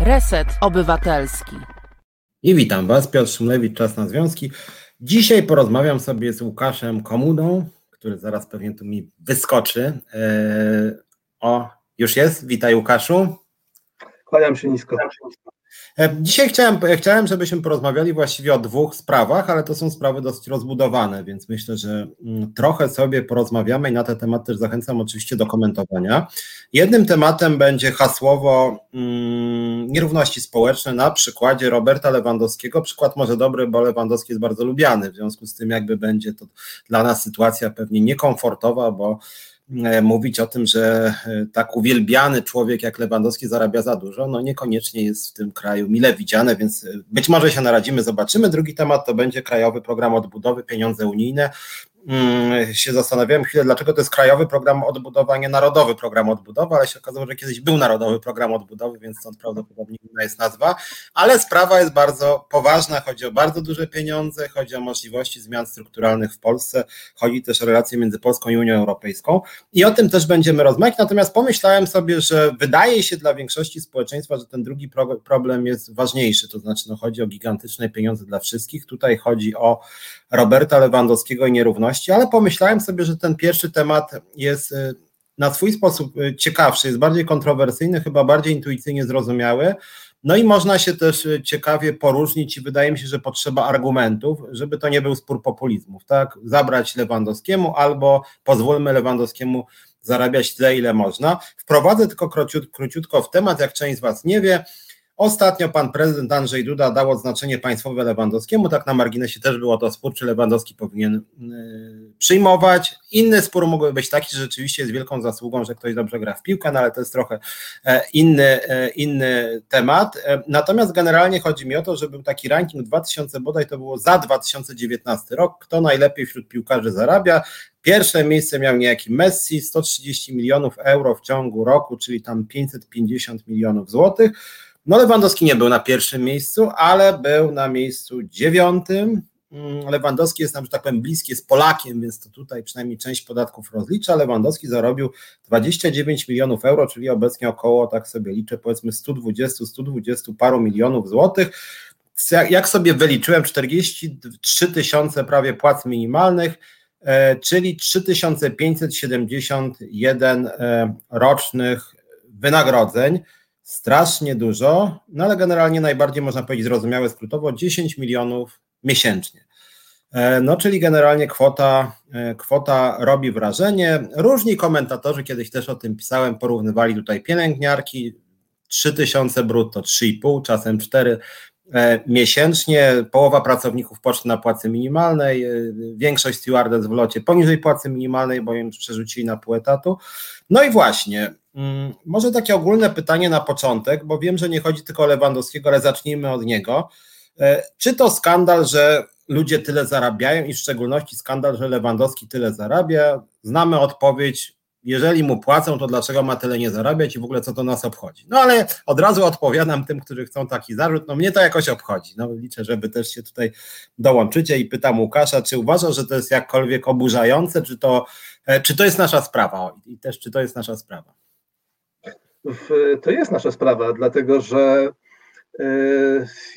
Reset Obywatelski. I witam Was, Piotr Szumlewicz, Czas na Związki. Dzisiaj porozmawiam sobie z Łukaszem Komudą, który zaraz pewnie tu mi wyskoczy. Eee, o, już jest? Witaj Łukaszu. Kłaniam się nisko. E, dzisiaj chciałem, chciałem, żebyśmy porozmawiali właściwie o dwóch sprawach, ale to są sprawy dosyć rozbudowane, więc myślę, że mm, trochę sobie porozmawiamy i na ten temat też zachęcam oczywiście do komentowania. Jednym tematem będzie hasłowo mm, nierówności społeczne na przykładzie Roberta Lewandowskiego. Przykład może dobry, bo Lewandowski jest bardzo lubiany, w związku z tym jakby będzie to dla nas sytuacja pewnie niekomfortowa, bo E, mówić o tym, że e, tak uwielbiany człowiek jak Lewandowski zarabia za dużo, no niekoniecznie jest w tym kraju mile widziane, więc e, być może się naradzimy, zobaczymy. Drugi temat to będzie Krajowy Program Odbudowy, pieniądze unijne. Mm, się zastanawiałem chwilę, dlaczego to jest krajowy program odbudowy, a nie narodowy program odbudowy, ale się okazało, że kiedyś był narodowy program odbudowy, więc stąd prawdopodobnie inna jest nazwa, ale sprawa jest bardzo poważna, chodzi o bardzo duże pieniądze, chodzi o możliwości zmian strukturalnych w Polsce, chodzi też o relacje między Polską i Unią Europejską i o tym też będziemy rozmawiać, natomiast pomyślałem sobie, że wydaje się dla większości społeczeństwa, że ten drugi problem jest ważniejszy, to znaczy no, chodzi o gigantyczne pieniądze dla wszystkich, tutaj chodzi o Roberta Lewandowskiego i nierówności, ale pomyślałem sobie, że ten pierwszy temat jest y, na swój sposób y, ciekawszy, jest bardziej kontrowersyjny, chyba bardziej intuicyjnie zrozumiały. No i można się też y, ciekawie poróżnić i wydaje mi się, że potrzeba argumentów, żeby to nie był spór populizmów, tak? Zabrać Lewandowskiemu albo pozwólmy Lewandowskiemu zarabiać tyle, ile można. Wprowadzę tylko króciutko w temat, jak część z Was nie wie. Ostatnio pan prezydent Andrzej Duda dał odznaczenie państwowe Lewandowskiemu, tak na marginesie też było to spór, czy Lewandowski powinien y, przyjmować. Inny spór mógłby być taki, że rzeczywiście jest wielką zasługą, że ktoś dobrze gra w piłkę, no ale to jest trochę e, inny, e, inny temat. E, natomiast generalnie chodzi mi o to, że był taki ranking 2000 bodaj, to było za 2019 rok, kto najlepiej wśród piłkarzy zarabia. Pierwsze miejsce miał niejaki Messi, 130 milionów euro w ciągu roku, czyli tam 550 milionów złotych. No Lewandowski nie był na pierwszym miejscu, ale był na miejscu dziewiątym. Mm, Lewandowski jest nam, że tak powiem, bliski, jest Polakiem, więc to tutaj przynajmniej część podatków rozlicza. Lewandowski zarobił 29 milionów euro, czyli obecnie około, tak sobie liczę, powiedzmy 120-120 paru milionów złotych. Jak sobie wyliczyłem, 43 tysiące prawie płac minimalnych, e, czyli 3571 e, rocznych wynagrodzeń strasznie dużo, no ale generalnie najbardziej można powiedzieć zrozumiałe skrótowo 10 milionów miesięcznie. E, no, czyli generalnie kwota, e, kwota robi wrażenie. Różni komentatorzy, kiedyś też o tym pisałem, porównywali tutaj pielęgniarki, 3000 brutto, 3,5, czasem 4 e, miesięcznie, połowa pracowników poczty na płacy minimalnej, większość stewardess w locie poniżej płacy minimalnej, bo im przerzucili na pół etatu. No i właśnie, może takie ogólne pytanie na początek, bo wiem, że nie chodzi tylko o Lewandowskiego, ale zacznijmy od niego. E, czy to skandal, że ludzie tyle zarabiają i w szczególności skandal, że Lewandowski tyle zarabia? Znamy odpowiedź, jeżeli mu płacą, to dlaczego ma tyle nie zarabiać i w ogóle co to nas obchodzi? No ale od razu odpowiadam tym, którzy chcą taki zarzut, no mnie to jakoś obchodzi. No liczę, żeby też się tutaj dołączycie i pytam Łukasza, czy uważa, że to jest jakkolwiek oburzające, czy to, e, czy to jest nasza sprawa i też czy to jest nasza sprawa? To jest nasza sprawa, dlatego że e,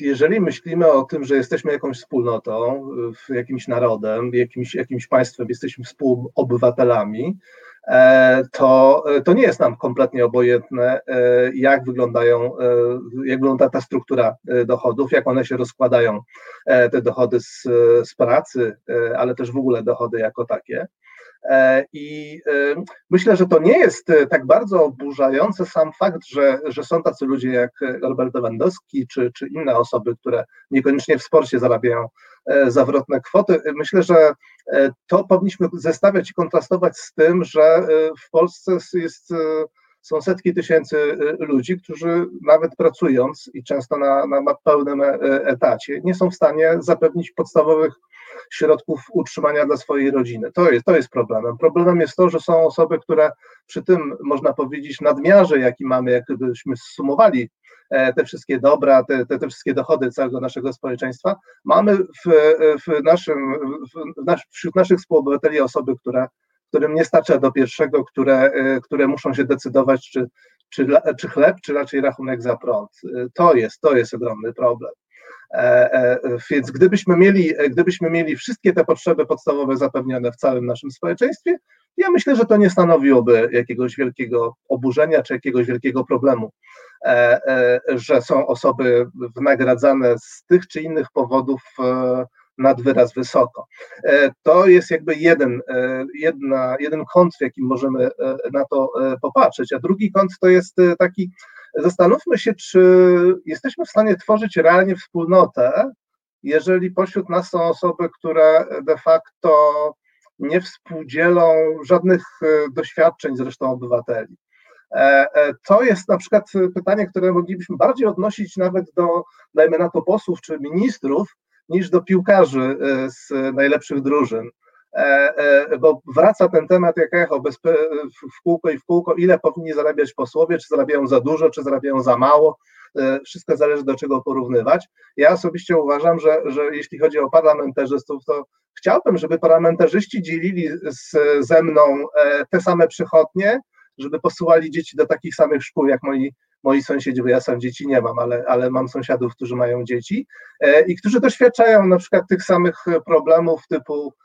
jeżeli myślimy o tym, że jesteśmy jakąś wspólnotą, jakimś narodem, jakimś, jakimś państwem, jesteśmy współobywatelami, e, to, to nie jest nam kompletnie obojętne, e, jak wyglądają, jak wygląda ta struktura dochodów, jak one się rozkładają, te dochody z, z pracy, ale też w ogóle dochody jako takie. E, I e, myślę, że to nie jest e, tak bardzo oburzający sam fakt, że, że są tacy ludzie jak Robert Lewandowski czy, czy inne osoby, które niekoniecznie w sporcie zarabiają zawrotne kwoty. Myślę, że to powinniśmy zestawiać i kontrastować z tym, że w Polsce jest są setki tysięcy ludzi, którzy nawet pracując i często na, na pełnym etacie, nie są w stanie zapewnić podstawowych środków utrzymania dla swojej rodziny. To jest, to jest problemem. Problemem jest to, że są osoby, które przy tym, można powiedzieć, nadmiarze, jaki mamy, jakbyśmy sumowali e, te wszystkie dobra, te, te, te wszystkie dochody całego naszego społeczeństwa, mamy w, w naszym, w nasz, wśród naszych współobywateli osoby, które którym nie starcza do pierwszego, które, e, które muszą się decydować, czy, czy, czy chleb, czy raczej rachunek za prąd. To jest, to jest ogromny problem. Więc gdybyśmy mieli, gdybyśmy mieli wszystkie te potrzeby podstawowe zapewnione w całym naszym społeczeństwie, ja myślę, że to nie stanowiłoby jakiegoś wielkiego oburzenia czy jakiegoś wielkiego problemu, że są osoby wynagradzane z tych czy innych powodów nad wyraz wysoko. E, to jest jakby jeden, e, jedna, jeden kąt, w jakim możemy e, na to popatrzeć, a drugi kąt to jest taki, zastanówmy się, czy jesteśmy w stanie tworzyć realnie wspólnotę, jeżeli pośród nas są osoby, które de facto nie współdzielą żadnych doświadczeń zresztą obywateli. To jest na przykład pytanie, które moglibyśmy bardziej odnosić nawet do, dajmy na to, posłów czy ministrów, niż do piłkarzy e, z najlepszych drużyn. E, e, bo wraca ten temat jak echo bez, w kółko i w kółko, ile powinni zarabiać posłowie, czy zarabiają za dużo, czy zarabiają za mało. Wszystko zależy do czego porównywać. Ja osobiście uważam, że, że jeśli chodzi o parlamentarzystów, to chciałbym, żeby parlamentarzyści dzielili z, ze mną te same przychodnie, żeby posyłali dzieci do takich samych szkół jak moi moi sąsiedzi, bo ja sam dzieci nie mam, ale, ale mam sąsiadów, którzy mają dzieci e, i którzy doświadczają na przykład tych samych problemów typu e, e,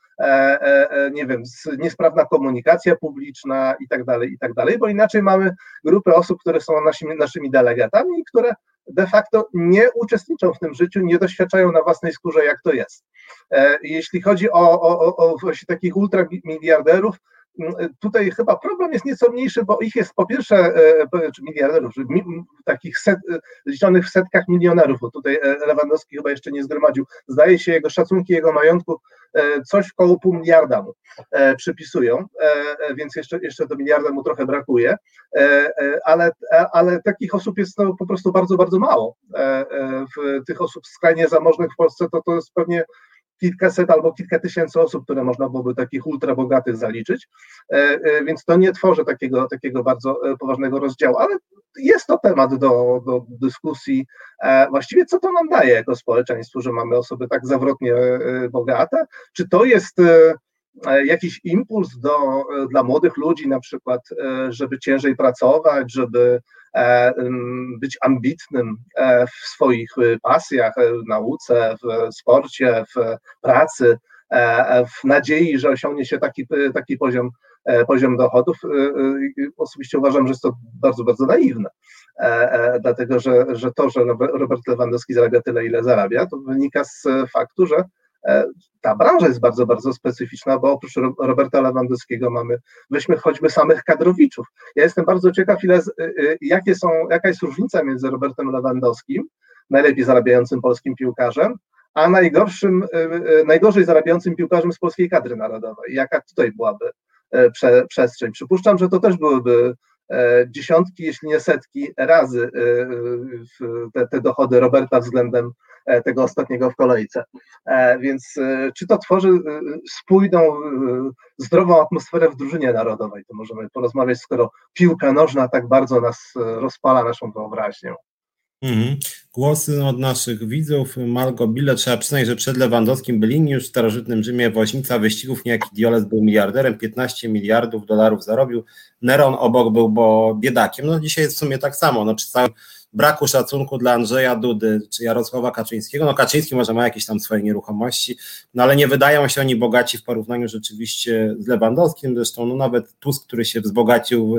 nie wiem, niesprawna komunikacja publiczna i tak dalej, i tak dalej, bo inaczej mamy grupę osób, które są naszymi, naszymi delegatami i które de facto nie uczestniczą w tym życiu, nie doświadczają na własnej skórze, jak to jest. Jeśli chodzi o, o, o, o takich ultramiliarderów, tutaj chyba problem jest nieco mniejszy, bo ich jest po pierwsze, e, miliarderów, takich set, e, liczonych w setkach milionerów, bo tutaj e, Lewandowski chyba jeszcze nie zgromadził. Zdaje się, jego szacunki jego majątku coś w koło pół miliarda mu przypisują, więc jeszcze, jeszcze do miliarda mu trochę brakuje, ale, ale takich osób jest no, po prostu bardzo, bardzo mało. W tych osób skrajnie zamożnych w Polsce to, to jest pewnie kilkaset albo kilka tysięcy osób, które można byłoby takich ultra bogatych zaliczyć, e, e, więc to nie tworzy takiego, takiego bardzo e, poważnego rozdziału, ale jest to temat do, do dyskusji. Właściwie co to nam daje jako społeczeństwu, że mamy osoby tak zawrotnie bogate? Czy to jest jakiś impuls do, dla młodych ludzi, na przykład, żeby ciężej pracować, żeby być ambitnym e, w swoich e, pasjach, w nauce, w sporcie, w pracy, w nadziei, że osiągnie się taki, taki poziom, poziom dochodów. Osobiście uważam, że jest to bardzo, bardzo naiwne, dlatego że, że to, że Robert Lewandowski zarabia tyle, ile zarabia, to wynika z faktu, że E, ta branża jest bardzo, bardzo specyficzna, bo oprócz Roberta Lewandowskiego mamy, weźmy choćby samych kadrowiczów. Ja jestem bardzo ciekaw, ile, y, y, jakie są, jaka jest różnica między Robertem Lewandowskim, najlepiej zarabiającym polskim piłkarzem, a najgorszym, y, najgorzej zarabiającym piłkarzem z polskiej kadry narodowej. Jaka tutaj byłaby e, prze, przestrzeń? Przypuszczam, że to też byłyby e, dziesiątki, jeśli nie setki razy te, te dochody Roberta względem E, tego ostatniego w kolejce. E, więc e, czy to tworzy spójną, zdrową atmosferę w drużynie narodowej? To możemy porozmawiać, skoro piłka nożna tak bardzo nas rozpala naszą wyobraźnię. Mhm. Głosy od naszych widzów. Margo Bille, trzeba przyznać, że przed Lewandowskim byli już w starożytnym Rzymie woźnica wyścigów, niejaki Dioles był miliarderem, 15 miliardów dolarów zarobił. Neron obok był, bo biedakiem. No dzisiaj jest w sumie tak samo. No, przy całym braku szacunku dla Andrzeja Dudy czy Jarosława Kaczyńskiego. No Kaczyński może ma jakieś tam swoje nieruchomości, no ale nie wydają się oni bogaci w porównaniu rzeczywiście z Lewandowskim, zresztą no nawet Tusk, który się wzbogacił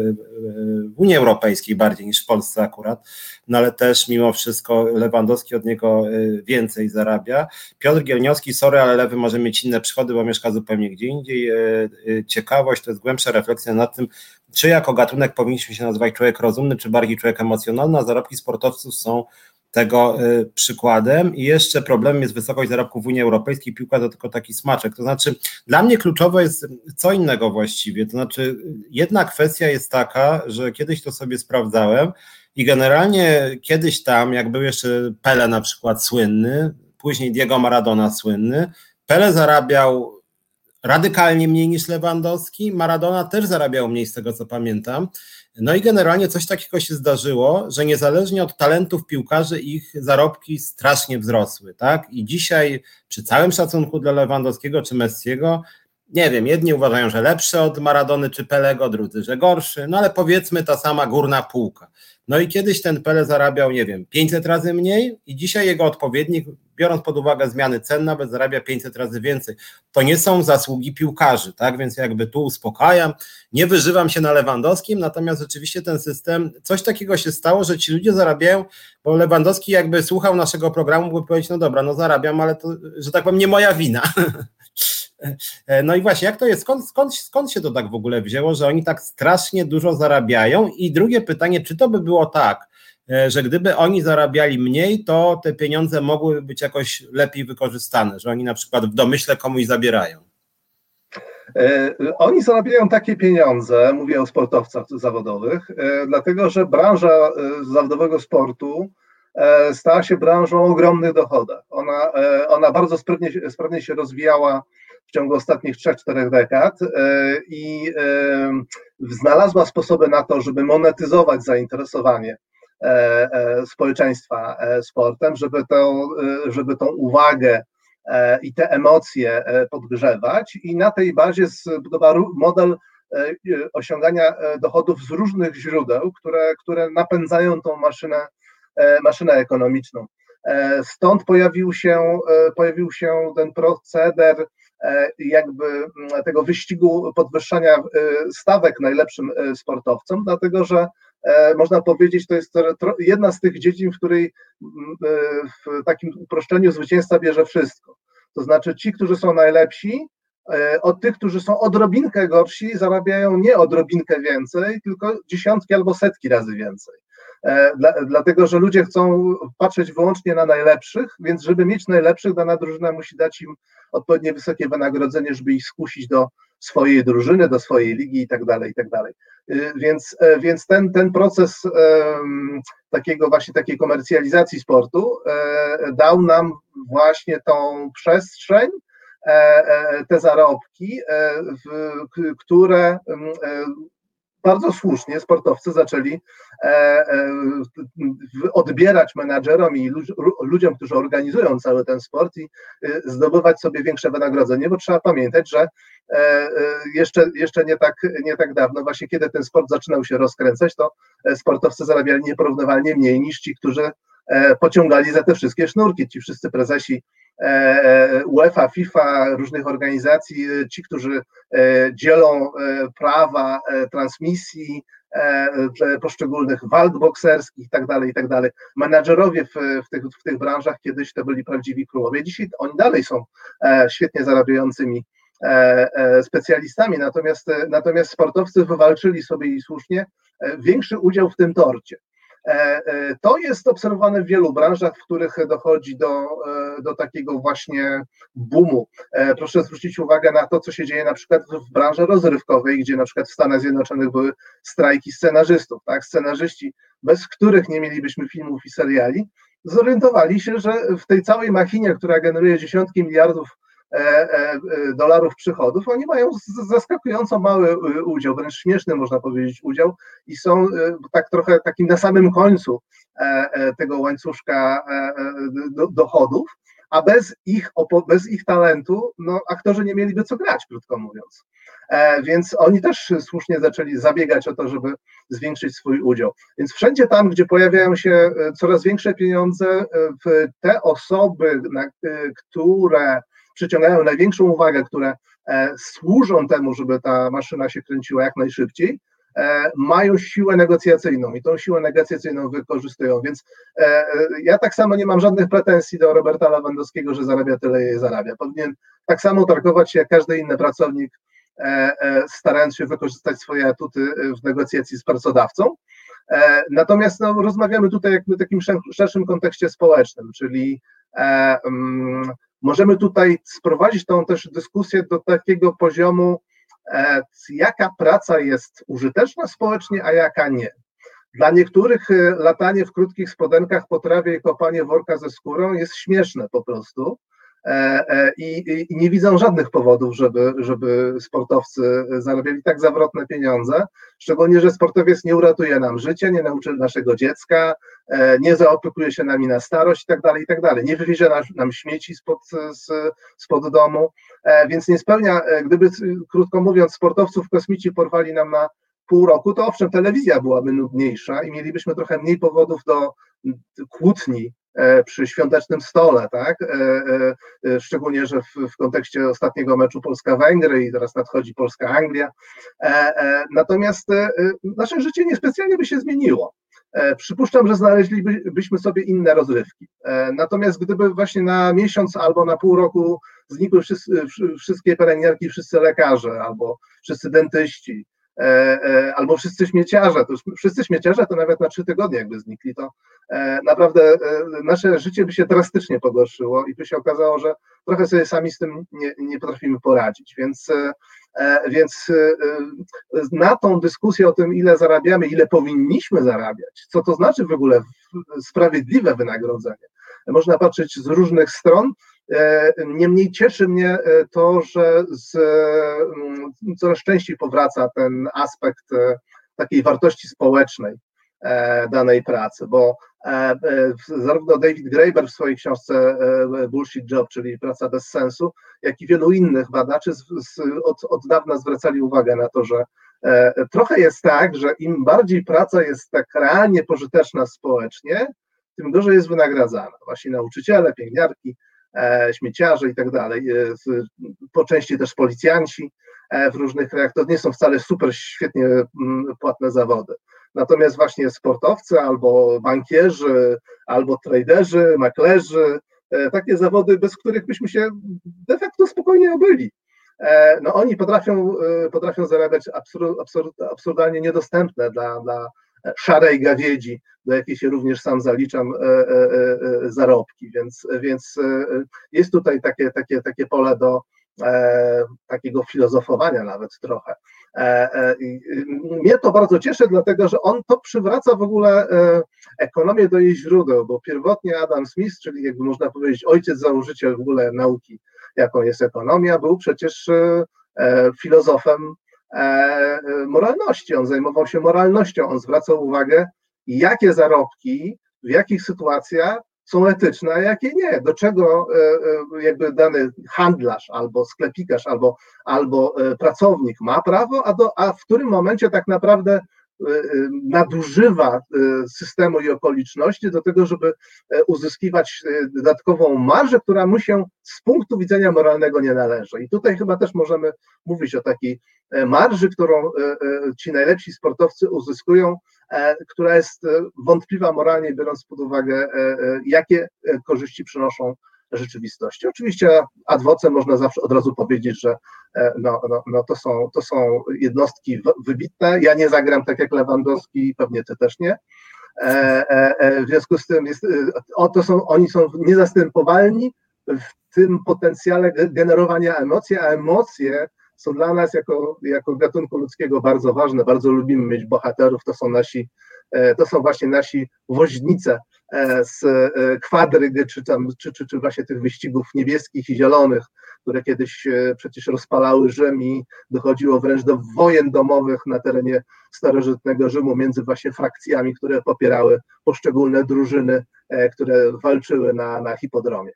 w Unii Europejskiej bardziej niż w Polsce akurat, no ale też mimo wszystko Lewandowski od niego y, więcej zarabia. Piotr Gielniowski, sorry, ale Lewy może mieć inne przychody, bo mieszka zupełnie gdzie indziej. Y, y, ciekawość to jest głębsza refleksja nad tym, czy jako gatunek powinniśmy się nazywać człowiek rozumny, czy bardziej człowiek emocjonalny, a zarobki sportowców są tego przykładem. I jeszcze problemem jest wysokość zarobków w Unii Europejskiej. Piłka to tylko taki smaczek. To znaczy, dla mnie kluczowe jest co innego właściwie. To znaczy, jedna kwestia jest taka, że kiedyś to sobie sprawdzałem i generalnie kiedyś tam, jak był jeszcze Pele na przykład słynny, później Diego Maradona słynny, Pele zarabiał radykalnie mniej niż Lewandowski. Maradona też zarabiał mniej z tego co pamiętam. No i generalnie coś takiego się zdarzyło, że niezależnie od talentów piłkarzy ich zarobki strasznie wzrosły, tak? I dzisiaj przy całym szacunku dla Lewandowskiego czy Messiego nie wiem, jedni uważają, że lepszy od Maradony czy Pelego, drudzy, że gorszy, no ale powiedzmy ta sama górna półka. No i kiedyś ten Pele zarabiał, nie wiem, 500 razy mniej i dzisiaj jego odpowiednik, biorąc pod uwagę zmiany cen, nawet zarabia 500 razy więcej. To nie są zasługi piłkarzy, tak? Więc jakby tu uspokajam, nie wyżywam się na Lewandowskim, natomiast rzeczywiście ten system, coś takiego się stało, że ci ludzie zarabiają, bo Lewandowski jakby słuchał naszego programu, by powiedzieć, no dobra, no zarabiam, ale to, że tak powiem, nie moja wina. E, no i właśnie, jak to jest? Skąd, skąd, skąd się to tak w ogóle wzięło, że oni tak strasznie dużo zarabiają? I drugie pytanie, czy to by było tak, e, że gdyby oni zarabiali mniej, to te pieniądze mogłyby być jakoś lepiej wykorzystane, że oni na przykład w domyśle komuś zabierają? E, oni zarabiają takie pieniądze, mówię o sportowcach zawodowych, dlatego że branża zawodowego sportu stała się branżą o ogromnych dochodach. Ona, ona bardzo sprawnie, sprawnie się rozwijała w ciągu ostatnich 3-4 dekad e, i e, znalazła sposoby na to, żeby monetyzować zainteresowanie e, społeczeństwa sportem, żeby, to, żeby tą uwagę i te emocje podgrzewać i na tej bazie zbudował model osiągania dochodów z różnych źródeł, które, które napędzają tą maszynę, maszynę ekonomiczną. Stąd pojawił się, pojawił się ten proceder jakby mm, tego wyścigu podwyższania e, stawek najlepszym e, sportowcom, dlatego że można powiedzieć, to jest jedna z tych dziedzin, w której mm, w takim uproszczeniu zwycięzca bierze wszystko. To znaczy ci, którzy są najlepsi, od tych, którzy są odrobinkę gorsi, zarabiają nie odrobinkę więcej, tylko dziesiątki albo setki razy więcej. E, dla, dlatego że ludzie chcą patrzeć wyłącznie na najlepszych, więc żeby mieć najlepszych, dana drużyna musi dać im odpowiednio wysokie wynagrodzenie, żeby ich skusić do swojej drużyny, do swojej ligi i tak dalej, i tak dalej. E, więc, e, więc ten, ten proces takiego właśnie takiej komercjalizacji sportu dał nam właśnie tą przestrzeń, te zarobki, które bardzo słusznie sportowcy zaczęli e, e, odbierać menadżerom i ludziom, którzy organizują cały ten sport i e, zdobywać sobie większe wynagrodzenie, bo trzeba pamiętać, że jeszcze, jeszcze nie, tak, nie tak dawno, właśnie kiedy ten sport zaczynał się rozkręcać, to sportowcy zarabiali nieporównywalnie mniej niż ci, którzy pociągali za te wszystkie sznurki. Ci wszyscy prezesi E, e, UEFA, FIFA, różnych organizacji, e, ci, którzy dzielą prawa transmisji poszczególnych walk bokserskich i tak dalej, i tak. Menadżerowie w, w, tych, w tych branżach kiedyś to byli prawdziwi królowie. Dzisiaj oni dalej są świetnie zarabiającymi specjalistami, natomiast, natomiast sportowcy wywalczyli sobie i słusznie większy udział w tym torcie. E, e, to jest obserwowane w wielu branżach, w których dochodzi do, e, do takiego właśnie boomu. Proszę zwrócić uwagę na to, co się dzieje na przykład w branży rozrywkowej, gdzie na przykład w Stanach Zjednoczonych były strajki scenarzystów, tak? Scenarzyści, bez których nie mielibyśmy filmów i seriali, zorientowali się, że w tej całej machinie, która generuje dziesiątki miliardów dolarów przychodów, oni mają zaskakująco mały e, udział, wręcz śmieszny można powiedzieć udział i są tak trochę takim na samym końcu tego łańcuszka dochodów, a bez ich, bez ich talentu no, aktorzy nie mieliby co grać, krótko mówiąc. Więc oni też słusznie zaczęli zabiegać o to, żeby zwiększyć swój udział. Więc wszędzie tam, gdzie pojawiają się coraz większe pieniądze, w te osoby, które przyciągają największą uwagę, które e, służą temu, żeby ta maszyna się kręciła jak najszybciej, e, mają siłę negocjacyjną i tą siłę negocjacyjną wykorzystują. Więc e, ja tak samo nie mam żadnych pretensji do Roberta Lewandowskiego, że zarabia tyle, ile zarabia. Powinien tak samo targować się jak każdy inny pracownik, starając się wykorzystać swoje atuty w negocjacji z pracodawcą. Natomiast no, rozmawiamy tutaj jakby w takim szerszym kontekście społecznym, czyli mm, Możemy tutaj sprowadzić tą też dyskusję do takiego poziomu, e, jaka praca jest użyteczna społecznie, a jaka nie. Dla niektórych e, latanie w krótkich spodenkach po trawie i kopanie worka ze skórą jest śmieszne po prostu, i, i, nie widzą żadnych powodów, żeby, żeby sportowcy zarabiali tak zawrotne pieniądze, szczególnie, że sportowiec nie uratuje nam życia, nie nauczy naszego dziecka, nie zaopiekuje się nami na starość i tak dalej, i tak. Nie wywiezie nam, nam śmieci spod, spod domu, więc nie spełnia, gdyby, krótko mówiąc, sportowców kosmici porwali nam na pół roku, to owszem, telewizja byłaby nudniejsza i mielibyśmy trochę mniej powodów do kłótni e, przy świątecznym stole, tak? E, e, szczególnie, że w, w kontekście ostatniego meczu Polska-Węgry i teraz nadchodzi Polska-Anglia. Natomiast nasze życie niespecjalnie by się zmieniło. Przypuszczam, że znaleźlibyśmy sobie inne rozrywki. Natomiast gdyby właśnie na miesiąc albo na pół roku znikły wszyscy, wszystkie pielęgniarki, wszyscy lekarze albo wszyscy dentyści, E, e, albo wszyscy śmieciarze, to już wszyscy śmieciarze to nawet na trzy tygodnie jakby znikli, to e, naprawdę nasze życie by się drastycznie pogorszyło i by się okazało, że trochę sobie sami z tym nie, nie potrafimy poradzić, więc więc na tą dyskusję o tym, ile zarabiamy, ile powinniśmy zarabiać, co to znaczy w ogóle sprawiedliwe wynagrodzenie, można patrzeć z różnych stron. E, niemniej cieszy mnie e, to, że z, mm, coraz częściej powraca ten aspekt e, takiej wartości społecznej danej pracy, bo zarówno David Graeber w swojej książce Bullshit Job, czyli Praca bez sensu, jak i wielu innych badaczy od, od dawna zwracali uwagę na to, że trochę jest tak, że im bardziej praca jest tak realnie pożyteczna społecznie, tym gorzej jest wynagradzana. Właśnie nauczyciele, pielęgniarki, E, śmieciarze i tak dalej, e, po części też policjanci e, w różnych krajach, to nie są wcale super świetnie mm, płatne zawody. Natomiast właśnie sportowcy albo bankierzy, albo traderzy, maklerzy, takie zawody, bez których byśmy się de facto spokojnie obyli. No oni potrafią, potrafią zarabiać absurd, absurd, absurdalnie niedostępne dla, dla szarej gawiedzi, do jakiej się również sam zaliczam, e, e, e, zarobki, więc, więc jest tutaj takie, takie, takie pole do takiego filozofowania nawet trochę. Mnie to bardzo cieszy, dlatego że on to przywraca w ogóle ekonomię do jej źródeł, bo pierwotnie Adam Smith, czyli jakby można powiedzieć ojciec założyciel w ogóle nauki, jaką jest ekonomia, był przecież filozofem moralności. On zajmował się moralnością, on zwracał uwagę, jakie zarobki, w jakich sytuacjach są etyczne, a jakie nie. Do czego e, e, jakby dany handlarz, albo sklepikarz, albo, albo pracownik ma prawo, a, do, a w którym momencie tak naprawdę nadużywa y, systemu i okoliczności do tego, żeby e, uzyskiwać dodatkową marżę, która mu się z punktu widzenia moralnego nie należy. I tutaj chyba też możemy mówić o takiej e, marży, którą e, ci najlepsi sportowcy uzyskują, która jest wątpliwa moralnie, biorąc pod uwagę, jakie korzyści przynoszą rzeczywistości. Oczywiście ad vocem można zawsze od razu powiedzieć, że e, no, no, no to, są, to są jednostki wybitne. Ja nie zagram tak jak Lewandowski, pewnie ty też nie. E, e, w związku z tym jest, to są, oni są niezastępowalni w tym potencjale generowania emocji, a emocje są dla nas jako, jako gatunku ludzkiego bardzo ważne. Bardzo lubimy mieć bohaterów, to są nasi, to są właśnie nasi woźnice z e, kwadrygy, czy, tam, czy, czy, czy właśnie tych wyścigów niebieskich i zielonych, które kiedyś e, przecież rozpalały Rzym i dochodziło wręcz do wojen domowych na terenie starożytnego Rzymu między właśnie frakcjami, które popierały poszczególne drużyny, które walczyły na, na hipodromie.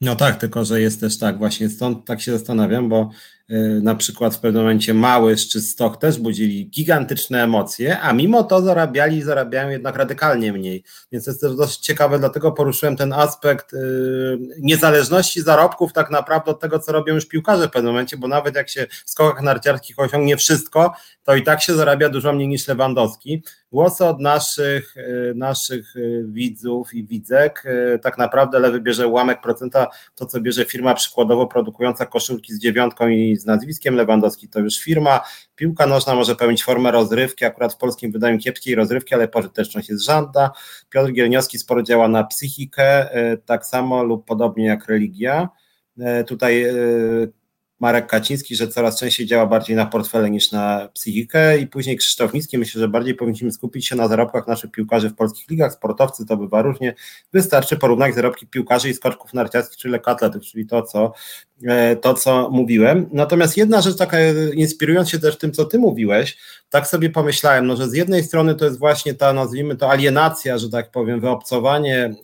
No tak, tylko że jest też tak, właśnie stąd tak się zastanawiam, bo y, na przykład w pewnym momencie mały czy stok też budzili gigantyczne emocje, a mimo to zarabiali i zarabiają jednak radykalnie mniej. Więc jest też dość ciekawe, dlatego poruszyłem ten aspekt y, niezależności zarobków tak naprawdę od tego, co robią już piłkarze w pewnym momencie, bo nawet jak się w skokach narciarskich osiągnie wszystko, to i tak się zarabia dużo mniej niż Lewandowski. Głosy od naszych, y, naszych widzów i widzek, tak naprawdę lewy bierze ułamek procenta to, co bierze firma przykładowo produkująca koszulki z dziewiątką i z nazwiskiem Lewandowski, to już firma. Piłka nożna może pełnić formę rozrywki, akurat w polskim wydaniu kiepskiej rozrywki, ale pożyteczność jest żadna. Piotr Gielniowski sporo działa na psychikę, e, tak samo lub podobnie jak religia. E, tutaj e, Marek Kaciński, że coraz częściej działa bardziej na portfele niż na psychikę i później Krzysztof Miski. Myślę, że bardziej powinniśmy skupić się na zarobkach naszych piłkarzy w polskich ligach. Sportowcy to bywa różnie. Wystarczy porównać zarobki piłkarzy i skoczków narciarskich czy lekkoatletów, czyli to co, e, to, co mówiłem. Natomiast jedna rzecz taka, inspirując się też tym, co ty mówiłeś, tak sobie pomyślałem, no, że z jednej strony to jest właśnie ta, nazwijmy to, alienacja, że tak powiem, wyobcowanie e,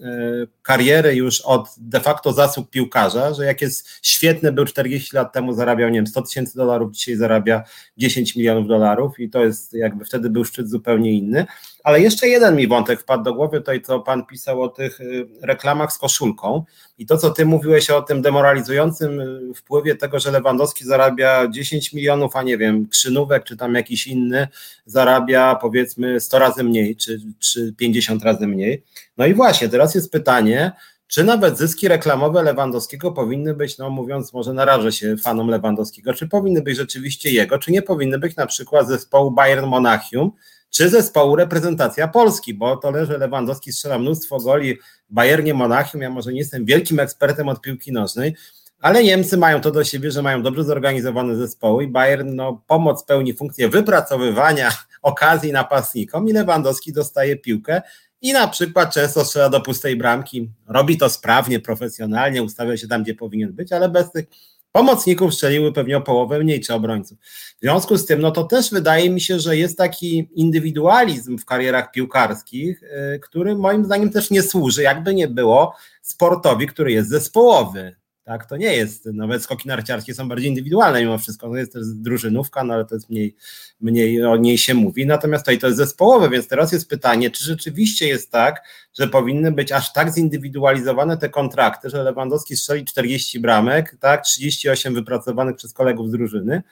kariery już od de facto zasług piłkarza, że jak jest świetny, był 40 lat temu, zarabiał, nie wiem, 100 tysięcy dolarów, dzisiaj zarabia 10 milionów dolarów i to jest jakby wtedy był szczyt zupełnie inny. Ale jeszcze jeden mi wątek wpadł do głowy, tutaj co pan pisał o tych y, reklamach z koszulką i to, co ty mówiłeś o tym demoralizującym y, wpływie tego, że Lewandowski zarabia 10 milionów, a nie wiem, Krzynówek czy tam jakiś inny zarabia powiedzmy 100 razy mniej, czy, czy 50 razy mniej. No i właśnie, teraz jest pytanie, czy nawet zyski reklamowe Lewandowskiego powinny być, no mówiąc, może narażę się fanom Lewandowskiego, czy powinny być rzeczywiście jego, czy nie powinny być na przykład zespołu Bayern Monachium, czy zespołu reprezentacja Polski, bo to leży Lewandowski strzela mnóstwo goli w Bayernie Monachium, ja może nie jestem wielkim ekspertem od piłki nożnej, ale Niemcy mają to do siebie, że mają dobrze zorganizowane zespoły i Bayern no, pomoc pełni funkcję wypracowywania okazji napastnikom i Lewandowski dostaje piłkę i na przykład często strzela do pustej bramki, robi to sprawnie, profesjonalnie, ustawia się tam, gdzie powinien być, ale bez tych pomocników strzeliły pewnie o połowę mniej czy obrońców. W związku z tym, no to też wydaje mi się, że jest taki indywidualizm w karierach piłkarskich, y, który moim zdaniem też nie służy, jakby nie było sportowi, który jest zespołowy. Tak, to nie jest, nawet skoki narciarskie są bardziej indywidualne mimo wszystko, to jest też drużynówka, no ale to jest mniej, mniej o niej się mówi, natomiast tutaj to jest zespołowe, więc teraz jest pytanie, czy rzeczywiście jest tak, że powinny być aż tak zindywidualizowane te kontrakty, że Lewandowski strzeli 40 bramek, tak, 38 wypracowanych przez kolegów z drużyny,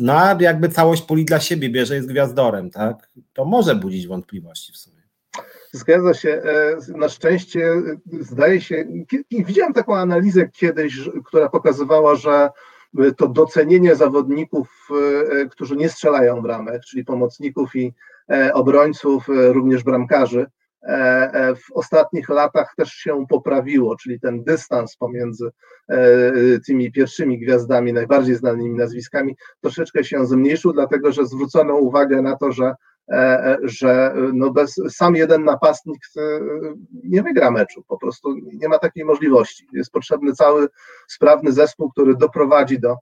no a jakby całość puli dla siebie bierze, jest gwiazdorem, tak, to może budzić wątpliwości w sumie. Zgadza się. E, na szczęście e, zdaje się, widziałem taką analizę kiedyś, która pokazywała, że e, to docenienie zawodników, którzy nie strzelają bramek, czyli pomocników i obrońców, również bramkarzy, w ostatnich latach też się poprawiło, czyli ten dystans pomiędzy tymi pierwszymi gwiazdami, najbardziej znanymi nazwiskami, troszeczkę się zmniejszył, dlatego że zwrócono uwagę na to, że że no bez, sam jeden napastnik e, nie wygra meczu, po prostu nie ma takiej możliwości. Jest potrzebny cały sprawny zespół, który doprowadzi do,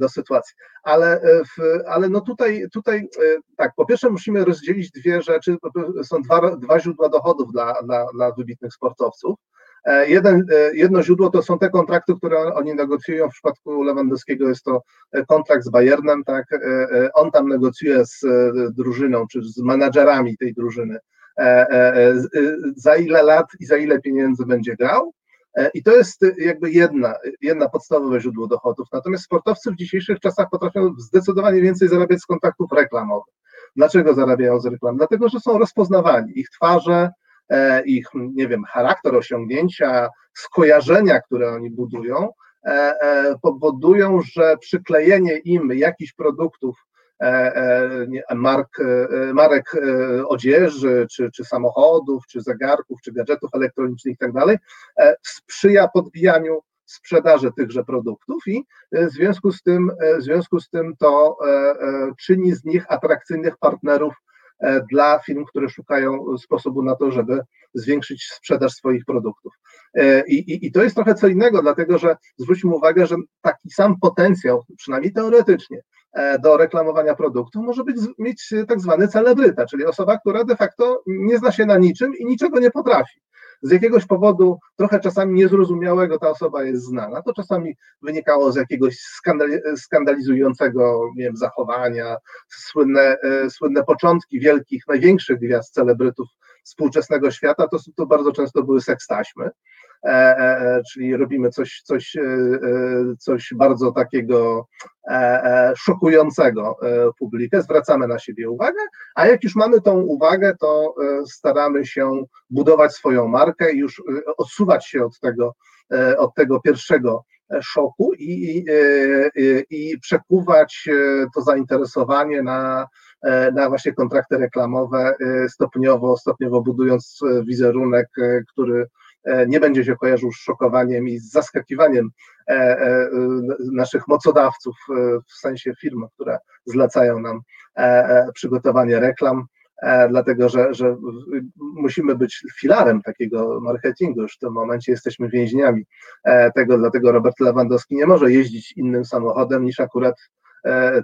do sytuacji. Ale, w, ale no tutaj, tutaj tak, po pierwsze musimy rozdzielić dwie rzeczy, są dwa, dwa źródła dochodów dla, dla, dla wybitnych sportowców. E, jeden, e, jedno źródło to są te kontrakty, które oni negocjują. W przypadku Lewandowskiego jest to e, kontrakt z Bayernem, tak? On tam negocjuje z drużyną, czy z menadżerami tej drużyny, za ile lat i za ile pieniędzy będzie grał. I to jest jakby jedna, jedna podstawowe źródło dochodów. Natomiast sportowcy w dzisiejszych czasach potrafią zdecydowanie więcej zarabiać z kontaktów reklamowych. Dlaczego zarabiają z reklam? Dlatego, że są rozpoznawani. Ich twarze, ich, nie wiem, charakter osiągnięcia, skojarzenia, które oni budują, e, e, powodują, że przyklejenie im jakichś produktów, mark, marek odzieży, czy, czy samochodów, czy zegarków, czy gadżetów elektronicznych i tak dalej, sprzyja podbijaniu sprzedaży tychże produktów i w związku z tym, w związku z tym to czyni z nich atrakcyjnych partnerów E, dla firm, które szukają sposobu na to, żeby zwiększyć sprzedaż swoich produktów. E, I, i, I, to jest trochę co innego, dlatego że zwróćmy uwagę, że taki sam potencjał, przynajmniej teoretycznie, e, do reklamowania produktu może być, mieć tak zwany celebryta, czyli osoba, która de facto nie zna się na niczym i niczego nie potrafi z jakiegoś powodu trochę czasami niezrozumiałego ta osoba jest znana. To czasami wynikało z jakiegoś skandalizującego nie wiem, zachowania, słynne, e, słynne początki wielkich, największych gwiazd celebrytów współczesnego świata, to, to bardzo często były sekstaśmy. E, e, czyli robimy coś, coś, coś bardzo takiego szokującego publikę, zwracamy na siebie uwagę, a jak już mamy tą uwagę, to staramy się budować swoją markę i już odsuwać się od tego, od tego pierwszego szoku i, i, i przekuwać to zainteresowanie na, na właśnie kontrakty reklamowe, stopniowo, stopniowo budując wizerunek, który nie będzie się kojarzył z szokowaniem i z zaskakiwaniem naszych mocodawców, w sensie firm, które zlecają nam przygotowanie reklam. E, dlatego że, że musimy być filarem takiego marketingu. Już w tym momencie jesteśmy więźniami e, tego, dlatego Robert Lewandowski nie może jeździć innym samochodem niż akurat e,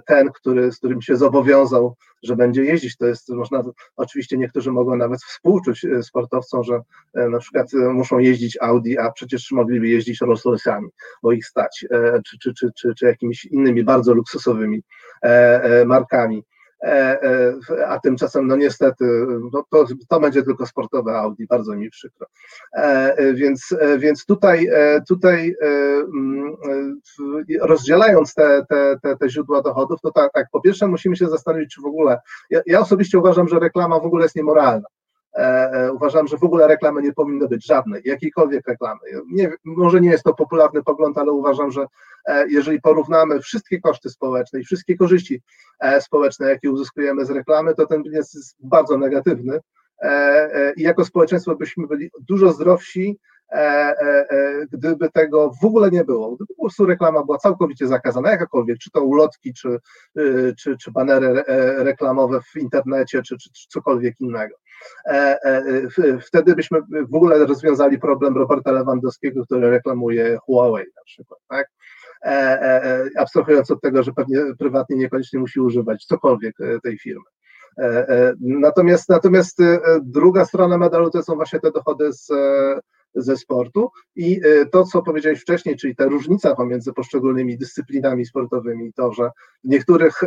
ten, który, z którym się zobowiązał, że będzie jeździć. To jest, można, oczywiście niektórzy mogą nawet współczuć sportowcom, że na przykład muszą jeździć Audi, a przecież mogliby jeździć Rolls Royce'ami, bo ich stać, czy, czy, czy, czy, czy jakimiś innymi bardzo luksusowymi markami. E, e, a tymczasem, no niestety, no to, to będzie tylko sportowe Audi, bardzo mi przykro. E, więc, więc tutaj, tutaj mm, rozdzielając te, te, te, te źródła dochodów, to tak, tak, po pierwsze musimy się zastanowić, czy w ogóle, ja, ja osobiście uważam, że reklama w ogóle jest niemoralna. Uważam, że w ogóle reklamy nie powinno być żadnej, jakiejkolwiek reklamy. Nie, może nie jest to popularny pogląd, ale uważam, że E, jeżeli porównamy wszystkie koszty społeczne i wszystkie korzyści e, społeczne, jakie uzyskujemy z reklamy, to ten bilans jest bardzo negatywny. E, I jako społeczeństwo byśmy byli dużo zdrowsi, gdyby tego w ogóle nie było, gdyby po prostu reklama była całkowicie zakazana, jakakolwiek, czy to ulotki, czy, czy, czy banery reklamowe w internecie, czy, czy, czy cokolwiek innego. Wtedy byśmy w ogóle rozwiązali problem Roberta Lewandowskiego, który reklamuje Huawei na przykład. Tak? E, e, e, abstrahując od tego, że pewnie prywatnie niekoniecznie musi używać cokolwiek tej firmy. Natomiast, natomiast druga strona medalu to są właśnie te dochody z, ze sportu i to, co powiedziałeś wcześniej, czyli ta różnica pomiędzy poszczególnymi dyscyplinami sportowymi, to, że w niektórych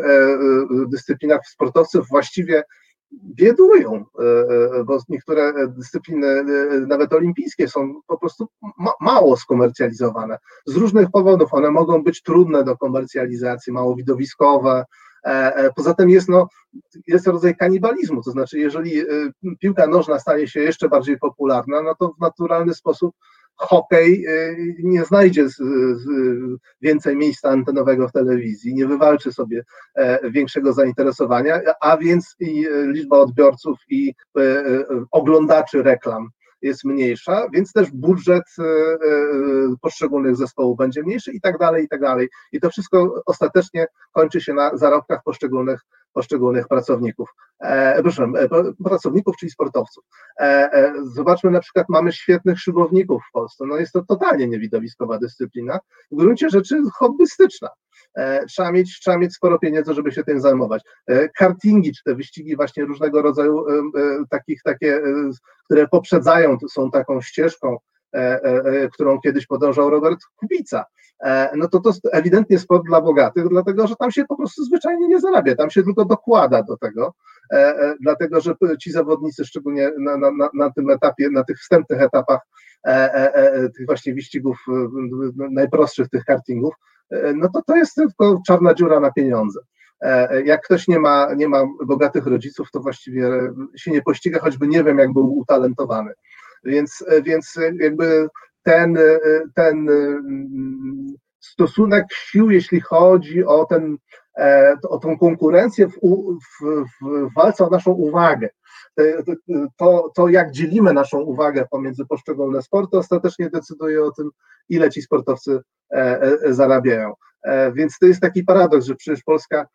dyscyplinach sportowców właściwie biedują, e, e, bo niektóre dyscypliny, e, nawet olimpijskie, są po prostu ma mało skomercjalizowane. Z różnych powodów one mogą być trudne do komercjalizacji, mało widowiskowe. Poza tym jest, no, jest rodzaj kanibalizmu, to znaczy, jeżeli piłka nożna staje się jeszcze bardziej popularna, no to w naturalny sposób hokej y, nie znajdzie więcej miejsca antenowego w telewizji, nie wywalczy sobie e, większego zainteresowania, a więc i e, liczba odbiorców i e, oglądaczy reklam jest mniejsza, więc też budżet poszczególnych zespołów będzie mniejszy i tak dalej, i tak dalej. I to wszystko ostatecznie kończy się na zarobkach poszczególnych poszczególnych pracowników, e, proszę, e, pracowników, czyli sportowców. E, e, zobaczmy na przykład, mamy świetnych szybowników w Polsce, no jest to totalnie niewidowiskowa dyscyplina, w gruncie rzeczy hobbystyczna. E, trzeba mieć, trzeba mieć sporo pieniędzy, żeby się tym zajmować. Kartingi, czy te wyścigi właśnie różnego rodzaju takich, takie, które poprzedzają, są taką ścieżką, którą kiedyś podążał Robert Kubica. E, no to to ewidentnie sport dla bogatych, dlatego że tam się po prostu zwyczajnie nie zarabia, tam się tylko dokłada do tego, e, e, dlatego że ci zawodnicy, szczególnie na, na, na tym etapie, na tych wstępnych etapach tych właśnie wyścigów najprostszych, tych kartingów, no to to jest tylko czarna dziura na pieniądze. Jak ktoś nie ma, nie ma bogatych rodziców, to właściwie się nie pościga, choćby nie wiem, jak był utalentowany. Więc, więc jakby ten, ten stosunek sił, jeśli chodzi o, ten, e, o tą konkurencję w, w, w walce o naszą uwagę. To, to, jak dzielimy naszą uwagę pomiędzy poszczególne sporty, ostatecznie decyduje o tym, ile ci sportowcy e, e, zarabiają. Więc to jest taki paradoks, że przecież polska,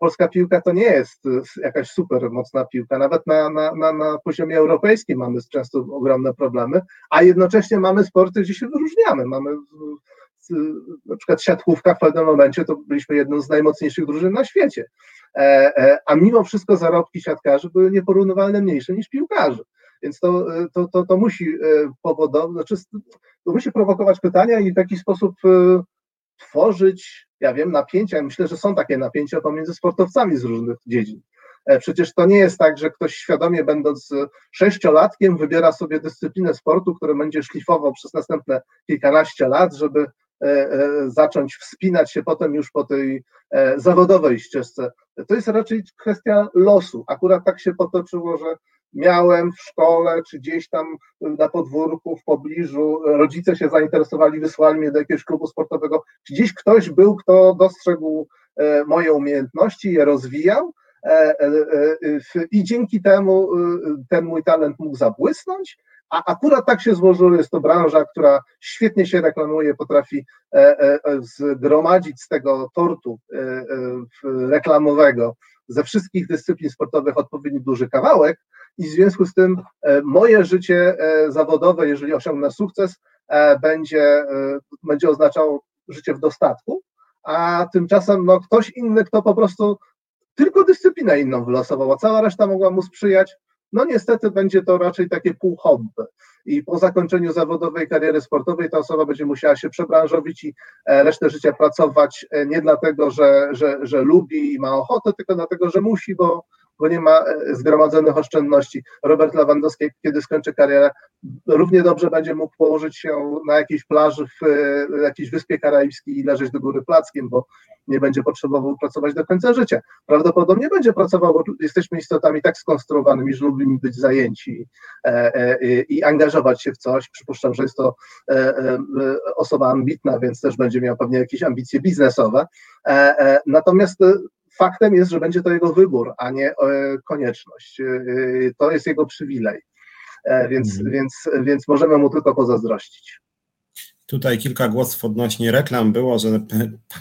polska piłka to nie jest jakaś super mocna piłka. Nawet na, na, na, na poziomie europejskim mamy często ogromne problemy, a jednocześnie mamy sporty, gdzie się wyróżniamy. Mamy na przykład siatkówka w pewnym momencie to byliśmy jedną z najmocniejszych drużyn na świecie. E, e, a mimo wszystko zarobki siatkarzy były nieporównywalnie mniejsze niż piłkarzy. Więc to, e, to, to, to musi powodować, znaczy, to musi prowokować pytania i w taki sposób tworzyć, ja wiem, napięcia. Myślę, że są takie napięcia pomiędzy sportowcami z różnych dziedzin. Przecież to nie jest tak, że ktoś świadomie, będąc sześciolatkiem, wybiera sobie dyscyplinę sportu, którą będzie szlifował przez następne kilkanaście lat, żeby E, e, zacząć wspinać się potem już po tej e, zawodowej ścieżce. To jest raczej kwestia losu. Akurat tak się potoczyło, że miałem w szkole, czy gdzieś tam na podwórku, w pobliżu, rodzice się zainteresowali, wysłali mnie do jakiegoś klubu sportowego. Gdzieś ktoś był, kto dostrzegł moje umiejętności, je rozwijał i dzięki temu ten mój talent mógł zabłysnąć, a akurat tak się złożyło, jest to branża, która świetnie się reklamuje, potrafi zgromadzić z tego tortu reklamowego ze wszystkich dyscyplin sportowych odpowiednio duży kawałek i w związku z tym moje życie zawodowe, jeżeli osiągnę sukces, będzie, będzie oznaczało życie w dostatku, a tymczasem no, ktoś inny, kto po prostu tylko dyscyplinę inną wylosował, a cała reszta mogła mu sprzyjać, no niestety będzie to raczej takie pół hobby. I po zakończeniu zawodowej kariery sportowej ta osoba będzie musiała się przebranżowić i e, resztę życia pracować e, nie dlatego, że, że, że lubi i ma ochotę, tylko dlatego, że musi, bo, bo nie ma e, zgromadzonych oszczędności. Robert Lewandowski, kiedy skończy karierę, równie dobrze będzie mógł położyć się na jakiejś plaży w jakiejś wyspie karaibskiej i leżeć do góry plackiem, bo nie będzie potrzebował pracować do końca życia. Prawdopodobnie będzie pracował, bo jesteśmy istotami tak skonstruowanymi, że lubimy być zajęci e, e, i angażować się w coś. Przypuszczam, że jest to osoba ambitna, więc też będzie miał pewnie jakieś ambicje biznesowe. Natomiast faktem jest, że będzie to jego wybór, a nie e, konieczność. E, to jest jego przywilej, e, więc, mhm. więc, więc możemy mu tylko pozazdrościć. Tutaj kilka głosów odnośnie reklam było, że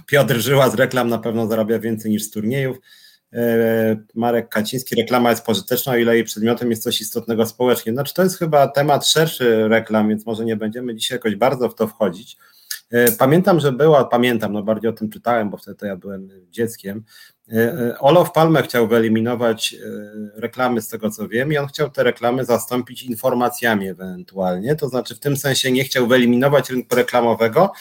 Piotr Żyła z reklam na pewno zarabia więcej niż z turniejów. Marek Kaciński, reklama jest pożyteczna, o ile jej przedmiotem jest coś istotnego społecznie. Znaczy to jest chyba temat szerszy reklam, więc może nie będziemy dzisiaj jakoś bardzo w to wchodzić. Pamiętam, że była, pamiętam, no bardziej o tym czytałem, bo wtedy ja byłem dzieckiem, E, e, Olof Palme chciał wyeliminować e, reklamy z tego co wiem i on chciał te reklamy zastąpić informacjami ewentualnie, to znaczy w tym sensie nie chciał wyeliminować rynku reklamowego,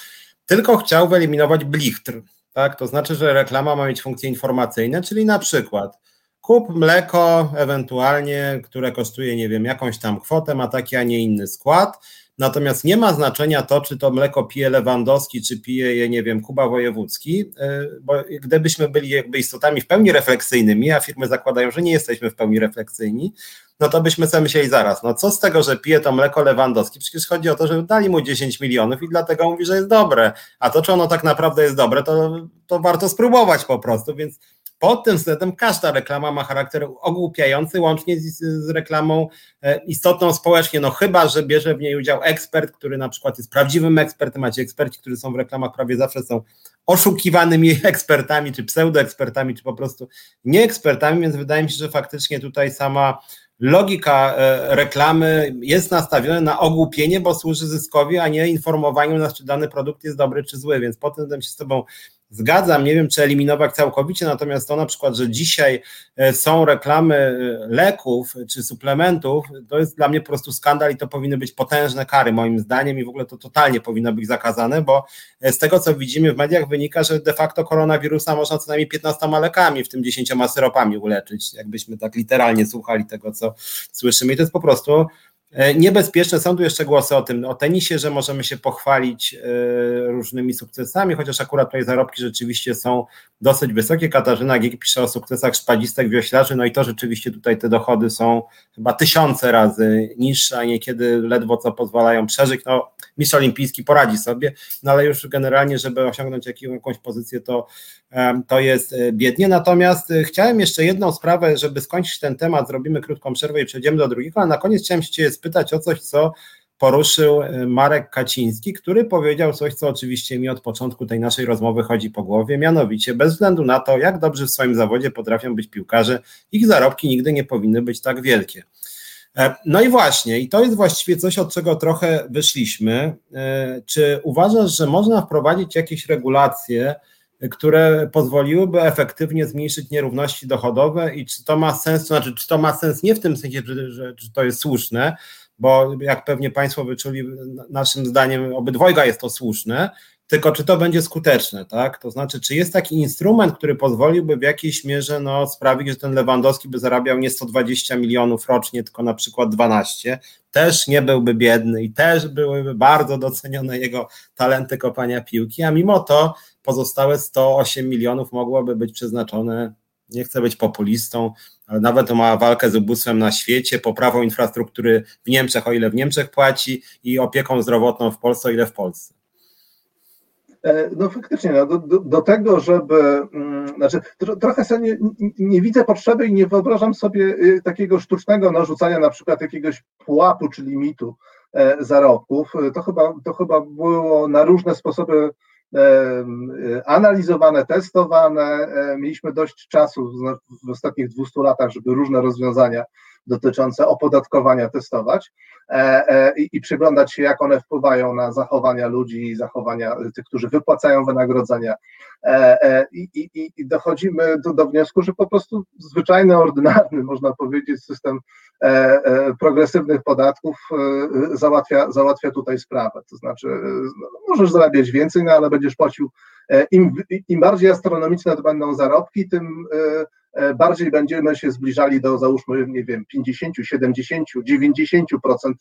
tylko chciał wyeliminować blichtr, tak? To znaczy, że reklama ma mieć funkcje informacyjne, czyli na przykład kup mleko ewentualnie, które kosztuje, nie wiem, jakąś tam kwotę, ma taki, a nie inny skład, Natomiast nie ma znaczenia to, czy to mleko pije Lewandowski, czy pije je, nie wiem, Kuba Wojewódzki, e, bo gdybyśmy byli jakby istotami w pełni refleksyjnymi, a firmy zakładają, że nie jesteśmy w pełni refleksyjni, no to byśmy sobie myśleli zaraz, no co z tego, że pije to mleko Lewandowski? Przecież chodzi o to, że dali mu 10 milionów i dlatego mówi, że jest dobre. A to, czy ono tak naprawdę jest dobre, to, to warto spróbować po prostu, więc pod tym względem każda reklama ma charakter ogłupiający, łącznie z, z, reklamą e, istotną społecznie, no chyba, że bierze w niej udział ekspert, który na przykład jest prawdziwym ekspertem, macie eksperci, którzy są w reklamach prawie zawsze są oszukiwanymi ekspertami, czy pseudoekspertami, czy po prostu nieekspertami, więc wydaje mi się, że faktycznie tutaj sama logika e, reklamy jest nastawiona na ogłupienie, bo służy zyskowi, a nie informowaniu nas, czy dany produkt jest dobry, czy zły, więc po tym się z Tobą zgadzam, nie wiem czy eliminować całkowicie, natomiast to na przykład, że dzisiaj e, są reklamy e, leków czy suplementów, to jest dla mnie po prostu skandal i to powinny być potężne kary moim zdaniem i w ogóle to totalnie powinno być zakazane, bo e, z tego co widzimy w mediach wynika, że de facto koronawirusa można co najmniej 15 lekami, w tym 10 syropami uleczyć, jakbyśmy tak literalnie słuchali tego, co słyszymy. I to jest po prostu niebezpieczne są tu jeszcze głosy o tym, o tenisie, że możemy się pochwalić e, różnymi sukcesami, chociaż akurat tutaj zarobki rzeczywiście są dosyć wysokie. Katarzyna Giek pisze o sukcesach szpadistek wioślarzy, no i to rzeczywiście tutaj te dochody są chyba tysiące razy niższe, a niekiedy ledwo co pozwalają przeżyć. No, mistrz olimpijski poradzi sobie, no ale już generalnie, żeby osiągnąć jakąś pozycję, to, to jest e, biednie. Natomiast chciałem jeszcze jedną sprawę, żeby skończyć ten temat, zrobimy krótką przerwę i przejdziemy do drugiego, ale na koniec chciałem się spytać o coś, co poruszył e, Marek Kaciński, który powiedział coś, co oczywiście mi od początku tej naszej rozmowy chodzi po głowie, mianowicie bez względu na to, jak dobrzy w swoim zawodzie potrafią być piłkarze, ich zarobki nigdy nie powinny być tak wielkie. E, no i właśnie, i to jest właściwie coś, od czego trochę wyszliśmy. E, czy uważasz, że można wprowadzić jakieś regulacje, które pozwoliłyby efektywnie zmniejszyć nierówności dochodowe i czy to ma sens, to znaczy, czy to ma sens nie w tym sensie, że, że, to jest słuszne, bo jak pewnie Państwo wyczuli, naszym zdaniem obydwojga jest to słuszne, tylko czy to będzie skuteczne, tak? To znaczy, czy jest taki instrument, który pozwoliłby w jakiejś mierze no, sprawić, że ten Lewandowski by zarabiał nie 120 milionów rocznie, tylko na przykład 12, też nie byłby biedny i też byłyby bardzo docenione jego talenty kopania piłki, a mimo to pozostałe 108 milionów mogłoby być przeznaczone, nie chcę być populistą, ale nawet ma walkę z ubóstwem na świecie, poprawą infrastruktury w Niemczech, o ile w Niemczech płaci i opieką zdrowotną w Polsce, o ile w Polsce. E, no faktycznie, no, do, do, tego, żeby, mm, znaczy tro, trochę sobie nie, nie, widzę potrzeby i nie wyobrażam sobie y, takiego sztucznego narzucania na przykład jakiegoś pułapu czy limitu e, zarobków. E, to chyba, to chyba było na różne sposoby analizowane, testowane. Mieliśmy dość czasu w ostatnich 200 latach, żeby różne rozwiązania dotyczące opodatkowania testować e, e, i, przyglądać się, jak one wpływają na zachowania ludzi i zachowania tych, którzy wypłacają wynagrodzenia. E, I, i, i dochodzimy do, do wniosku, że po prostu zwyczajny, ordynarny, można powiedzieć, system progresywnych podatków załatwia, załatwia tutaj sprawę. To znaczy, no, możesz zarabiać więcej, no ale będziesz płacił, im, im bardziej astronomiczne to będą zarobki, tym bardziej będziemy się zbliżali do załóżmy, nie wiem, 50, 70, 90%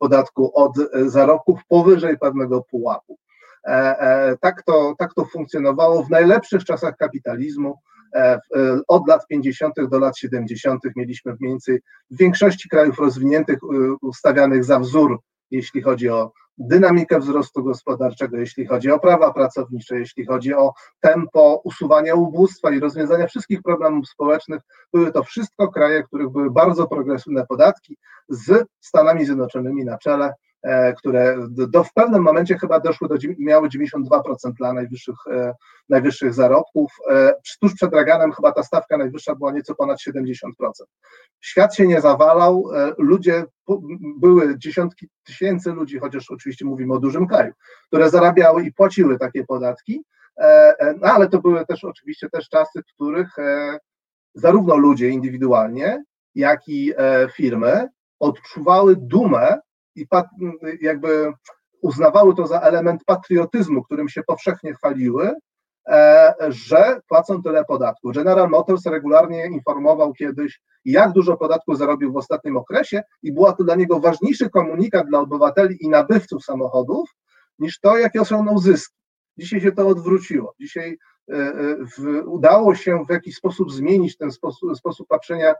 podatku od e, zarobków powyżej pewnego pułapu. E, tak to, tak to funkcjonowało w najlepszych czasach kapitalizmu. Od lat 50. do lat 70. mieliśmy mniej więcej w większości krajów rozwiniętych ustawianych za wzór, jeśli chodzi o dynamikę wzrostu gospodarczego, jeśli chodzi o prawa pracownicze, jeśli chodzi o tempo usuwania ubóstwa i rozwiązania wszystkich problemów społecznych, były to wszystko kraje, których były bardzo progresywne podatki z Stanami Zjednoczonymi na czele. E, które do, w pewnym momencie chyba doszły do, miały 92% dla najwyższych, e, najwyższych zarobków. E, tuż przed Reaganem chyba ta stawka najwyższa była nieco ponad 70%. Świat się nie zawalał, ludzie, były dziesiątki tysięcy ludzi, chociaż oczywiście mówimy o dużym kraju, które zarabiały i płaciły takie podatki, no ale to były też oczywiście też czasy, w których zarówno ludzie indywidualnie, jak i firmy odczuwały dumę i jakby uznawały to za element patriotyzmu, którym się powszechnie chwaliły, e, że płacą tyle podatków. General Motors regularnie informował kiedyś, jak dużo podatku zarobił w ostatnim okresie i była to dla niego ważniejszy komunikat dla obywateli i nabywców samochodów, niż to, jakie osiągnął zyski. Dzisiaj się to odwróciło. Dzisiaj e, e, w, udało się w jakiś sposób zmienić ten sposób, sposób patrzenia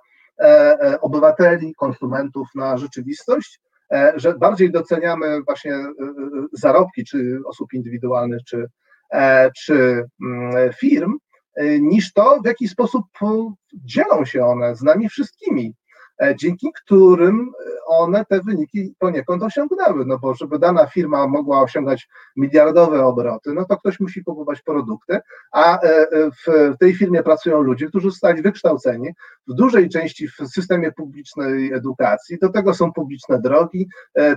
obywateli, konsumentów na rzeczywistość że bardziej doceniamy właśnie e, e, zarobki czy osób indywidualnych, czy, czy mm, firm, niż to, w jaki sposób dzielą się one z nami wszystkimi. E, dzięki którym one te wyniki poniekąd osiągnęły, no bo żeby dana firma mogła osiągać miliardowe obroty, no to ktoś musi kupować produkty, a e, e, w tej firmie pracują ludzie, którzy zostali wykształceni w dużej części w systemie publicznej edukacji, do tego są publiczne drogi,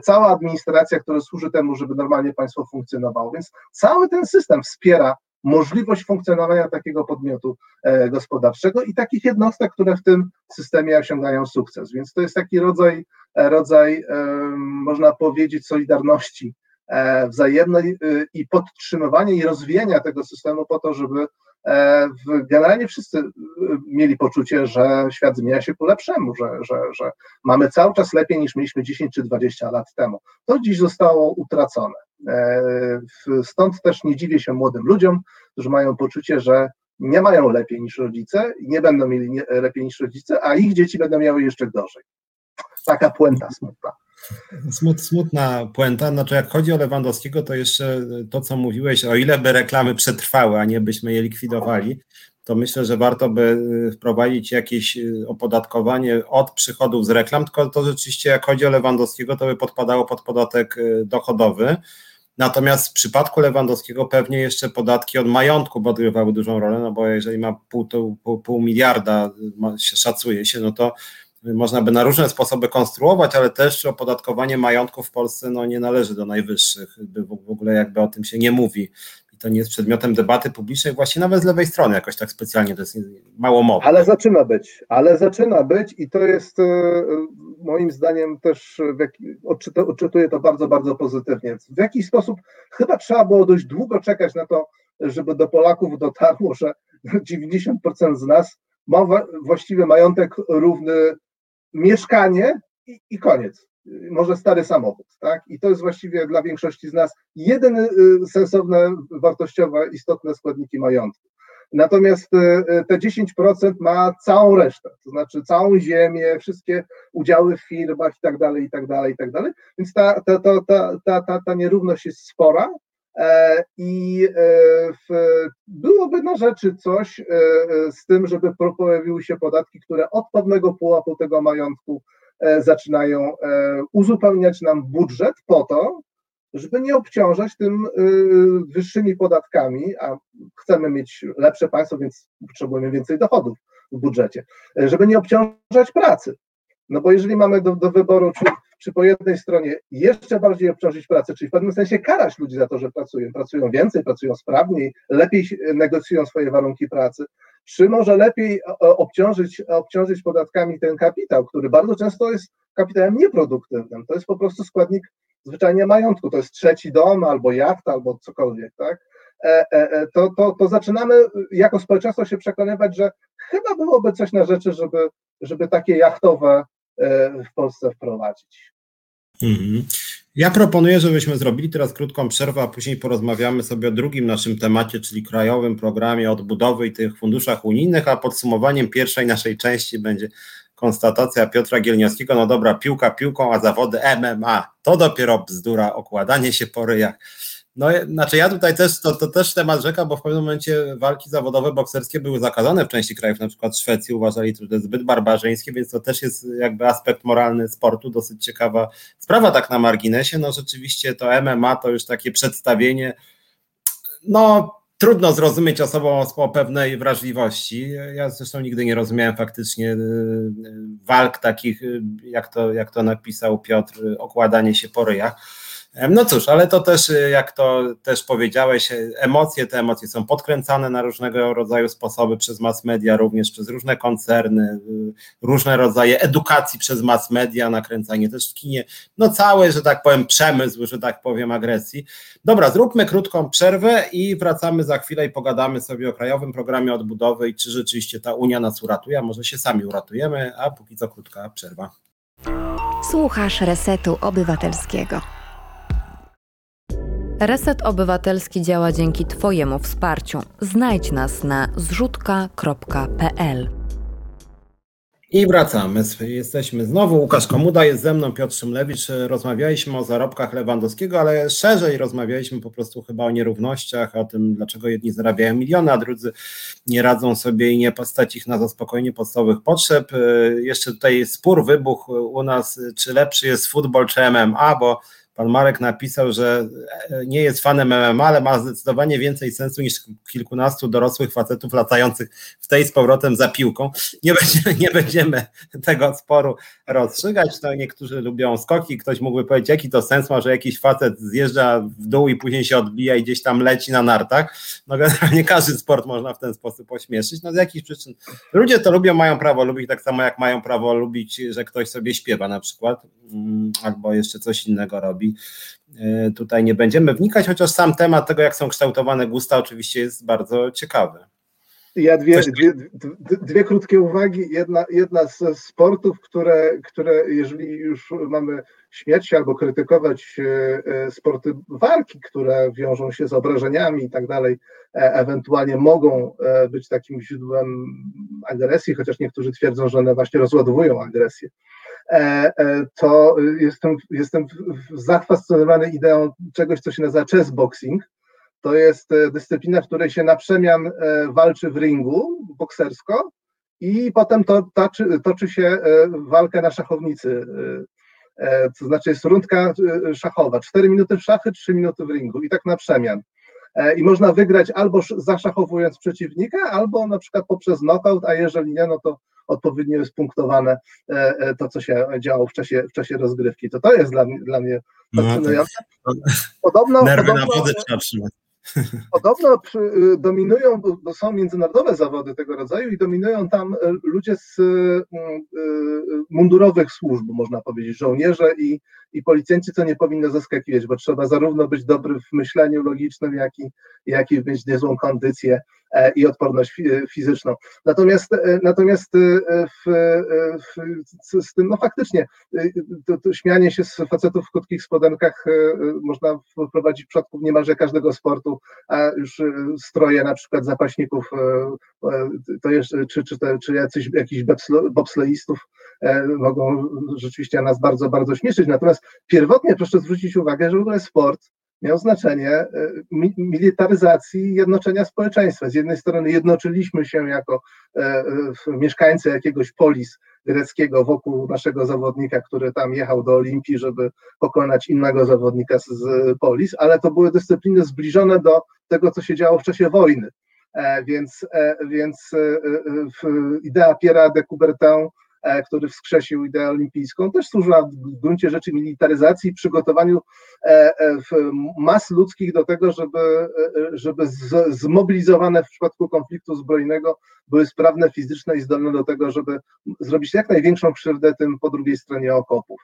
cała administracja, która służy temu, żeby normalnie państwo funkcjonowało, więc cały ten system wspiera możliwość funkcjonowania takiego podmiotu e, gospodarczego i takich jednostek, które w tym systemie osiągają sukces. Więc to jest taki rodzaj, e, rodzaj można powiedzieć, solidarności e, wzajemnej i podtrzymywania i rozwijania tego systemu po to, żeby generalnie wszyscy mieli poczucie, że świat zmienia się ku lepszemu, że, że, że mamy cały czas lepiej niż mieliśmy 10 czy 20 lat temu. To dziś zostało utracone. E, stąd też nie dziwię się młodym ludziom, którzy mają poczucie, że nie mają lepiej niż rodzice nie będą mieli lepiej niż rodzice, a ich dzieci będą miały jeszcze gorzej. Taka puenta smutna. Smut, smutna puenta. Znaczy, jak chodzi o Lewandowskiego, to jeszcze to, co mówiłeś, o ile by reklamy przetrwały, a nie byśmy je likwidowali, to myślę, że warto by wprowadzić jakieś opodatkowanie od przychodów z reklam, tylko to rzeczywiście, jak chodzi o Lewandowskiego, to by podpadało pod podatek dochodowy. Natomiast w przypadku Lewandowskiego pewnie jeszcze podatki od majątku odgrywały dużą rolę, no bo jeżeli ma pół, pół, pół miliarda, szacuje się, no to można by na różne sposoby konstruować, ale też opodatkowanie majątku w Polsce no, nie należy do najwyższych, w ogóle jakby o tym się nie mówi to nie jest przedmiotem debaty publicznej, właśnie nawet z lewej strony jakoś tak specjalnie, to jest mało mowy. Ale zaczyna być, ale zaczyna być i to jest e, moim zdaniem też odczytuję to bardzo, bardzo pozytywnie. W jakiś sposób chyba trzeba było dość długo czekać na to, żeby do Polaków dotarło, że 90% z nas ma właściwie majątek równy mieszkanie i, i koniec. Może stary samochód, tak? I to jest właściwie dla większości z nas jedyne y, sensowne, wartościowe, istotne składniki majątku. Natomiast y, y, te 10% ma całą resztę, to znaczy całą ziemię, wszystkie udziały w firmach i tak dalej, i tak dalej, i tak dalej. Więc ta, ta, ta, ta, ta, ta nierówność jest spora I byłoby na rzeczy coś z tym, żeby pojawiły się podatki, które od pewnego pułapu tego majątku zaczynają uzupełniać nam budżet po to, żeby nie obciążać tym wyższymi podatkami, a chcemy mieć lepsze państwo, więc potrzebujemy więcej dochodów w budżecie, żeby nie obciążać pracy. No bo jeżeli mamy do, do wyboru, czy, czy po jednej stronie jeszcze bardziej obciążyć pracę, czyli w pewnym sensie karać ludzi za to, że pracują, pracują więcej, pracują sprawniej, lepiej negocjują swoje warunki pracy, czy może lepiej obciążyć, obciążyć podatkami ten kapitał, który bardzo często jest kapitałem nieproduktywnym. To jest po prostu składnik zwyczajnie majątku. To jest trzeci dom, albo jachta, albo cokolwiek, tak? E, e, e, to, to, to zaczynamy jako społeczeństwo się przekonywać, że chyba byłoby coś na rzeczy, żeby, żeby takie jachtowe w Polsce wprowadzić. Mhm. Ja proponuję, żebyśmy zrobili teraz krótką przerwę, a później porozmawiamy sobie o drugim naszym temacie, czyli krajowym programie odbudowy i tych funduszach unijnych, a podsumowaniem pierwszej naszej części będzie konstatacja Piotra Gielniowskiego, no dobra, piłka piłką, a zawody MMA, to dopiero bzdura, okładanie się po ryjach. No, znaczy ja tutaj też, to, to też temat rzeka, bo w pewnym momencie walki zawodowe bokserskie były zakazane w części krajów, na przykład Szwecji uważali, że to jest zbyt barbarzyńskie, więc to też jest jakby aspekt moralny sportu, dosyć ciekawa sprawa tak na marginesie, no rzeczywiście to MMA to już takie przedstawienie, no trudno zrozumieć osobom o pewnej wrażliwości. Ja zresztą nigdy nie rozumiałem faktycznie y, y, walk takich, y, jak to, jak to napisał Piotr, okładanie się po ryjach. No cóż, ale to też, jak to też powiedziałeś, emocje, te emocje są podkręcane na różnego rodzaju sposoby przez mass media, również przez różne koncerny, różne rodzaje edukacji przez mass media, nakręcanie też w kinie, no cały, że tak powiem, przemysł, że tak powiem, agresji. Dobra, zróbmy krótką przerwę i wracamy za chwilę i pogadamy sobie o krajowym programie odbudowy i czy rzeczywiście ta Unia nas uratuje, a może się sami uratujemy, a póki co krótka przerwa. Słuchasz Resetu Obywatelskiego. Reset Obywatelski działa dzięki Twojemu wsparciu. Znajdź nas na zrzutka.pl. I wracamy. Jesteśmy znowu. Łukasz Komuda jest ze mną, Piotr Szymlewicz. Rozmawialiśmy o zarobkach Lewandowskiego, ale szerzej rozmawialiśmy po prostu chyba o nierównościach, o tym, dlaczego jedni zarabiają miliony, a drudzy nie radzą sobie i nie postać ich na zaspokojenie podstawowych potrzeb. Jeszcze tutaj spór wybuchł u nas, czy lepszy jest futbol czy MMA, bo Pan Marek napisał, że e, nie jest fanem MMA, ale ma zdecydowanie więcej sensu niż kilkunastu dorosłych facetów latających w tej z powrotem za piłką. Nie będziemy, nie będziemy tego sporu rozstrzygać. To niektórzy lubią skoki. Ktoś mógłby powiedzieć, jaki to sens ma, że jakiś facet zjeżdża w dół i później się odbija i gdzieś tam leci na nartach. No generalnie każdy sport można w ten sposób ośmieszyć. No z jakichś przyczyn. Ludzie to lubią, mają prawo lubić, tak samo jak mają prawo lubić, że ktoś sobie śpiewa na przykład mm, albo jeszcze coś innego robi robi. E, tutaj nie będziemy wnikać, chociaż sam temat tego, jak są kształtowane gusta, oczywiście jest bardzo ciekawy. Ja dwie, dwie, dwie, krótkie uwagi. Jedna, jedna z sportów, które, które jeżeli już mamy śmierć albo krytykować e, e, sporty walki, które wiążą się z obrażeniami i tak dalej, ewentualnie mogą być takim źródłem agresji, chociaż niektórzy twierdzą, że one właśnie rozładowują agresję. E, e, to jestem, jestem zafascynowany ideą czegoś, co się nazywa chessboxing. To jest e, dyscyplina, w której się na przemian walczy w ringu boksersko i potem to, toczy, toczy się walkę na szachownicy. To znaczy jest rundka szachowa, 4 minuty w szachy, 3 minuty w ringu i tak na przemian. I można wygrać albo zaszachowując przeciwnika, albo na przykład poprzez knockout, a jeżeli nie, no to odpowiednio jest punktowane e, e, to, co się działo w czasie, w czasie rozgrywki. To to jest dla mnie, dla mnie no, fascynujące. Podobno, Nerwy podobno, na wody trzeba trzymać. Podobno y, dominują, bo są międzynarodowe zawody tego rodzaju i dominują tam y, ludzie z y, mundurowych służb, można powiedzieć, żołnierze i, i policjanci, co nie powinno zaskakiwać, bo trzeba zarówno być dobry w myśleniu logicznym, jak i, jak i mieć niezłą kondycję i odporność fizyczną. Natomiast, e, natomiast e, w, w, z tym, no faktycznie, to, to śmianie się z facetów w krótkich spodenkach można wprowadzić w przypadku niemalże każdego sportu, a już stroje na przykład zapaśników, to jest, czy, czy, te, czy jacyś, jakichś bobsleistów mogą rzeczywiście nas bardzo, bardzo śmieszyć. Natomiast pierwotnie proszę zwrócić uwagę, że w ogóle sport miał znaczenie militaryzacji i jednoczenia społeczeństwa. Z jednej strony jednoczyliśmy się jako mieszkańcy jakiegoś polis greckiego wokół naszego zawodnika, który tam jechał do Olimpii, żeby pokonać innego zawodnika z, polis, ale to były dyscypliny zbliżone do tego, co się działo w czasie wojny. E, więc, e, więc e, idea Pierre de Coubertin który wskrzesił ideę olimpijską, też służyła w gruncie rzeczy militaryzacji i przygotowaniu mas ludzkich do tego, żeby, żeby zmobilizowane w przypadku konfliktu zbrojnego były sprawne fizycznie i zdolne do tego, żeby zrobić jak największą krzywdę tym po drugiej stronie okopów.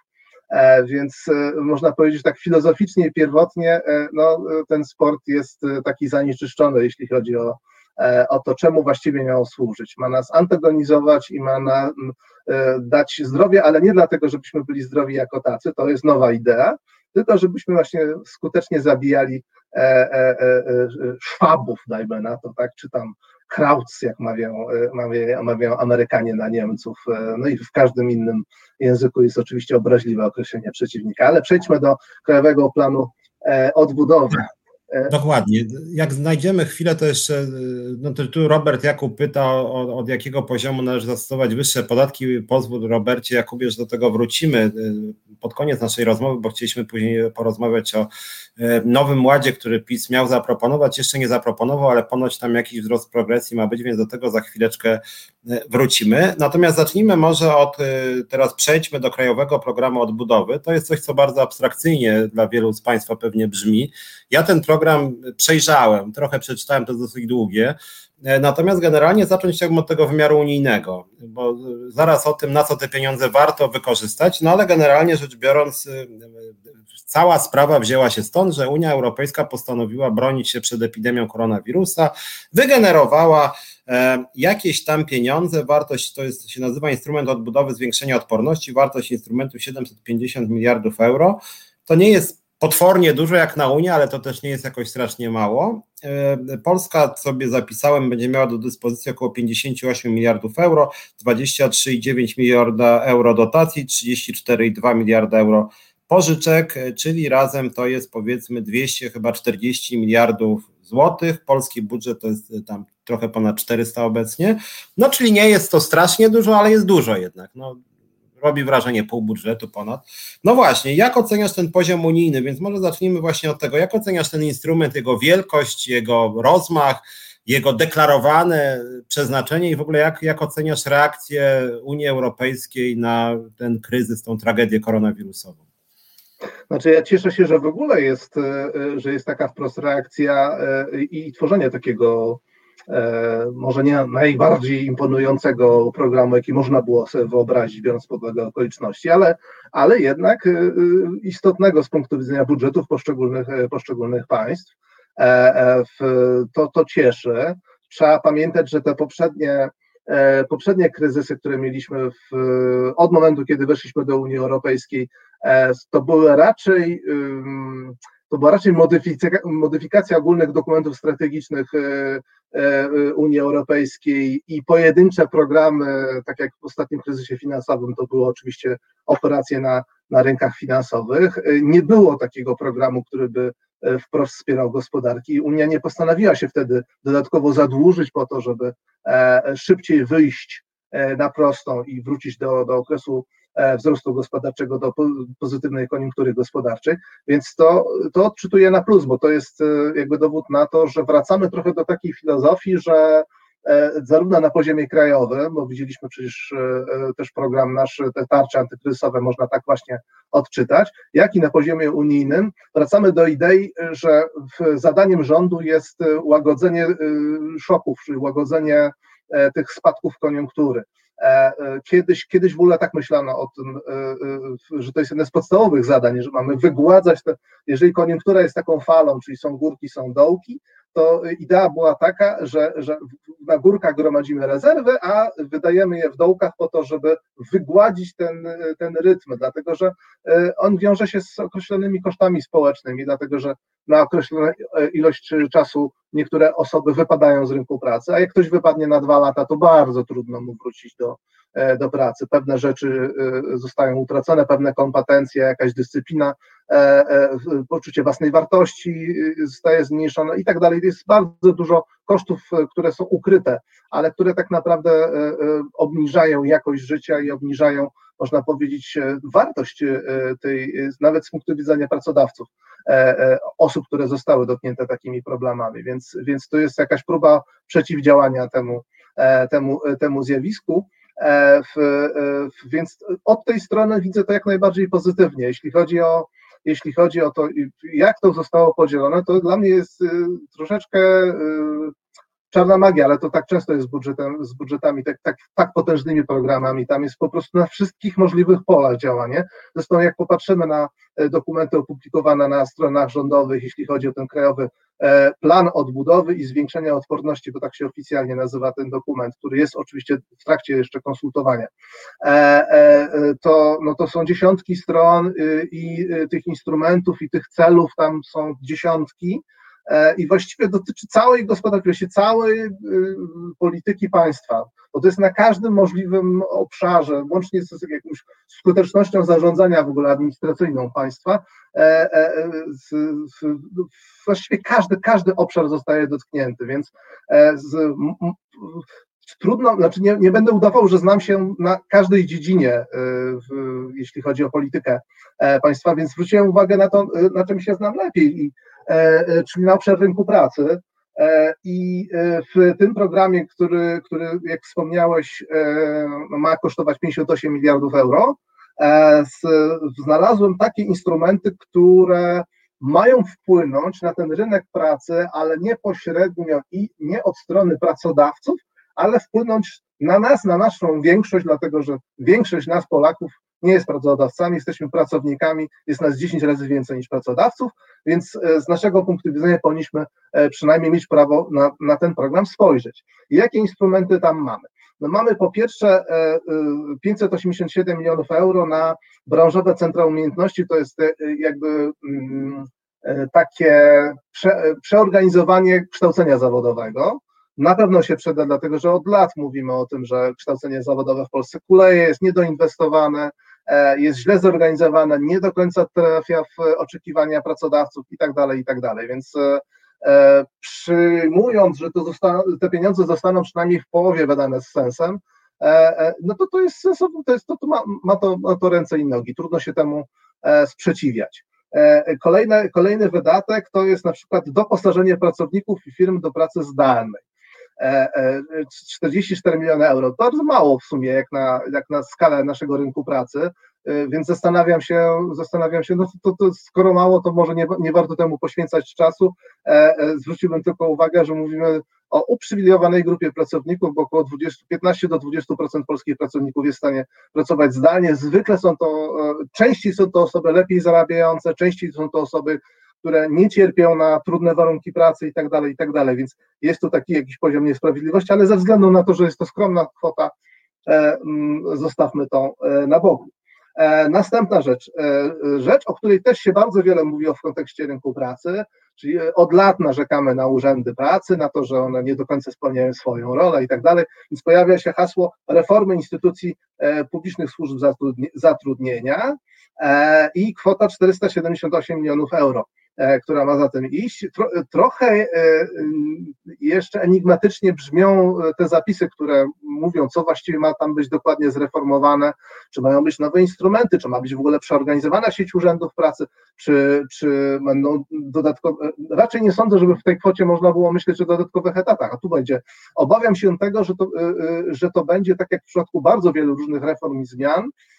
Więc można powiedzieć tak filozoficznie pierwotnie, no, ten sport jest taki zanieczyszczony, jeśli chodzi o, E, o to, czemu właściwie miało służyć. Ma nas antagonizować i ma nam e, dać zdrowie, ale nie dlatego, żebyśmy byli zdrowi jako tacy, to jest nowa idea, tylko żebyśmy właśnie skutecznie zabijali e, szwabów, dajmy na to, tak, czy tam Krauts, jak mawiają, mawiają Amerykanie na Niemców, no i w każdym innym języku jest oczywiście obraźliwe określenie przeciwnika. Ale przejdźmy do Krajowego Planu Odbudowy. Dokładnie. Jak znajdziemy chwilę, to jeszcze, no to tu Robert Jakub pyta, od, jakiego poziomu należy zastosować wyższe podatki. Pozwól Robercie Jakubie, że do tego wrócimy e, pod koniec naszej rozmowy, bo chcieliśmy później porozmawiać o e, nowym ładzie, który PiS miał zaproponować. Jeszcze nie zaproponował, ale ponoć tam jakiś wzrost progresji ma być, więc do tego za chwileczkę wrócimy. Natomiast zacznijmy może od, teraz przejdźmy do Krajowego Programu Odbudowy. To jest coś, co bardzo abstrakcyjnie dla wielu z Państwa pewnie brzmi. Ja ten program program przejrzałem, trochę przeczytałem, to jest dosyć długie. E, natomiast generalnie zacząć chciałbym od tego wymiaru unijnego, bo zaraz o tym, na co te pieniądze warto wykorzystać, no ale generalnie rzecz biorąc, e, cała sprawa wzięła się stąd, że Unia Europejska postanowiła bronić się przed epidemią koronawirusa, wygenerowała e, jakieś tam pieniądze, wartość to jest, się nazywa instrument odbudowy zwiększenia odporności, wartość instrumentu 750 miliardów euro. To nie jest potwornie dużo jak na Unię, ale to też nie jest jakoś strasznie mało. E, Polska sobie zapisałem, będzie miała do dyspozycji około 58 miliardów euro, 23,9 miliarda euro dotacji, 34,2 miliarda euro pożyczek, e, czyli razem to jest powiedzmy 200 chyba 40 miliardów złotych. Polski budżet to jest e, tam trochę ponad 400 obecnie. No czyli nie jest to strasznie dużo, ale jest dużo jednak. No, robi wrażenie pół budżetu ponad. No właśnie, jak oceniasz ten poziom unijny? Więc może zacznijmy właśnie od tego, jak oceniasz ten instrument, jego wielkość, jego rozmach, jego deklarowane przeznaczenie i w ogóle jak, jak oceniasz reakcję Unii Europejskiej na ten kryzys, tą tragedię koronawirusową? Znaczy ja cieszę się, że w ogóle jest, e, że jest taka wprost reakcja e, i tworzenie takiego E, może nie najbardziej imponującego programu, jaki można było sobie wyobrazić, biorąc pod uwagę okoliczności, ale, ale jednak e, e, istotnego z punktu widzenia budżetów poszczególnych, poszczególnych państw. To, to cieszy. Trzeba pamiętać, że te poprzednie, poprzednie kryzysy, które mieliśmy w, od momentu, kiedy weszliśmy do Unii Europejskiej, to były raczej to była raczej modyfikacja, modyfikacja ogólnych dokumentów strategicznych E, Unii Europejskiej i pojedyncze programy, tak jak w ostatnim kryzysie finansowym, to były oczywiście operacje na, na rynkach finansowych. E, nie było takiego programu, który by e, wprost wspierał gospodarki. Unia nie postanowiła się wtedy dodatkowo zadłużyć po to, żeby szybciej wyjść na prostą i wrócić do, do okresu E, wzrostu gospodarczego do pozytywnej koniunktury gospodarczej, więc to, to odczytuję na plus, bo to jest e, jakby dowód na to, że wracamy trochę do takiej filozofii, że e, zarówno na poziomie krajowym, bo widzieliśmy przecież też program nasz, te tarcze antykryzysowe można tak właśnie odczytać, jak i na poziomie unijnym wracamy do idei, że zadaniem rządu jest łagodzenie szoków, czyli łagodzenie tych spadków koniunktury. E, e, kiedyś, kiedyś w ogóle tak myślano o tym, e, że to jest jedno z podstawowych zadań, że mamy wygładzać te, jeżeli koniunktura jest taką falą, czyli są górki, są dołki, to idea była taka, że, że na górkach gromadzimy rezerwy, a wydajemy je w dołkach po to, żeby wygładzić ten, ten rytm, dlatego że on wiąże się z określonymi kosztami społecznymi, dlatego że na określoną ilość czasu niektóre osoby wypadają z rynku pracy, a jak ktoś wypadnie na dwa lata, to bardzo trudno mu wrócić do, e, do pracy. Pewne rzeczy e, zostają utracone, pewne kompetencje, jakaś dyscyplina poczucie własnej wartości zostaje zmniejszone i tak dalej. Jest bardzo dużo kosztów, które są ukryte, ale które tak naprawdę obniżają jakość życia i obniżają można powiedzieć, wartość tej, nawet z punktu widzenia pracodawców, osób, które zostały dotknięte takimi problemami. Więc, więc to jest jakaś próba przeciwdziałania temu, temu, temu zjawisku. E, w, e, w, więc od tej strony widzę to jak najbardziej pozytywnie. Jeśli chodzi o, jeśli chodzi o to, jak to zostało podzielone, to dla mnie jest y, troszeczkę y, czarna magia, ale to tak często jest z, budżetem, z budżetami, tak, tak, tak potężnymi programami. Tam jest po prostu na wszystkich możliwych polach działanie. Zresztą jak popatrzymy na e, dokumenty opublikowane na stronach rządowych, jeśli chodzi o ten krajowy e, plan odbudowy i zwiększenia odporności, bo tak się oficjalnie nazywa ten dokument, który jest oczywiście w trakcie jeszcze konsultowania, e, to, no to są dziesiątki stron y, i y, tych instrumentów i tych celów tam są dziesiątki. E, i właściwie dotyczy całej gospodarki, całej y, polityki państwa, bo to jest na każdym możliwym obszarze, łącznie z jakąś skutecznością zarządzania w ogóle administracyjną państwa, e, e, właściwie każdy, każdy obszar zostaje dotknięty, więc z, trudno, znaczy nie, nie będę udawał, że znam się na każdej dziedzinie, jeśli chodzi o politykę państwa, więc zwróciłem uwagę na to, na czym się znam lepiej i czyli na obszar rynku pracy. E, I w tym programie, który, który jak wspomniałeś, ma kosztować 58 miliardów euro, znalazłem takie instrumenty, które mają wpłynąć na ten rynek pracy, ale nie pośrednio i nie od strony pracodawców, ale wpłynąć na nas, na naszą większość, dlatego że większość nas, Polaków, nie jest pracodawcami, jesteśmy pracownikami, jest nas 10 razy więcej niż pracodawców, więc e, z naszego punktu widzenia powinniśmy e, przynajmniej mieć prawo na, na ten program spojrzeć. Jakie instrumenty tam mamy? No mamy po pierwsze 587 e, milionów euro na branżowe centra umiejętności, to jest jakby mm, takie prze, przeorganizowanie kształcenia zawodowego. Na pewno się przyda, dlatego że od lat mówimy o tym, że kształcenie zawodowe w Polsce kuleje, jest niedoinwestowane, jest źle zorganizowane, nie do końca trafia w oczekiwania pracodawców i tak dalej, i tak dalej. Więc e, e, przyjmując, że te pieniądze zostaną przynajmniej w połowie wydane z sensem, no to to jest sensowne, to, jest, to, to ma, ma, to, to ręce i nogi, trudno się temu sprzeciwiać. Kolejny, kolejny wydatek to jest na przykład doposażenie pracowników i firm do pracy zdalnej. 44 e, e, miliony euro. Bardzo mało w sumie, jak na, jak na skalę naszego rynku pracy, e, więc zastanawiam się, zastanawiam się, no to, to skoro mało, to może nie, nie warto temu poświęcać czasu. Zwróciłbym tylko uwagę, że mówimy o uprzywilejowanej grupie pracowników, bo około 20, 15 do 20% polskich pracowników jest w stanie pracować zdalnie. Zwykle są to, częściej są to osoby lepiej zarabiające, częściej są to osoby, które nie cierpią na trudne warunki pracy i tak dalej, i tak dalej, więc jest tu taki jakiś poziom niesprawiedliwości, ale ze względu na to, że jest to skromna kwota, e, mm, zostawmy to e, na boku. E, następna rzecz, rzecz, o której też się bardzo wiele mówi w kontekście rynku pracy, czyli od lat narzekamy na urzędy pracy, na to, że one nie do końca spełniają swoją rolę i tak dalej, więc pojawia się hasło reformy instytucji publicznych służb zatrudnienia i kwota 478 milionów euro. E, która ma za tym iść. Tro, trochę e, jeszcze enigmatycznie brzmią te zapisy, które mówią, co właściwie ma tam być dokładnie zreformowane, czy mają być nowe instrumenty, czy ma być w ogóle przeorganizowana sieć urzędów pracy, czy, czy będą dodatkowe. Raczej nie sądzę, żeby w tej kwocie można było myśleć o dodatkowych etatach, a tu będzie. Obawiam się tego, że to, e, że to będzie tak jak w przypadku bardzo wielu różnych reform i zmian, E, e,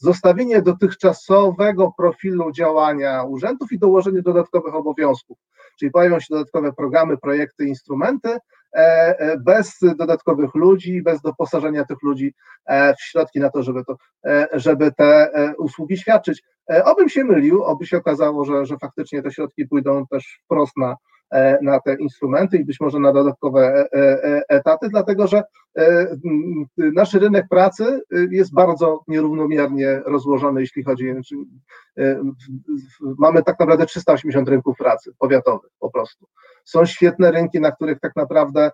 zostawienie dotychczasowego profilu działania urzędów i dołożenie dodatkowych obowiązków. Czyli pojawią się dodatkowe programy, projekty, instrumenty, e, bez dodatkowych ludzi, bez doposażenia tych ludzi w środki na to, żeby, to, żeby te usługi świadczyć. Obym się mylił, oby się okazało, że, że faktycznie te środki pójdą też wprost na E, na te instrumenty i być może na dodatkowe e, e, etaty, dlatego że nasz rynek pracy jest bardzo nierównomiernie rozłożony, jeśli chodzi, znaczy, mamy tak naprawdę 380 rynków pracy powiatowych po prostu. Są świetne rynki, na których tak naprawdę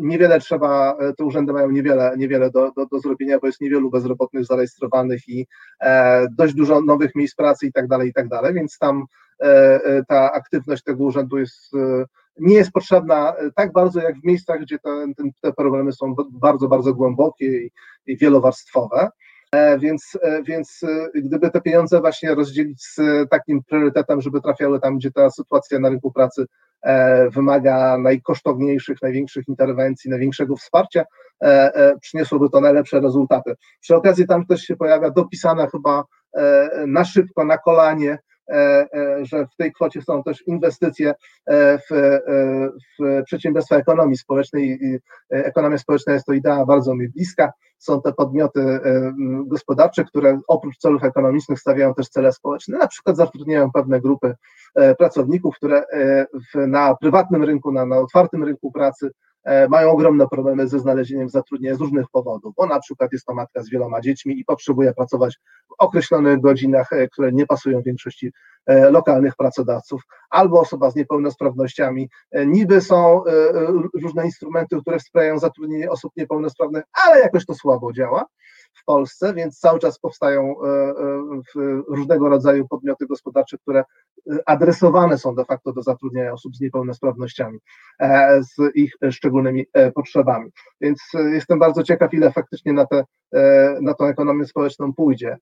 niewiele trzeba, te urzędy mają niewiele, niewiele do, do, do zrobienia, bo jest niewielu bezrobotnych zarejestrowanych i dość dużo nowych miejsc pracy i tak dalej, i tak dalej, więc tam ta aktywność tego urzędu jest nie jest potrzebna e, tak bardzo jak w miejscach, gdzie te, problemy są bardzo, bardzo głębokie i, i wielowarstwowe. E, więc, e, więc gdyby te pieniądze właśnie rozdzielić z takim priorytetem, żeby trafiały tam, gdzie ta sytuacja na rynku pracy wymaga najkosztowniejszych, największych interwencji, największego wsparcia, przyniosłoby to najlepsze rezultaty. Przy okazji tam też się pojawia dopisana chyba na szybko, na kolanie E, e, że w tej kwocie są też inwestycje e, w, w przedsiębiorstwa ekonomii społecznej. Ekonomia społeczna jest to idea bardzo mi bliska. Są te podmioty gospodarcze, które oprócz celów ekonomicznych stawiają też cele społeczne, na przykład zatrudniają pewne grupy pracowników, które na prywatnym rynku, na, na otwartym rynku pracy E, mają ogromne problemy ze znalezieniem zatrudnienia z różnych powodów, bo na przykład jest to matka z wieloma dziećmi i potrzebuje pracować w określonych godzinach, e, które nie pasują większości e, lokalnych pracodawców, albo osoba z niepełnosprawnościami. Niby są różne instrumenty, które wspierają zatrudnienie osób niepełnosprawnych, ale jakoś to słabo działa w Polsce, więc cały czas powstają różnego rodzaju podmioty gospodarcze, które adresowane są de facto do zatrudnienia osób z niepełnosprawnościami, z ich szczególnymi e, potrzebami. Więc e, jestem bardzo ciekaw, ile faktycznie na, te, e, na tą ekonomię społeczną pójdzie.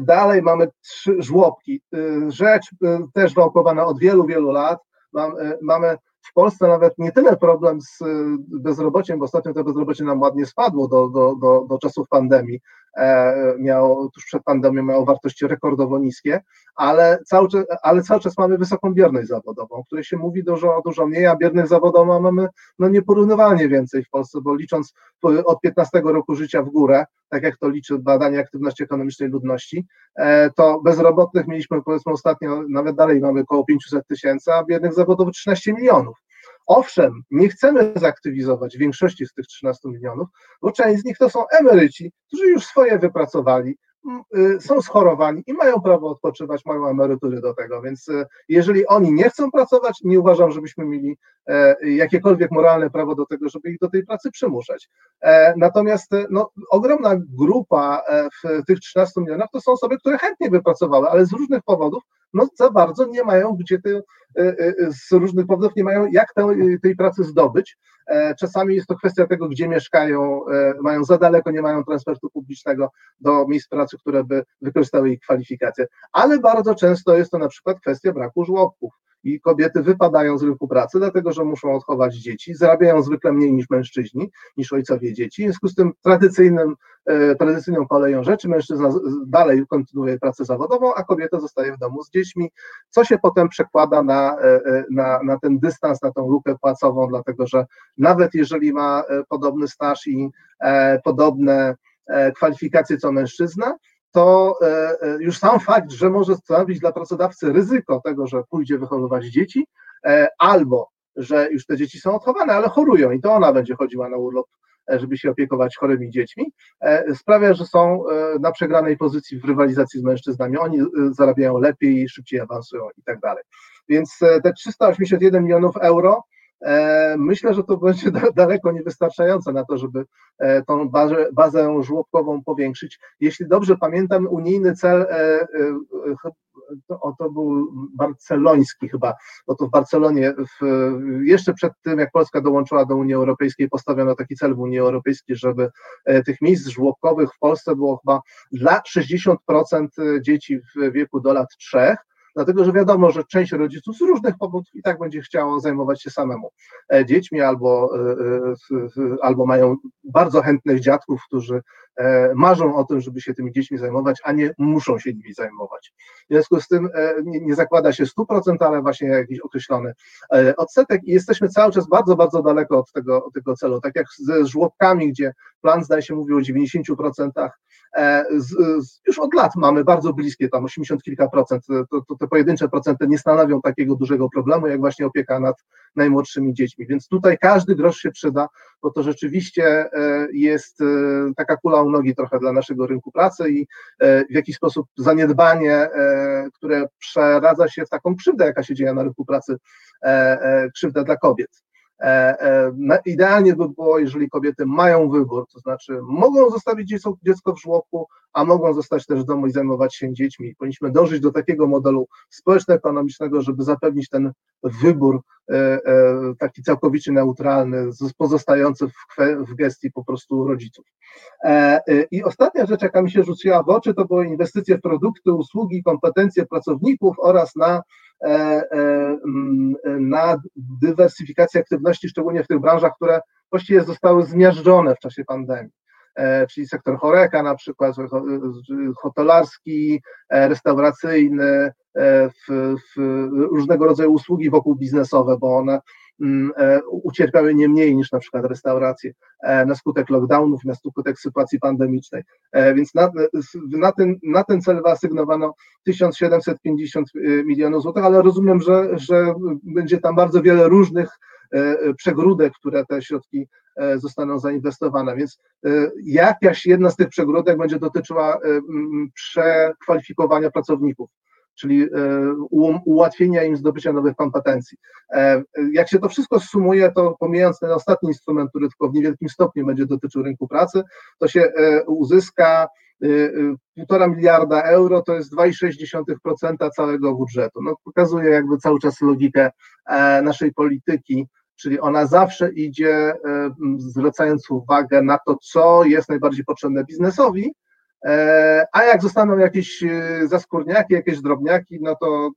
Dalej mamy trzy żłobki. Rzecz też wałkowana od wielu, wielu lat. Mamy w Polsce nawet nie tyle problem z bezrobociem, bo ostatnio to bezrobocie nam ładnie spadło do, do, do, do czasów pandemii, E, miał, tuż przed pandemią miało wartości rekordowo niskie, ale cały, czas, ale cały czas mamy wysoką bierność zawodową, o której się mówi dużo, dużo mniej, a biernych zawodowo mamy no, nieporównywalnie więcej w Polsce, bo licząc od 15 roku życia w górę, tak jak to liczy badanie aktywności ekonomicznej ludności, e, to bezrobotnych mieliśmy powiedzmy ostatnio, nawet dalej mamy około 500 tysięcy, a biernych zawodowych 13 milionów. Owszem, nie chcemy zaktywizować większości z tych 13 milionów, bo część z nich to są emeryci, którzy już swoje wypracowali, są schorowani i mają prawo odpoczywać, mają emerytury do tego, więc y, jeżeli oni nie chcą pracować, nie uważam, żebyśmy mieli e, jakiekolwiek moralne prawo do tego, żeby ich do tej pracy przymuszać. E, natomiast no, ogromna grupa e, w tych 13 milionach to są osoby, które chętnie by pracowały, ale z różnych powodów no za bardzo nie mają gdzie te, z różnych powodów nie mają jak tej, tej pracy zdobyć. E, czasami jest to kwestia tego, gdzie mieszkają, e, mają za daleko, nie mają transportu publicznego do miejsc pracy, które by wykorzystały ich kwalifikacje, ale bardzo często jest to na przykład kwestia braku żłobków i kobiety wypadają z rynku pracy, dlatego że muszą odchować dzieci, zarabiają zwykle mniej niż mężczyźni, niż ojcowie dzieci. W związku z tym tradycyjnym, e, tradycyjną koleją rzeczy mężczyzna dalej kontynuuje pracę zawodową, a kobieta zostaje w domu z dziećmi, co się potem przekłada na, e, e, na, na ten dystans, na tą lukę płacową, dlatego że nawet jeżeli ma podobny staż i podobne kwalifikacje co mężczyzna, to e, e, już sam fakt, że może stanowić dla pracodawcy ryzyko tego, że pójdzie wychowywać dzieci, e, albo że już te dzieci są odchowane, ale chorują i to ona będzie chodziła na urlop, żeby się opiekować chorymi dziećmi, sprawia, że są na przegranej pozycji w rywalizacji z mężczyznami. Oni zarabiają lepiej, szybciej awansują i tak dalej. Więc te 381 milionów euro myślę, że to będzie daleko niewystarczające na to, żeby e, tą bazę, bazę żłobkową powiększyć. Jeśli dobrze pamiętam, unijny cel e, to, to był barceloński chyba, bo to w Barcelonie w, jeszcze przed tym, jak Polska dołączyła do Unii Europejskiej, postawiono taki cel w Unii Europejskiej, żeby tych miejsc żłobkowych w Polsce było chyba dla 60% dzieci w wieku do lat trzech, dlatego że wiadomo, że część rodziców z różnych powodów i tak będzie chciało zajmować się samemu e, dziećmi albo, e, e, albo mają bardzo chętnych dziadków, którzy marzą o tym, żeby się tymi dziećmi zajmować, a nie muszą się nimi zajmować. W związku z tym nie, nie zakłada się 100%, ale właśnie jakiś określony odsetek i jesteśmy cały czas bardzo, bardzo daleko od tego, od tego celu. Tak jak ze żłobkami, gdzie plan zdaje się mówił o 90%, z, z, już od lat mamy bardzo bliskie, tam 80 kilka procent, to, to, te pojedyncze procenty nie stanowią takiego dużego problemu, jak właśnie opieka nad najmłodszymi dziećmi. Więc tutaj każdy grosz się przyda, bo to rzeczywiście jest taka kula u nogi trochę dla naszego rynku pracy i w jakiś sposób zaniedbanie, które przeradza się w taką krzywdę, jaka się dzieje na rynku pracy, krzywdę dla kobiet. E, e, idealnie by było, jeżeli kobiety mają wybór, to znaczy mogą zostawić dziecko, w żłobku, a mogą zostać też w domu i zajmować się dziećmi. Powinniśmy dążyć do takiego modelu społeczno-ekonomicznego, żeby zapewnić ten wybór e, taki całkowicie neutralny, pozostający w, gestii po prostu rodziców. I ostatnia rzecz, jaka mi się rzuciła w oczy, to były inwestycje w produkty, usługi, kompetencje pracowników oraz na na dywersyfikację aktywności, szczególnie w tych branżach, które właściwie zostały zmiażdżone w czasie pandemii. e, czyli sektor choreka na przykład, hotelarski, restauracyjny, w, w różnego rodzaju usługi wokół biznesowe, bo one Mm, e, ucierpiały nie mniej niż na przykład restauracje e, na skutek lockdownów, na skutek sytuacji pandemicznej. E, więc na, na, ten, na ten cel wyasygnowano 1750 milionów złotych, ale rozumiem, że, że będzie tam bardzo wiele różnych przegródek, które te środki zostaną zainwestowane. Więc jakaś jedna z tych przegródek będzie dotyczyła przekwalifikowania pracowników czyli e, ułatwienia im zdobycia nowych kompetencji. E, jak się to wszystko sumuje, to pomijając ten ostatni instrument, który tylko w niewielkim stopniu będzie dotyczył rynku pracy, to się e, uzyska półtora miliarda euro, to jest 2,6% całego budżetu. No, pokazuje jakby cały czas logikę naszej polityki, czyli ona zawsze idzie zwracając uwagę na to, co jest najbardziej potrzebne biznesowi, E, a jak zostaną jakieś e, zaskórniaki, jakieś drobniaki, no to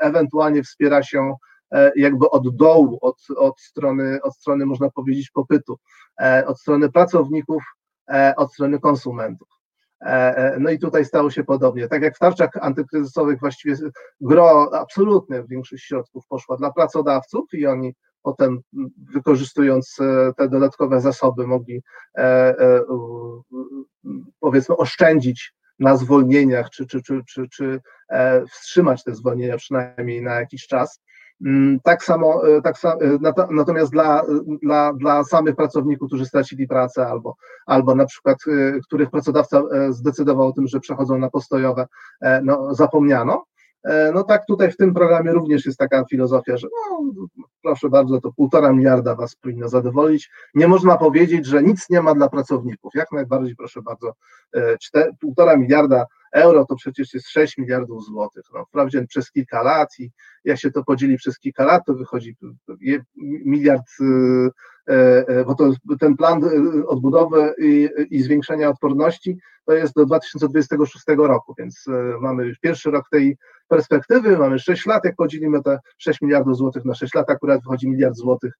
ewentualnie wspiera się e, jakby od dołu, od, od, strony, od strony, można powiedzieć, popytu, od strony pracowników, od strony konsumentów. No i tutaj stało się podobnie. Tak jak w tarczach antykryzysowych właściwie gro absolutne większość środków poszła dla pracodawców i oni potem wykorzystując te dodatkowe zasoby mogli powiedzmy oszczędzić na zwolnieniach, czy, czy, czy, czy, czy e, wstrzymać te zwolnienia przynajmniej na jakiś czas. Mm, tak samo, e, tak e, natomiast dla, dla, dla samych pracowników, którzy stracili pracę albo, albo na przykład, których pracodawca zdecydował o tym, że przechodzą na postojowe, no, zapomniano. E, no tak, tutaj w tym programie również jest taka filozofia, że no, proszę bardzo, to półtora miliarda Was powinno zadowolić. Nie można powiedzieć, że nic nie ma dla pracowników. Jak najbardziej, proszę bardzo, e, półtora miliarda euro to przecież jest 6 miliardów złotych. No, wprawdzie przez kilka lat i jak się to podzieli przez kilka lat, to wychodzi miliard e, bo to ten plan e, odbudowy i, i zwiększenia odporności to jest do 2026 roku, więc mamy już pierwszy rok tej perspektywy, mamy 6 lat, jak podzielimy te 6 miliardów złotych na 6 lat, akurat wychodzi miliard złotych,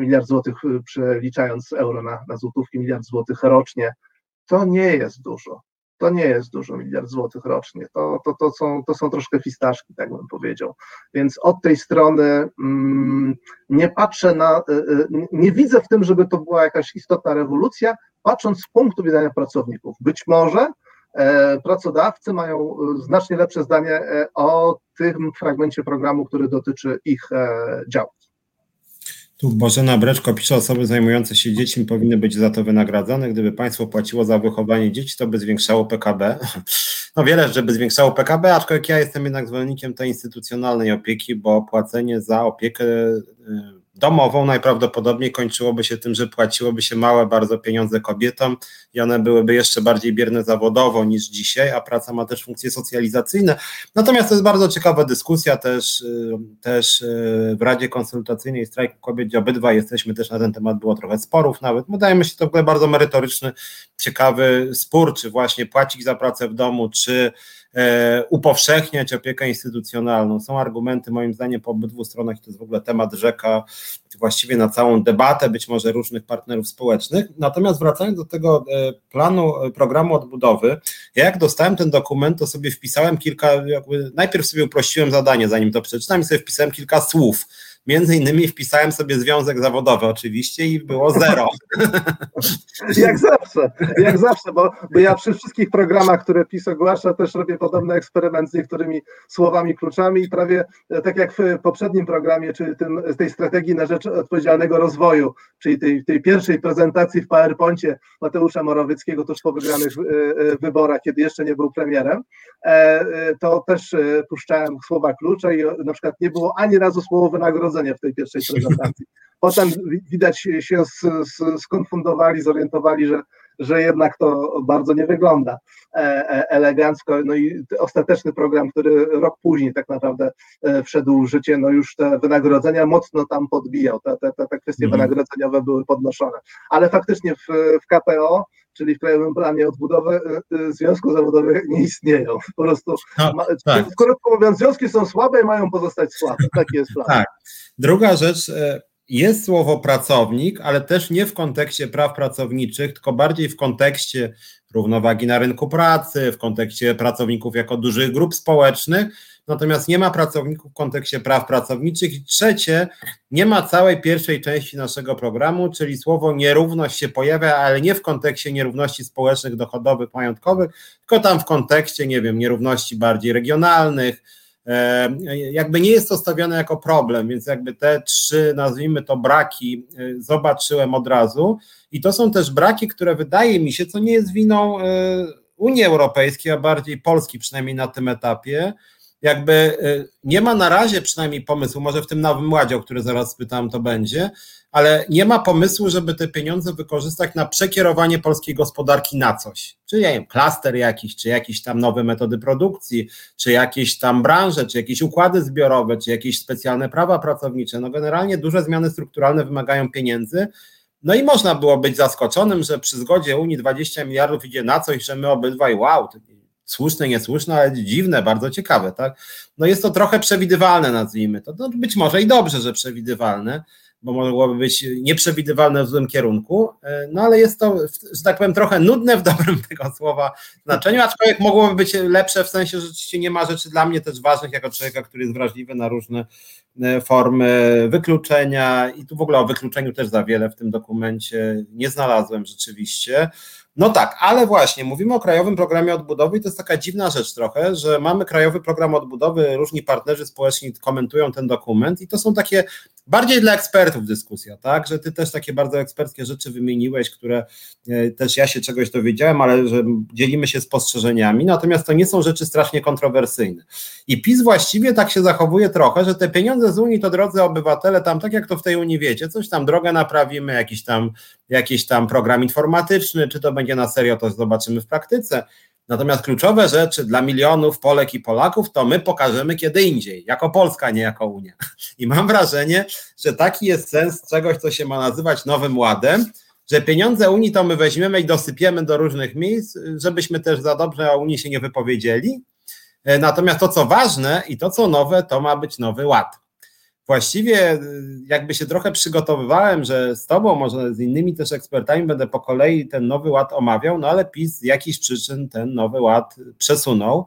miliard złotych przeliczając euro na, na złotówki, miliard złotych rocznie, to nie jest dużo to nie jest dużo, miliard złotych rocznie. To, to, to, są, to są troszkę fistaszki, tak bym powiedział. Więc od tej strony mm, nie patrzę na, y, y, nie widzę w tym, żeby to była jakaś istotna rewolucja, patrząc z punktu widzenia pracowników. Być może e, pracodawcy mają y, znacznie lepsze zdanie e, o tym fragmencie programu, który dotyczy ich e. Tu Bożena Breczko pisze, osoby zajmujące się dziećmi powinny być za to wynagradzane. Gdyby państwo płaciło za wychowanie dzieci, to by zwiększało PKB. No wiele rzeczy by zwiększało PKB, aczkolwiek ja jestem jednak zwolennikiem tej instytucjonalnej opieki, bo płacenie za opiekę domową najprawdopodobniej kończyłoby się tym, że płaciłoby się małe bardzo pieniądze kobietom i one byłyby jeszcze bardziej bierne zawodowo niż dzisiaj, a praca ma też funkcje socjalizacyjne. Natomiast to jest bardzo ciekawa dyskusja też, y, też y, w Radzie Konsultacyjnej Strajku Kobiet, gdzie obydwa jesteśmy, też na ten temat było trochę sporów nawet. Wydaje mi się to w ogóle bardzo merytoryczny, ciekawy spór, czy właśnie płacić za pracę w domu, czy upowszechniać opiekę instytucjonalną. Są argumenty moim zdaniem po obydwu stronach, to jest w ogóle temat rzeka właściwie na całą debatę, być może różnych partnerów społecznych. Natomiast wracając do tego e, planu, e, programu odbudowy, ja jak dostałem ten dokument, to sobie wpisałem kilka, jakby najpierw sobie uprościłem zadanie, zanim to przeczytam i sobie wpisałem kilka słów między innymi wpisałem sobie związek zawodowy oczywiście i było zero. Jak zawsze, jak zawsze, bo, bo ja przy wszystkich programach, które PiS ogłasza, też robię podobny eksperyment z niektórymi słowami, kluczami i prawie e, tak jak w poprzednim programie, czyli tym, tej strategii na rzecz odpowiedzialnego rozwoju, czyli tej, tej pierwszej prezentacji w PowerPoincie Mateusza Morawieckiego tuż po wygranych e, wyborach, kiedy jeszcze nie był premierem, to też puszczałem słowa klucze i na przykład nie było ani razu słowo wynagrodzenie w tej pierwszej prezentacji. Potem widać się skonfundowali, zorientowali, że, że jednak to bardzo nie wygląda e, e, elegancko. No i ostateczny program, który rok później tak naprawdę e, wszedł w życie, no już te wynagrodzenia mocno tam podbijał. Te, te, te kwestie mhm. wynagrodzeniowe były podnoszone. Ale faktycznie w, w KPO czyli w Krajowym Planie Odbudowy związku zawodowych nie istnieją. Po prostu, no, tak. krótko mówiąc, związki są słabe i mają pozostać słabe. Taki jest plan. Tak. Druga rzecz, jest słowo pracownik, ale też nie w kontekście praw pracowniczych, tylko bardziej w kontekście równowagi na rynku pracy, w kontekście pracowników jako dużych grup społecznych, natomiast nie ma pracowników w kontekście praw pracowniczych. I trzecie, nie ma całej pierwszej części naszego programu, czyli słowo nierówność się pojawia, ale nie w kontekście nierówności społecznych, dochodowych, majątkowych, tylko tam w kontekście, nie wiem, nierówności bardziej regionalnych, jakby nie jest to stawiane jako problem, więc jakby te trzy, nazwijmy to braki, e, zobaczyłem od razu. I to są też braki, które wydaje mi się, co nie jest winą e, Unii Europejskiej, a bardziej Polski przynajmniej na tym etapie, jakby nie ma na razie przynajmniej pomysłu, może w tym nowym ładzie, o który zaraz spytam, to będzie, ale nie ma pomysłu, żeby te pieniądze wykorzystać na przekierowanie polskiej gospodarki na coś. Czy nie wiem, klaster jakiś, czy jakieś tam nowe metody produkcji, czy jakieś tam branże, czy jakieś układy zbiorowe, czy jakieś specjalne prawa pracownicze. No generalnie duże zmiany strukturalne wymagają pieniędzy. No i można było być zaskoczonym, że przy zgodzie Unii 20 miliardów idzie na coś, że my obydwaj, wow, słuszne, niesłuszne, ale dziwne, bardzo ciekawe, tak? No jest to trochę przewidywalne, nazwijmy to. No być może i dobrze, że przewidywalne, bo mogłoby być nieprzewidywalne w złym kierunku, e, no ale jest to, że tak powiem, trochę nudne w dobrym tego słowa znaczeniu, aczkolwiek mogłoby być lepsze w sensie, że rzeczywiście nie ma rzeczy dla mnie też ważnych jako człowieka, który jest wrażliwy na różne e, formy wykluczenia i tu w ogóle o wykluczeniu też za wiele w tym dokumencie nie znalazłem rzeczywiście. No tak, ale właśnie mówimy o Krajowym Programie Odbudowy i to jest taka dziwna rzecz trochę, że mamy Krajowy Program Odbudowy, różni partnerzy społeczni komentują ten dokument i to są takie bardziej dla ekspertów dyskusja, tak, że ty też takie bardzo eksperckie rzeczy wymieniłeś, które e, też ja się czegoś dowiedziałem, ale że dzielimy się spostrzeżeniami, natomiast to nie są rzeczy strasznie kontrowersyjne. I PiS właściwie tak się zachowuje trochę, że te pieniądze z Unii to drodzy obywatele, tam tak jak to w tej Unii wiecie, coś tam drogę naprawimy, jakiś tam, jakiś tam program informatyczny, czy to będzie na serio, to zobaczymy w praktyce. Natomiast kluczowe rzeczy dla milionów Polek i Polaków to my pokażemy kiedy indziej, jako Polska, nie jako Unia. I mam wrażenie, że taki jest sens czegoś, co się ma nazywać Nowym Ładem, że pieniądze Unii to my weźmiemy i dosypiemy do różnych miejsc, żebyśmy też za dobrze o Unii się nie wypowiedzieli. E, natomiast to, co ważne i to, co nowe, to ma być Nowy Ład właściwie y, jakby się trochę przygotowywałem, że z Tobą, może z innymi też ekspertami będę po kolei ten nowy ład omawiał, no ale PiS z jakichś przyczyn ten nowy ład przesunął.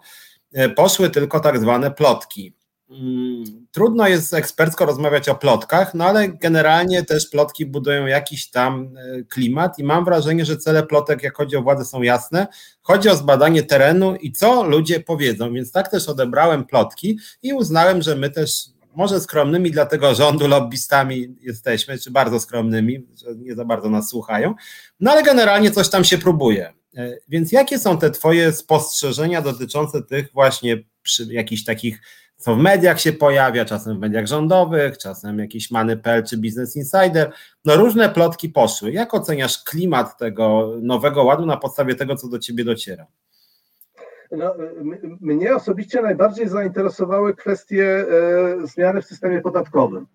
E, poszły tylko tak zwane plotki. Mm, trudno jest ekspercko rozmawiać o plotkach, no ale generalnie też plotki budują jakiś tam e, klimat i mam wrażenie, że cele plotek, jak chodzi o władzę, są jasne. Chodzi o zbadanie terenu i co ludzie powiedzą, więc tak też odebrałem plotki i uznałem, że my też może skromnymi dla tego rządu lobbystami jesteśmy, czy bardzo skromnymi, że nie za bardzo nas słuchają, no ale generalnie coś tam się próbuje. E, więc jakie są te Twoje spostrzeżenia dotyczące tych właśnie przy jakichś takich, co w mediach się pojawia, czasem w mediach rządowych, czasem jakiś Many.pl czy Business Insider, no różne plotki poszły. Jak oceniasz klimat tego nowego ładu na podstawie tego, co do Ciebie dociera? No, mnie osobiście najbardziej zainteresowały kwestie e, zmiany w systemie podatkowym,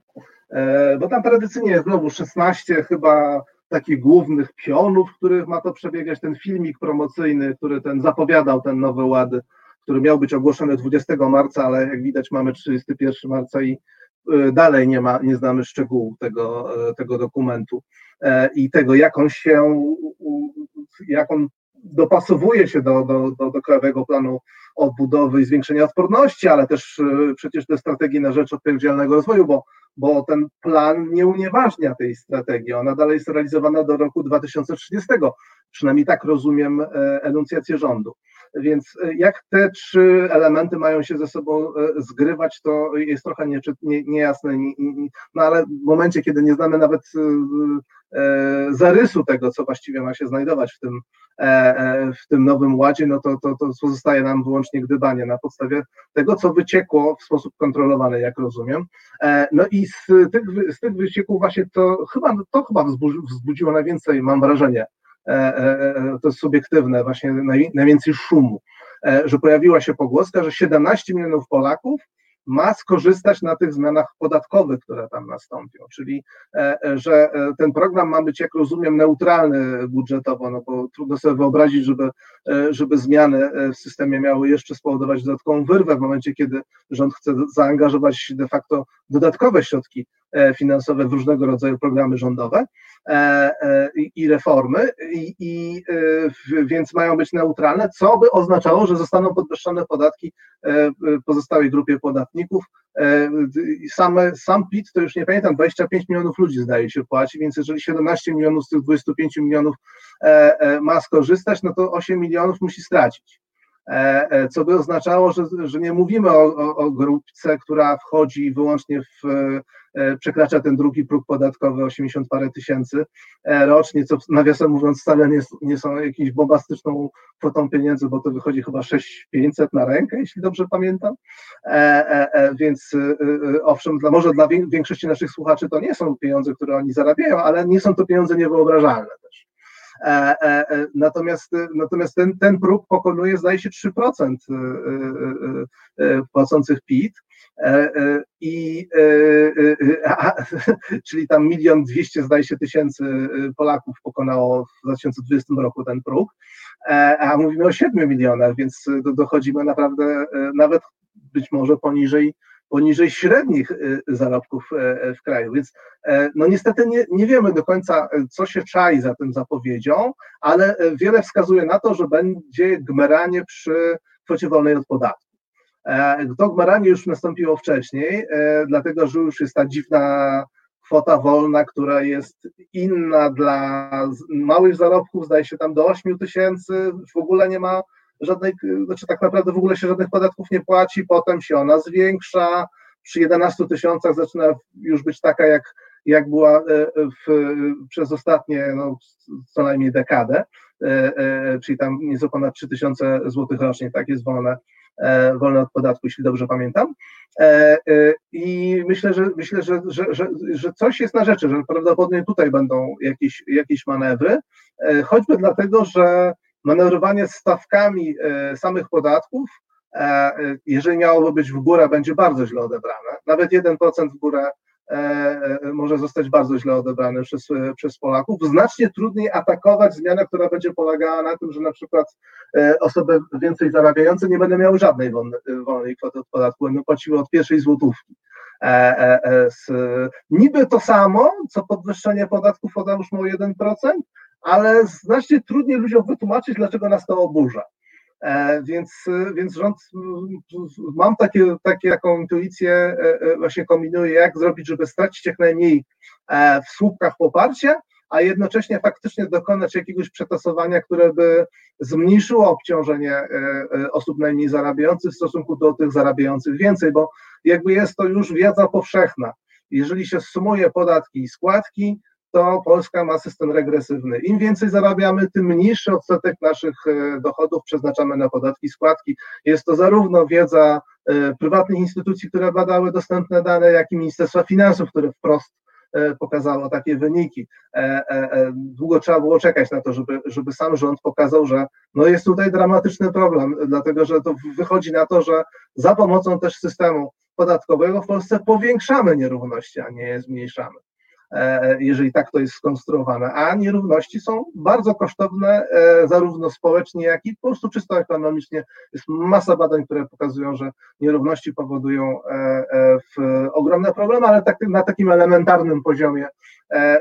e, bo tam tradycyjnie znowu 16 chyba takich głównych pionów, których ma to przebiegać. Ten filmik promocyjny, który ten zapowiadał ten nowy ład, który miał być ogłoszony 20 marca, ale jak widać mamy 31 marca i e, dalej nie ma, nie znamy szczegółów tego, tego dokumentu i tego, jak on się, jak on dopasowuje się do, do, do, do Krajowego Planu Odbudowy i Zwiększenia Odporności, ale też e, przecież do strategii na rzecz odpowiedzialnego rozwoju, bo bo ten plan nie unieważnia tej strategii. Ona dalej jest realizowana do roku 2030. Przynajmniej tak rozumiem e, enuncjację rządu. Więc e, jak te trzy elementy mają się ze sobą e, zgrywać, to jest trochę niejasne. No ale w momencie, kiedy nie znamy nawet zarysu tego, co właściwie ma się znajdować w tym, w tym nowym ładzie, no to, to, to pozostaje nam wyłącznie gdybanie na podstawie tego, co wyciekło w sposób kontrolowany, jak rozumiem. No i z tych, z tych wycieków właśnie to chyba, to chyba wzbudziło najwięcej, mam wrażenie, E, e, e, to jest subiektywne, właśnie najwięcej szumu, że pojawiła się pogłoska, że 17 milionów Polaków ma skorzystać na tych zmianach podatkowych, które tam nastąpią, czyli że ten program ma być, jak rozumiem, neutralny budżetowo, no bo trudno sobie wyobrazić, żeby, żeby zmiany w systemie miały jeszcze spowodować dodatkową wyrwę w momencie, kiedy rząd chce zaangażować de facto dodatkowe środki finansowe w różnego rodzaju programy rządowe. E, e, i reformy, i, i, e, więc mają być neutralne, co by oznaczało, że zostaną podwyższone podatki pozostałej grupie podatników. Same, sam PIT to już nie pamiętam, 25 milionów ludzi zdaje się płaci, więc jeżeli 17 milionów z tych 25 milionów ma skorzystać, no to 8 milionów musi stracić. Co by oznaczało, że, że nie mówimy o, o, o grupce, która wchodzi wyłącznie w E, przekracza ten drugi próg podatkowy 80 parę tysięcy e, rocznie, co nawiasem mówiąc wcale nie, nie są jakąś bombastyczną kwotą pieniędzy, bo to wychodzi chyba 6500 na rękę, jeśli dobrze pamiętam. E, więc owszem, dla, może dla większości naszych słuchaczy to nie są pieniądze, które oni zarabiają, ale nie są to pieniądze niewyobrażalne też. Natomiast, natomiast ten, ten próg pokonuje, zdaje się, 3% płacących PIT. E, e, I, e, czyli tam milion dwieście, zdaje się, tysięcy Polaków pokonało w 2020 roku ten próg, a mówimy o 7 milionach, więc dochodzimy naprawdę nawet być może poniżej poniżej średnich zarobków w kraju. Więc no niestety nie, nie wiemy do końca, co się czai za tym zapowiedzią, ale wiele wskazuje na to, że będzie gmeranie przy kwocie wolnej od podatku. E, to gmaranie już nastąpiło wcześniej, e, dlatego że już jest ta dziwna kwota wolna, która jest inna dla małych zarobków, zdaje się tam do 8 tysięcy, w ogóle nie ma żadnej, znaczy tak naprawdę w ogóle się żadnych podatków nie płaci, potem się ona zwiększa, przy 11 tysiącach zaczyna już być taka, jak, jak była e, w, przez ostatnie no, co najmniej dekadę, czyli tam nieco ponad 3000 zł rocznie, tak jest wolne E, wolne od podatku, jeśli dobrze pamiętam. E, e, I myślę, że myślę, że, że, że, że coś jest na rzeczy, że prawdopodobnie tutaj będą jakieś, jakieś manewry, choćby dlatego, że manewrowanie stawkami samych podatków, jeżeli miałoby być w górę, będzie bardzo źle odebrane. Nawet 1% w górę E, e, może zostać bardzo źle odebrany przez, przez Polaków. Znacznie trudniej atakować zmianę, która będzie polegała na tym, że na przykład e, osoby więcej zarabiające nie będą miały żadnej wolnej, wolnej kwoty od podatku, będą płaciły od pierwszej złotówki. Z, niby to samo, co podwyższenie podatków o załóżmy o 1%, ale znacznie trudniej ludziom wytłumaczyć, dlaczego nas to oburza. E, więc, więc rząd, mam takie, takie taką intuicję, e, e, właśnie kombinuję, jak zrobić, żeby stracić jak najmniej w słupkach poparcia, a jednocześnie faktycznie dokonać jakiegoś przetasowania, które by zmniejszyło obciążenie osób najmniej zarabiających w stosunku do tych zarabiających więcej, bo jakby jest to już wiedza powszechna. Jeżeli się sumuje podatki i składki, to Polska ma system regresywny. Im więcej zarabiamy, tym mniejszy odsetek naszych e, dochodów przeznaczamy na podatki, składki. Jest to zarówno wiedza e, prywatnych instytucji, które badały dostępne dane, jak i Ministerstwa Finansów, które wprost e, pokazało takie wyniki. Długo trzeba było czekać na to, żeby, żeby sam rząd pokazał, że no jest tutaj dramatyczny problem, dlatego że to wychodzi na to, że za pomocą też systemu podatkowego w Polsce powiększamy nierówności, a nie zmniejszamy. E, jeżeli tak to jest skonstruowane. A nierówności są bardzo kosztowne, e, zarówno społecznie, jak i po prostu czysto ekonomicznie. Jest masa badań, które pokazują, że nierówności powodują e, ogromne problemy, ale tak, na takim elementarnym poziomie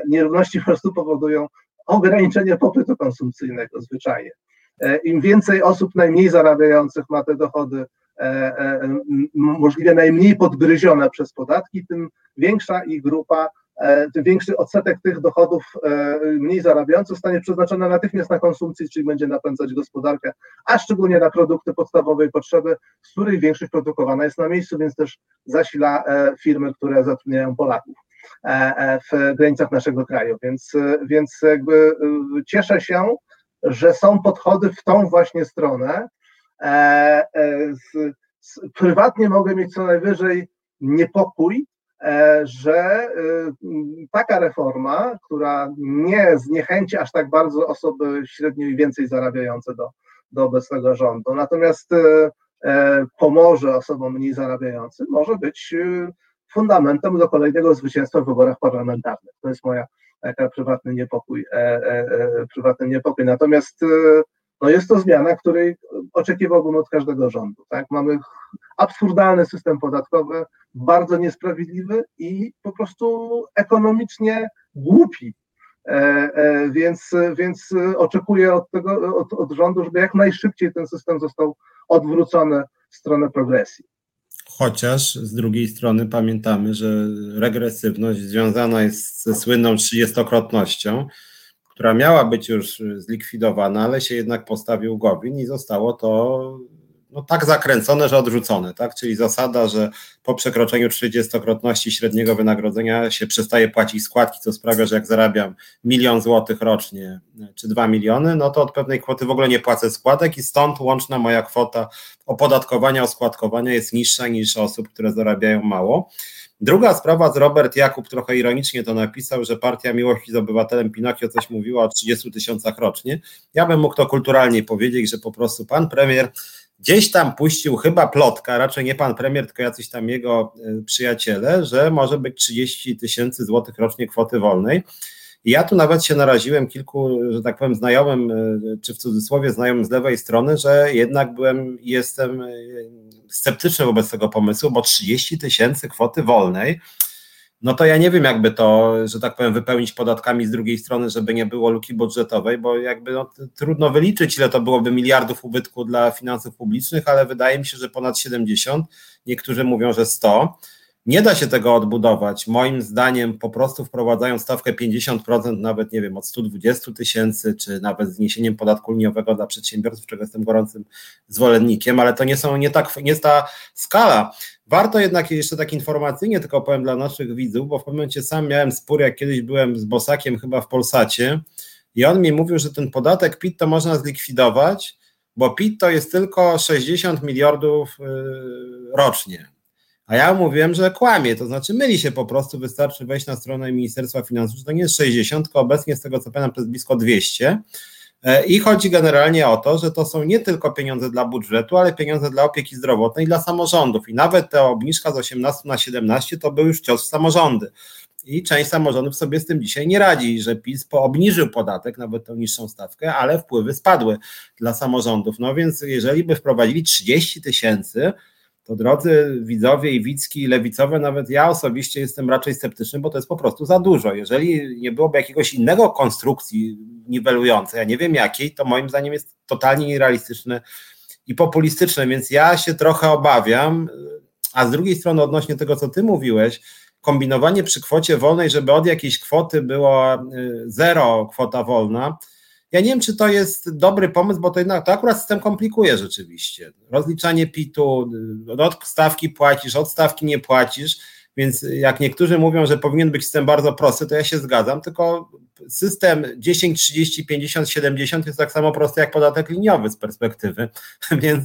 nierówności po prostu powodują ograniczenie popytu konsumpcyjnego zwyczajnie. Im więcej osób najmniej zarabiających ma te dochody możliwie najmniej podgryzione przez podatki, tym większa ich grupa większy odsetek tych dochodów e, mniej zarabiających zostanie przeznaczony natychmiast na konsumpcję, czyli będzie napędzać gospodarkę, a szczególnie na produkty podstawowej potrzeby, z których większość produkowana jest na miejscu, więc też zasila e, firmy, które zatrudniają Polaków w granicach naszego kraju. Więc, więc jakby cieszę się, że są podchody w tą właśnie stronę. Prywatnie mogę mieć co najwyżej niepokój, E, że e, taka reforma, która nie zniechęci aż tak bardzo osoby średnio i więcej zarabiające do, do obecnego rządu, natomiast e, pomoże osobom mniej zarabiającym, może być fundamentem do kolejnego zwycięstwa w wyborach parlamentarnych. To jest moja taka prywatny niepokój, prywatny niepokój. Natomiast no jest to zmiana, której oczekiwałbym od każdego rządu. Tak? Mamy absurdalny system podatkowy, bardzo niesprawiedliwy i po prostu ekonomicznie głupi. E, e, więc, więc oczekuję od, tego, od, od rządu, żeby jak najszybciej ten system został odwrócony w stronę progresji. Chociaż z drugiej strony pamiętamy, że regresywność związana jest ze słynną trzydziestokrotnością, która miała być już zlikwidowana, ale się jednak postawił Gowin i zostało to no, tak zakręcone, że odrzucone, tak? Czyli zasada, że po przekroczeniu 30-krotności średniego wynagrodzenia się przestaje płacić składki, co sprawia, że jak zarabiam milion złotych rocznie czy dwa miliony, no to od pewnej kwoty w ogóle nie płacę składek i stąd łączna moja kwota opodatkowania, oskładkowania jest niższa niż osób, które zarabiają mało. Druga sprawa z Robert Jakub trochę ironicznie to napisał, że Partia Miłości z Obywatelem Pinokio coś mówiła o 30 tysiącach rocznie. Ja bym mógł to kulturalnie powiedzieć, że po prostu pan premier gdzieś tam puścił chyba plotka, raczej nie pan premier, tylko jacyś tam jego e, przyjaciele, że może być 30 tysięcy złotych rocznie kwoty wolnej. Ja tu nawet się naraziłem kilku, że tak powiem, znajomym, e, czy w cudzysłowie znajomym z lewej strony, że jednak byłem i jestem e, sceptyczny wobec tego pomysłu, bo 30 tysięcy kwoty wolnej, no to ja nie wiem, jakby to, że tak powiem, wypełnić podatkami z drugiej strony, żeby nie było luki budżetowej, bo jakby no, trudno wyliczyć, ile to byłoby miliardów ubytku dla finansów publicznych, ale wydaje mi się, że ponad 70, niektórzy mówią, że 100. Nie da się tego odbudować. Moim zdaniem, po prostu wprowadzając stawkę 50%, nawet nie wiem, od 120 tysięcy, czy nawet zniesieniem podatku liniowego dla przedsiębiorców, czego jestem gorącym zwolennikiem, ale to nie są nie tak, nie jest ta skala. Warto jednak jeszcze tak informacyjnie tylko powiem dla naszych widzów, bo w pewnym momencie sam miałem spór, jak kiedyś byłem z Bosakiem chyba w Polsacie i on mi mówił, że ten podatek PIT to można zlikwidować, bo PIT to jest tylko 60 miliardów yy, rocznie. A ja mówiłem, że kłamie, to znaczy myli się po prostu, wystarczy wejść na stronę Ministerstwa Finansów, że to nie jest 60, tylko obecnie z tego co pamiętam to jest blisko 200. E, I chodzi generalnie o to, że to są nie tylko pieniądze dla budżetu, ale pieniądze dla opieki zdrowotnej i dla samorządów. I nawet ta obniżka z 18 na 17 to był już cios w samorządy. I część samorządów sobie z tym dzisiaj nie radzi, że PiS obniżył podatek, nawet tą niższą stawkę, ale wpływy spadły dla samorządów. No więc jeżeli by wprowadzili 30 tysięcy, to drodzy widzowie i widzki lewicowe, nawet ja osobiście jestem raczej sceptyczny, bo to jest po prostu za dużo. Jeżeli nie byłoby jakiegoś innego konstrukcji niwelującej, ja nie wiem jakiej, to moim zdaniem jest totalnie nierealistyczne i populistyczne, więc ja się trochę obawiam, a z drugiej strony odnośnie tego, co ty mówiłeś, kombinowanie przy kwocie wolnej, żeby od jakiejś kwoty było y, zero kwota wolna, ja nie wiem, czy to jest dobry pomysł, bo to, jednak, to akurat system komplikuje rzeczywiście. Rozliczanie PIT-u, od stawki płacisz, od stawki nie płacisz, więc jak niektórzy mówią, że powinien być system bardzo prosty, to ja się zgadzam, tylko system 10, 30, 50, 70 jest tak samo prosty jak podatek liniowy z perspektywy, więc,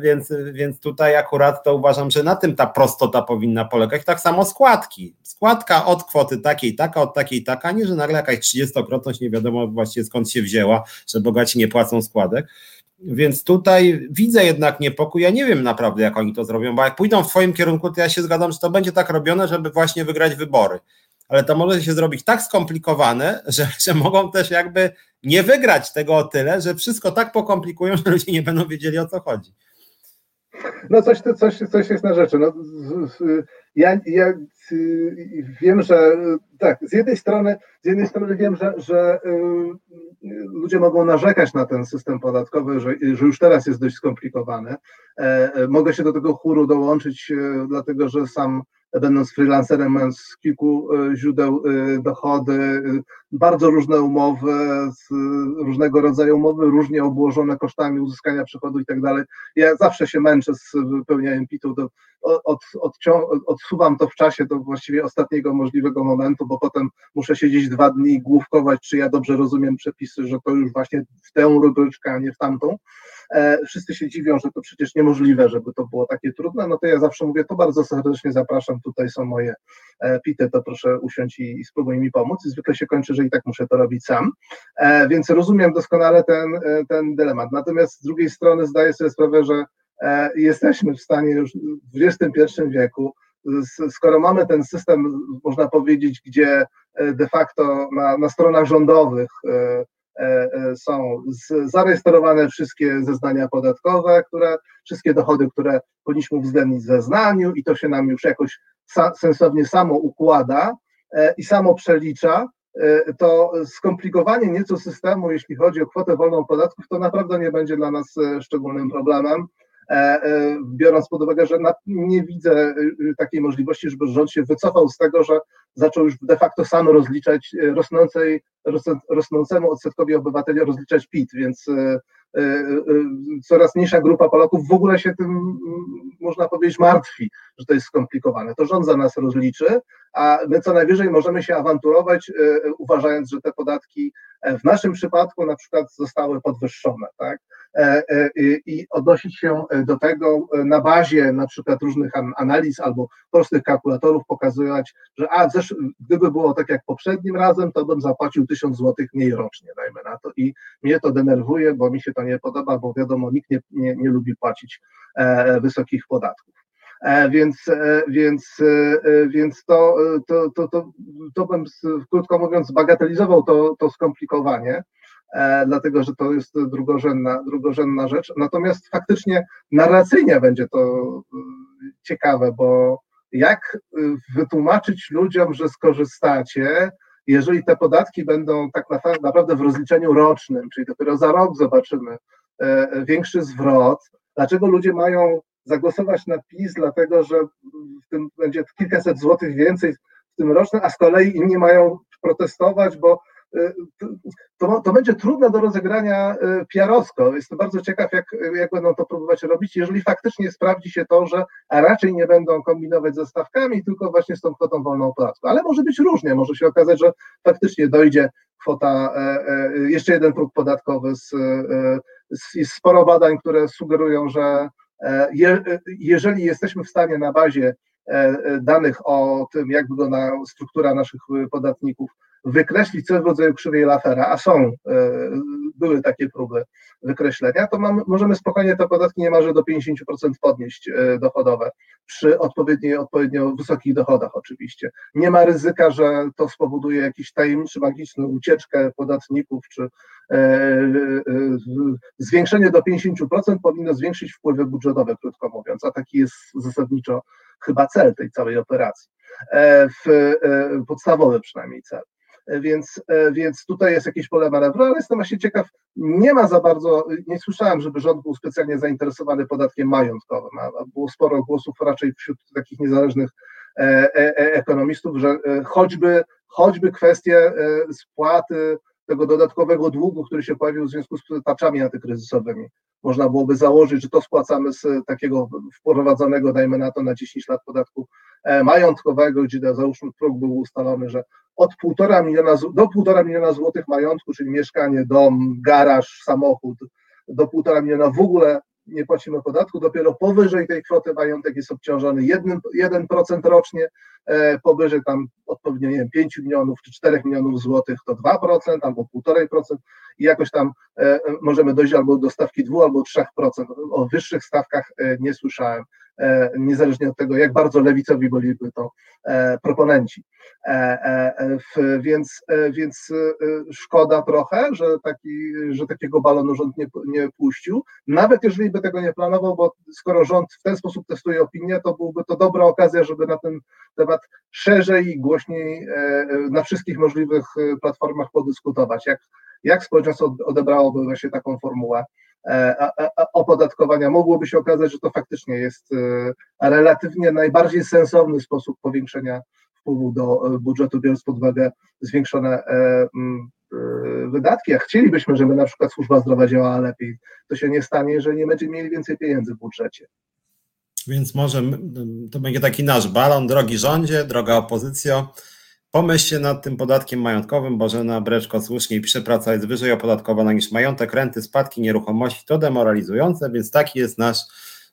więc, więc tutaj akurat to uważam, że na tym ta prostota powinna polegać. Tak samo składki. Składka od kwoty takiej, taka, od takiej, taka, nie, że nagle jakaś 30-krotność nie wiadomo właściwie skąd się wzięła, że bogaci nie płacą składek. Więc tutaj widzę jednak niepokój. Ja nie wiem naprawdę, jak oni to zrobią, bo jak pójdą w Twoim kierunku, to ja się zgadzam, że to będzie tak robione, żeby właśnie wygrać wybory. Ale to może się zrobić tak skomplikowane, że, że mogą też jakby nie wygrać tego o tyle, że wszystko tak pokomplikują, że ludzie nie będą wiedzieli o co chodzi. No coś, coś, coś jest na rzeczy. No, ja, ja wiem, że tak, z jednej strony, z jednej strony wiem, że, że ludzie mogą narzekać na ten system podatkowy, że, że już teraz jest dość skomplikowany. Mogę się do tego chóru dołączyć, dlatego że sam będąc freelancerem, mając z kilku e, źródeł e, dochody, e, bardzo różne umowy, różnego rodzaju umowy, różnie obłożone kosztami uzyskania przychodu i tak dalej. Ja zawsze się męczę z wypełnianiem PIT-u, od, od, odsuwam to w czasie do właściwie ostatniego możliwego momentu, bo potem muszę siedzieć dwa dni i główkować, czy ja dobrze rozumiem przepisy, że to już właśnie w tę rubryczkę, a nie w tamtą. Wszyscy się dziwią, że to przecież niemożliwe, żeby to było takie trudne, no to ja zawsze mówię, to bardzo serdecznie zapraszam tutaj są moje e, pity, to proszę usiąść i, spróbuj mi pomóc. Zwykle się kończy, że i tak muszę to robić sam. E, więc rozumiem doskonale ten, e, ten dylemat. Natomiast z drugiej strony zdaję sobie sprawę, że jesteśmy w stanie już w XXI wieku, skoro mamy ten system, można powiedzieć, gdzie de facto na, na stronach rządowych są zarejestrowane wszystkie zeznania podatkowe, które, wszystkie dochody, które powinniśmy uwzględnić w zeznaniu i to się nam już jakoś sensownie samo układa e, i samo przelicza, e, to skomplikowanie nieco systemu, jeśli chodzi o kwotę wolną podatków, to naprawdę nie będzie dla nas e, szczególnym problemem. Biorąc pod uwagę, że nie widzę takiej możliwości, żeby rząd się wycofał z tego, że zaczął już de facto sam rozliczać rosnącej, rosnącemu odsetkowi obywateli rozliczać PIT, więc E, e, coraz mniejsza grupa Polaków w ogóle się tym, można powiedzieć, martwi, że to jest skomplikowane. To rząd za nas rozliczy, a my co najwyżej możemy się awanturować, e, uważając, że te podatki w naszym przypadku na przykład zostały podwyższone, tak? I odnosić się do tego na bazie na przykład różnych analiz albo prostych kalkulatorów, pokazywać, że a, gdyby było tak jak poprzednim razem, to bym zapłacił 1000 zł mniej rocznie, dajmy na to. I mnie to denerwuje, bo mi się to nie podoba, bo wiadomo, nikt nie, nie, nie lubi płacić e, wysokich podatków. E, więc, e, więc, więc to, to, to, to, to bym krótko mówiąc bagatelizował to, to skomplikowanie, dlatego że to jest drugorzędna, drugorzędna rzecz. Natomiast faktycznie narracyjnie będzie to ciekawe, bo jak wytłumaczyć ludziom, że skorzystacie, jeżeli te podatki będą tak naprawdę w rozliczeniu rocznym, czyli dopiero za rok zobaczymy e, e, większy zwrot, dlaczego ludzie mają zagłosować na PiS, dlatego że w tym będzie kilkaset złotych więcej w tym rocznym, a z kolei inni mają protestować, bo to, to będzie trudne do rozegrania e, piarowsko. Jestem bardzo ciekaw, jak, jak będą to próbować robić, jeżeli faktycznie sprawdzi się to, że raczej nie będą kombinować ze stawkami, tylko właśnie z tą kwotą wolną podatku. Ale może być różnie, może się okazać, że faktycznie dojdzie kwota, e, e, jeszcze jeden próg podatkowy. Z, jest sporo badań, które sugerują, że je, jeżeli jesteśmy w stanie na bazie danych o tym, jak wygląda struktura naszych podatników, wykreślić coś w rodzaju krzywej Lafera, a są, e, były takie próby wykreślenia, to mamy, możemy spokojnie te podatki niemalże do 50% podnieść e, dochodowe przy odpowiednio, odpowiednio wysokich dochodach oczywiście. Nie ma ryzyka, że to spowoduje jakiś tajemniczy, magiczny ucieczkę podatników, czy e, zwiększenie do 50% powinno zwiększyć wpływy budżetowe, krótko mówiąc, a taki jest zasadniczo chyba cel tej całej operacji, w, podstawowy przynajmniej cel. Więc, e, więc tutaj jest jakieś pole manewru, ale jestem właśnie ciekaw, nie ma za bardzo, nie słyszałem, żeby rząd był specjalnie zainteresowany podatkiem majątkowym, a było sporo głosów raczej wśród takich niezależnych e, e, ekonomistów, że choćby, choćby kwestie spłaty tego dodatkowego długu, który się pojawił w związku z tarczami antykryzysowymi. Można byłoby założyć, że to spłacamy z takiego wprowadzonego, dajmy na to, na 10 lat podatku majątkowego, gdzie załóżmy próg był ustalony, że od półtora miliona do półtora miliona złotych majątku, czyli mieszkanie, dom, garaż, samochód, do półtora miliona w ogóle nie płacimy podatku, dopiero powyżej tej kwoty majątek jest obciążony 1%, 1% rocznie, e, powyżej tam odpowiednio nie wiem, 5 milionów czy 4 milionów złotych to 2% albo 1,5% i jakoś tam e, możemy dojść albo do stawki 2 albo 3%. O wyższych stawkach e, nie słyszałem. E, niezależnie od tego, jak bardzo lewicowi byliby to e, proponenci. E, więc, więc szkoda trochę, że, taki, że takiego balonu rząd nie, nie puścił, nawet jeżeli by tego nie planował, bo skoro rząd w ten sposób testuje opinię, to byłby to dobra okazja, żeby na ten temat szerzej i głośniej na wszystkich możliwych platformach podyskutować. Jak jak społeczeństwo odebrałoby właśnie taką formułę e, opodatkowania. Mogłoby się okazać, że to faktycznie jest relatywnie najbardziej sensowny sposób powiększenia wpływu do budżetu, biorąc pod uwagę zwiększone wydatki, a chcielibyśmy, żeby na przykład służba zdrowia działała lepiej, to się nie stanie, jeżeli nie będziemy mieli więcej pieniędzy w budżecie. Więc może to będzie taki nasz balon, drogi rządzie, droga opozycjo. Pomyślcie nad tym podatkiem majątkowym. Bożena Breczko słusznie pisze, praca jest wyżej opodatkowana niż majątek, renty, spadki, nieruchomości. To demoralizujące, więc taki jest nasz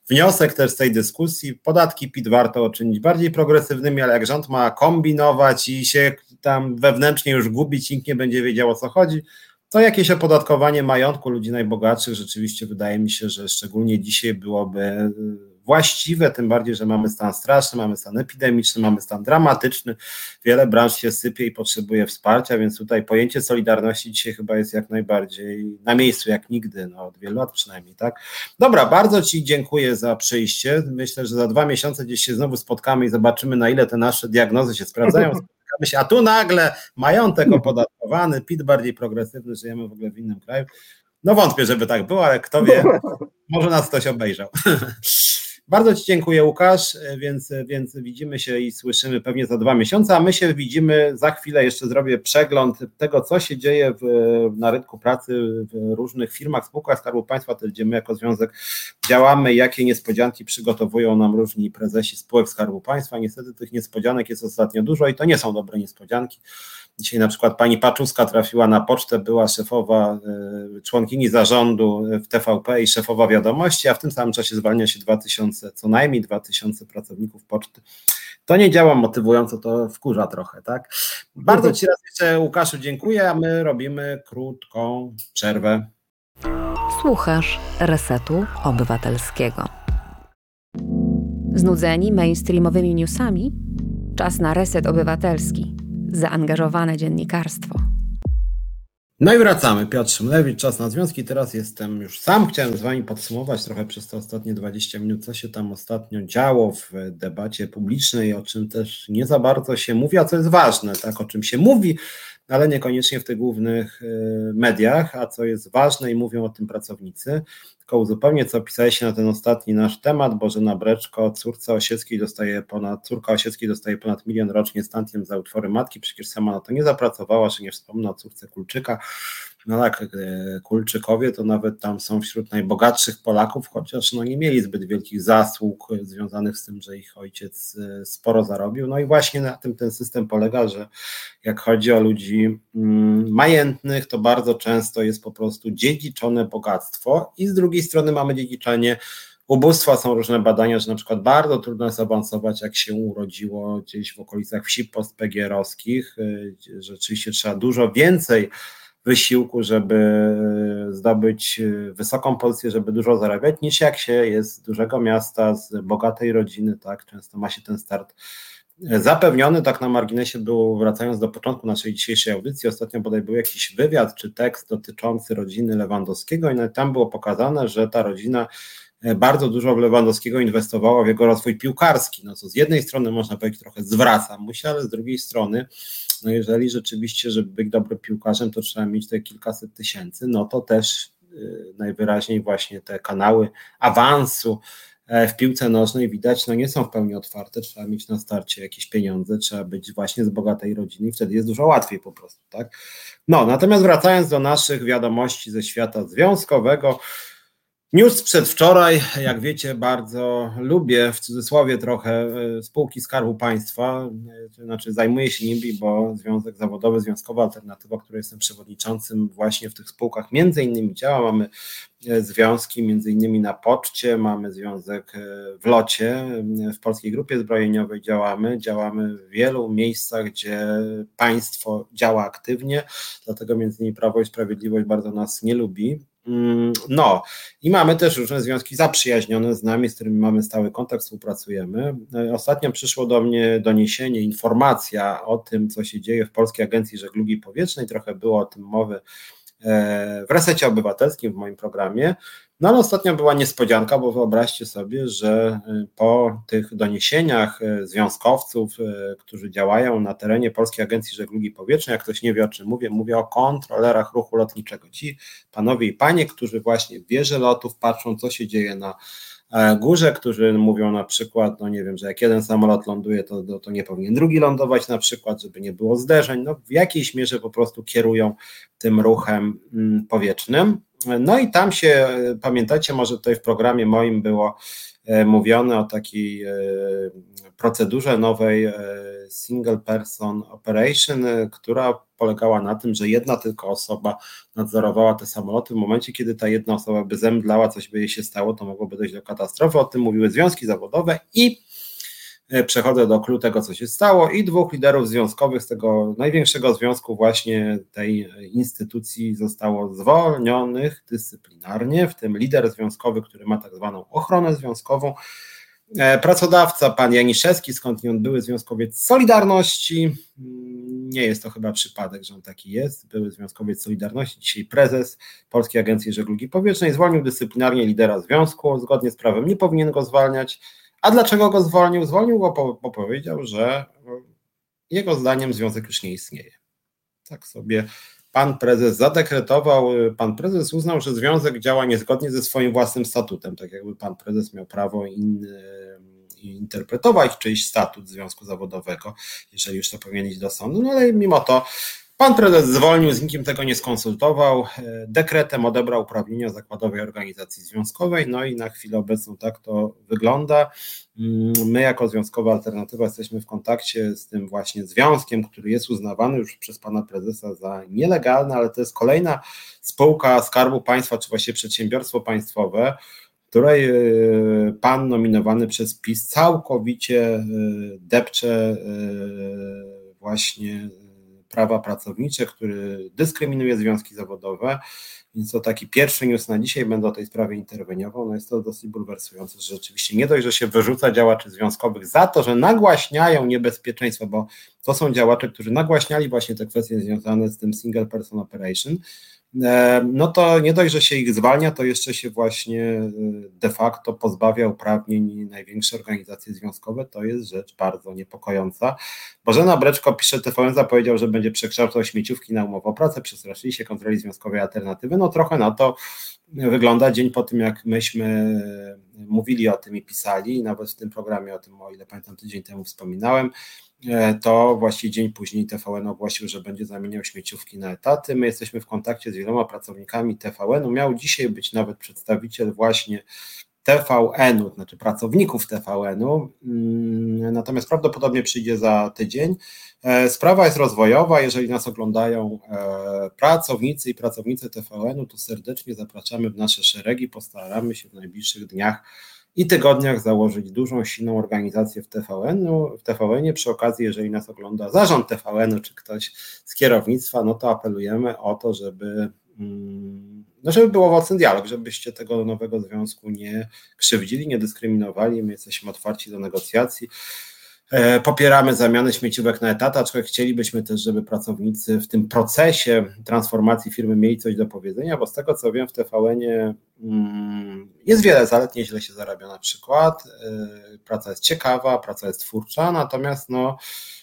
wniosek też z tej dyskusji. Podatki PIT warto uczynić bardziej progresywnymi, ale jak rząd ma kombinować i się tam wewnętrznie już gubić, nikt nie będzie wiedział o co chodzi, to jakieś opodatkowanie majątku ludzi najbogatszych rzeczywiście wydaje mi się, że szczególnie dzisiaj byłoby właściwe, tym bardziej, że mamy stan straszny, mamy stan epidemiczny, mamy stan dramatyczny, wiele branż się sypie i potrzebuje wsparcia, więc tutaj pojęcie solidarności dzisiaj chyba jest jak najbardziej na miejscu, jak nigdy, no od wielu lat przynajmniej, tak? Dobra, bardzo Ci dziękuję za przyjście, myślę, że za dwa miesiące gdzieś się znowu spotkamy i zobaczymy, na ile te nasze diagnozy się sprawdzają, się, a tu nagle majątek opodatkowany, PIT bardziej progresywny, żyjemy w ogóle w innym kraju. No wątpię, żeby tak było, ale kto wie, może nas ktoś obejrzał. Bardzo Ci dziękuję, Łukasz, więc, więc widzimy się i słyszymy pewnie za dwa miesiące, a my się widzimy za chwilę. Jeszcze zrobię przegląd tego, co się dzieje w, na rynku pracy w różnych firmach, spółkach Skarbu Państwa, też gdzie my jako związek działamy, jakie niespodzianki przygotowują nam różni prezesi spółek Skarbu Państwa. Niestety tych niespodzianek jest ostatnio dużo i to nie są dobre niespodzianki. Dzisiaj na przykład pani Paczuska trafiła na pocztę, była szefowa, e, członkini zarządu w TVP i szefowa wiadomości, a w tym samym czasie zwalnia się 2000, co najmniej 2000 pracowników poczty. To nie działa motywująco, to wkurza trochę, tak? Bardzo Ci raz jeszcze, Łukaszu, dziękuję, a my robimy krótką przerwę. Słuchasz Resetu Obywatelskiego. Znudzeni mainstreamowymi newsami? Czas na reset obywatelski zaangażowane dziennikarstwo. No i wracamy. Piotr Szymlewicz, czas na związki. Teraz jestem już sam. Chciałem z Wami podsumować trochę przez te ostatnie 20 minut, co się tam ostatnio działo w debacie publicznej, o czym też nie za bardzo się mówi, a co jest ważne, tak, o czym się mówi, ale niekoniecznie w tych głównych y, mediach, a co jest ważne i mówią o tym pracownicy tylko uzupełnię, co pisałeś na ten ostatni nasz temat. Bożena Breczko, córce Osieckiej dostaje ponad, córka Osieckiej dostaje ponad milion rocznie stantiem za utwory matki, przecież sama na to nie zapracowała, czy nie wspomnę o córce Kulczyka. No tak, e, Kulczykowie to nawet tam są wśród najbogatszych Polaków, chociaż no nie mieli zbyt wielkich zasług związanych z tym, że ich ojciec e, sporo zarobił. No i właśnie na tym ten system polega, że jak chodzi o ludzi mm, majętnych, to bardzo często jest po prostu dziedziczone bogactwo i z drugiej strony mamy dziedziczenie ubóstwa. Są różne badania, że na przykład bardzo trudno jest awansować, jak się urodziło gdzieś w okolicach wsi postpegierowskich. E, rzeczywiście trzeba dużo więcej wysiłku, żeby zdobyć wysoką pozycję, żeby dużo zarabiać, niż jak się jest z dużego miasta, z bogatej rodziny, tak, często ma się ten start zapewniony, tak na marginesie było, wracając do początku naszej dzisiejszej audycji, ostatnio bodaj był jakiś wywiad czy tekst dotyczący rodziny Lewandowskiego i tam było pokazane, że ta rodzina bardzo dużo Lewandowskiego inwestowała w jego rozwój piłkarski, no co z jednej strony można powiedzieć trochę zwraca mu się, ale z drugiej strony no jeżeli rzeczywiście, żeby być dobrym piłkarzem, to trzeba mieć te kilkaset tysięcy, no to też y, najwyraźniej właśnie te kanały awansu e, w piłce nożnej widać, no nie są w pełni otwarte, trzeba mieć na starcie jakieś pieniądze, trzeba być właśnie z bogatej rodziny i wtedy jest dużo łatwiej po prostu, tak? No, natomiast wracając do naszych wiadomości ze świata związkowego, News przedwczoraj, jak wiecie, bardzo lubię w cudzysłowie trochę e, spółki Skarbu Państwa, e, znaczy zajmuję się nimi, bo Związek Zawodowy, Związkowa Alternatywa, której jestem przewodniczącym właśnie w tych spółkach między innymi działa, mamy e, związki między innymi na poczcie, mamy związek w locie, w Polskiej Grupie Zbrojeniowej działamy, działamy w wielu miejscach, gdzie państwo działa aktywnie, dlatego między innymi Prawo i Sprawiedliwość bardzo nas nie lubi, no, i mamy też różne związki zaprzyjaźnione z nami, z którymi mamy stały kontakt, współpracujemy. E, ostatnio przyszło do mnie doniesienie, informacja o tym, co się dzieje w Polskiej Agencji Żeglugi Powietrznej. Trochę było o tym mowy w resecie obywatelskim w moim programie. No ale ostatnio była niespodzianka, bo wyobraźcie sobie, że y, po tych doniesieniach y, związkowców, którzy działają na terenie Polskiej Agencji Żeglugi Powietrznej, jak ktoś nie wie o czym mówię, mówię o kontrolerach ruchu lotniczego. Ci panowie i panie, którzy właśnie w wieży lotów patrzą, co się dzieje na e, górze, którzy mówią na przykład, no nie wiem, że jak jeden samolot ląduje, to, to, to nie powinien drugi lądować na przykład, żeby nie było zderzeń, no w jakiejś mierze po prostu kierują tym ruchem mm, powietrznym. No i tam się, pamiętacie, może tutaj w programie moim było e, mówione o takiej e, procedurze nowej e, single person operation, która polegała na tym, że jedna tylko osoba nadzorowała te samoloty. W momencie, kiedy ta jedna osoba by zemdlała, coś by jej się stało, to mogłoby dojść do katastrofy. O tym mówiły związki zawodowe i E, przechodzę do klu tego, co się stało i dwóch liderów związkowych z tego największego związku właśnie tej instytucji zostało zwolnionych dyscyplinarnie, w tym lider związkowy, który ma tak zwaną ochronę związkową, e, pracodawca, pan Janiszewski, skądinąd były związkowiec Solidarności, mm, nie jest to chyba przypadek, że on taki jest, były związkowiec Solidarności, dzisiaj prezes Polskiej Agencji Żeglugi Powietrznej, zwolnił dyscyplinarnie lidera związku, zgodnie z prawem nie powinien go zwalniać, a dlaczego go zwolnił? Zwolnił go, bo powiedział, że jego zdaniem związek już nie istnieje. Tak sobie pan prezes zadekretował, pan prezes uznał, że związek działa niezgodnie ze swoim własnym statutem, tak jakby pan prezes miał prawo in, interpretować czyjś statut związku zawodowego, jeżeli już to powinien iść do sądu, no ale mimo to Pan prezes zwolnił, z nikim tego nie skonsultował, e, dekretem odebrał uprawnienia zakładowej organizacji związkowej, no i na chwilę obecną tak to wygląda. Mm, my jako Związkowa Alternatywa jesteśmy w kontakcie z tym właśnie związkiem, który jest uznawany już przez pana prezesa za nielegalny, ale to jest kolejna spółka Skarbu Państwa, czy właściwie przedsiębiorstwo państwowe, której e, pan nominowany przez PiS całkowicie e, depcze właśnie prawa pracownicze, który dyskryminuje związki zawodowe. Więc to taki pierwszy news na dzisiaj, będę o tej sprawie interweniował. No jest to dosyć bulwersujące, że rzeczywiście nie dość, że się wyrzuca działaczy związkowych za to, że nagłaśniają niebezpieczeństwo, bo to są działacze, którzy nagłaśniali właśnie te kwestie związane z tym single person operation, no to nie dość, że się ich zwalnia, to jeszcze się właśnie e, de facto pozbawia uprawnień największe organizacje związkowe. To jest rzecz bardzo niepokojąca. Bożena Breczko pisze, TVN zapowiedział, że będzie przekształcał śmieciówki na umowę o pracę, przestraszyli się kontroli związkowej alternatywy. No trochę na to wygląda dzień po tym, jak myśmy e, mówili o tym i pisali, nawet w tym programie o tym, o ile pamiętam, tydzień temu wspominałem, E, to właściwie dzień później TVN ogłosił, że będzie zamieniał śmieciówki na etaty. My jesteśmy w kontakcie z wieloma pracownikami TVN-u. Miał dzisiaj być nawet przedstawiciel właśnie TVN-u, znaczy pracowników TVN-u, mm, natomiast prawdopodobnie przyjdzie za tydzień. E, sprawa jest rozwojowa. Jeżeli nas oglądają e, pracownicy i pracownice TVN-u, to serdecznie zapraszamy w nasze szeregi. Postaramy się w najbliższych dniach i tygodniach założyć dużą, silną organizację w TVN-u, w TVN-ie. Przy okazji, jeżeli nas ogląda zarząd TVN-u czy ktoś z kierownictwa, no to apelujemy o to, żeby, mm, no żeby był owocny dialog, żebyście tego nowego związku nie krzywdzili, nie dyskryminowali. My jesteśmy otwarci do negocjacji. E, popieramy zamianę śmieciówek na etat, aczkolwiek chcielibyśmy też, żeby pracownicy w tym procesie transformacji firmy mieli coś do powiedzenia, bo z tego co wiem w TVN-ie mm, jest wiele zalet, nieźle się zarabia na przykład, e, praca jest ciekawa, praca jest twórcza, natomiast no,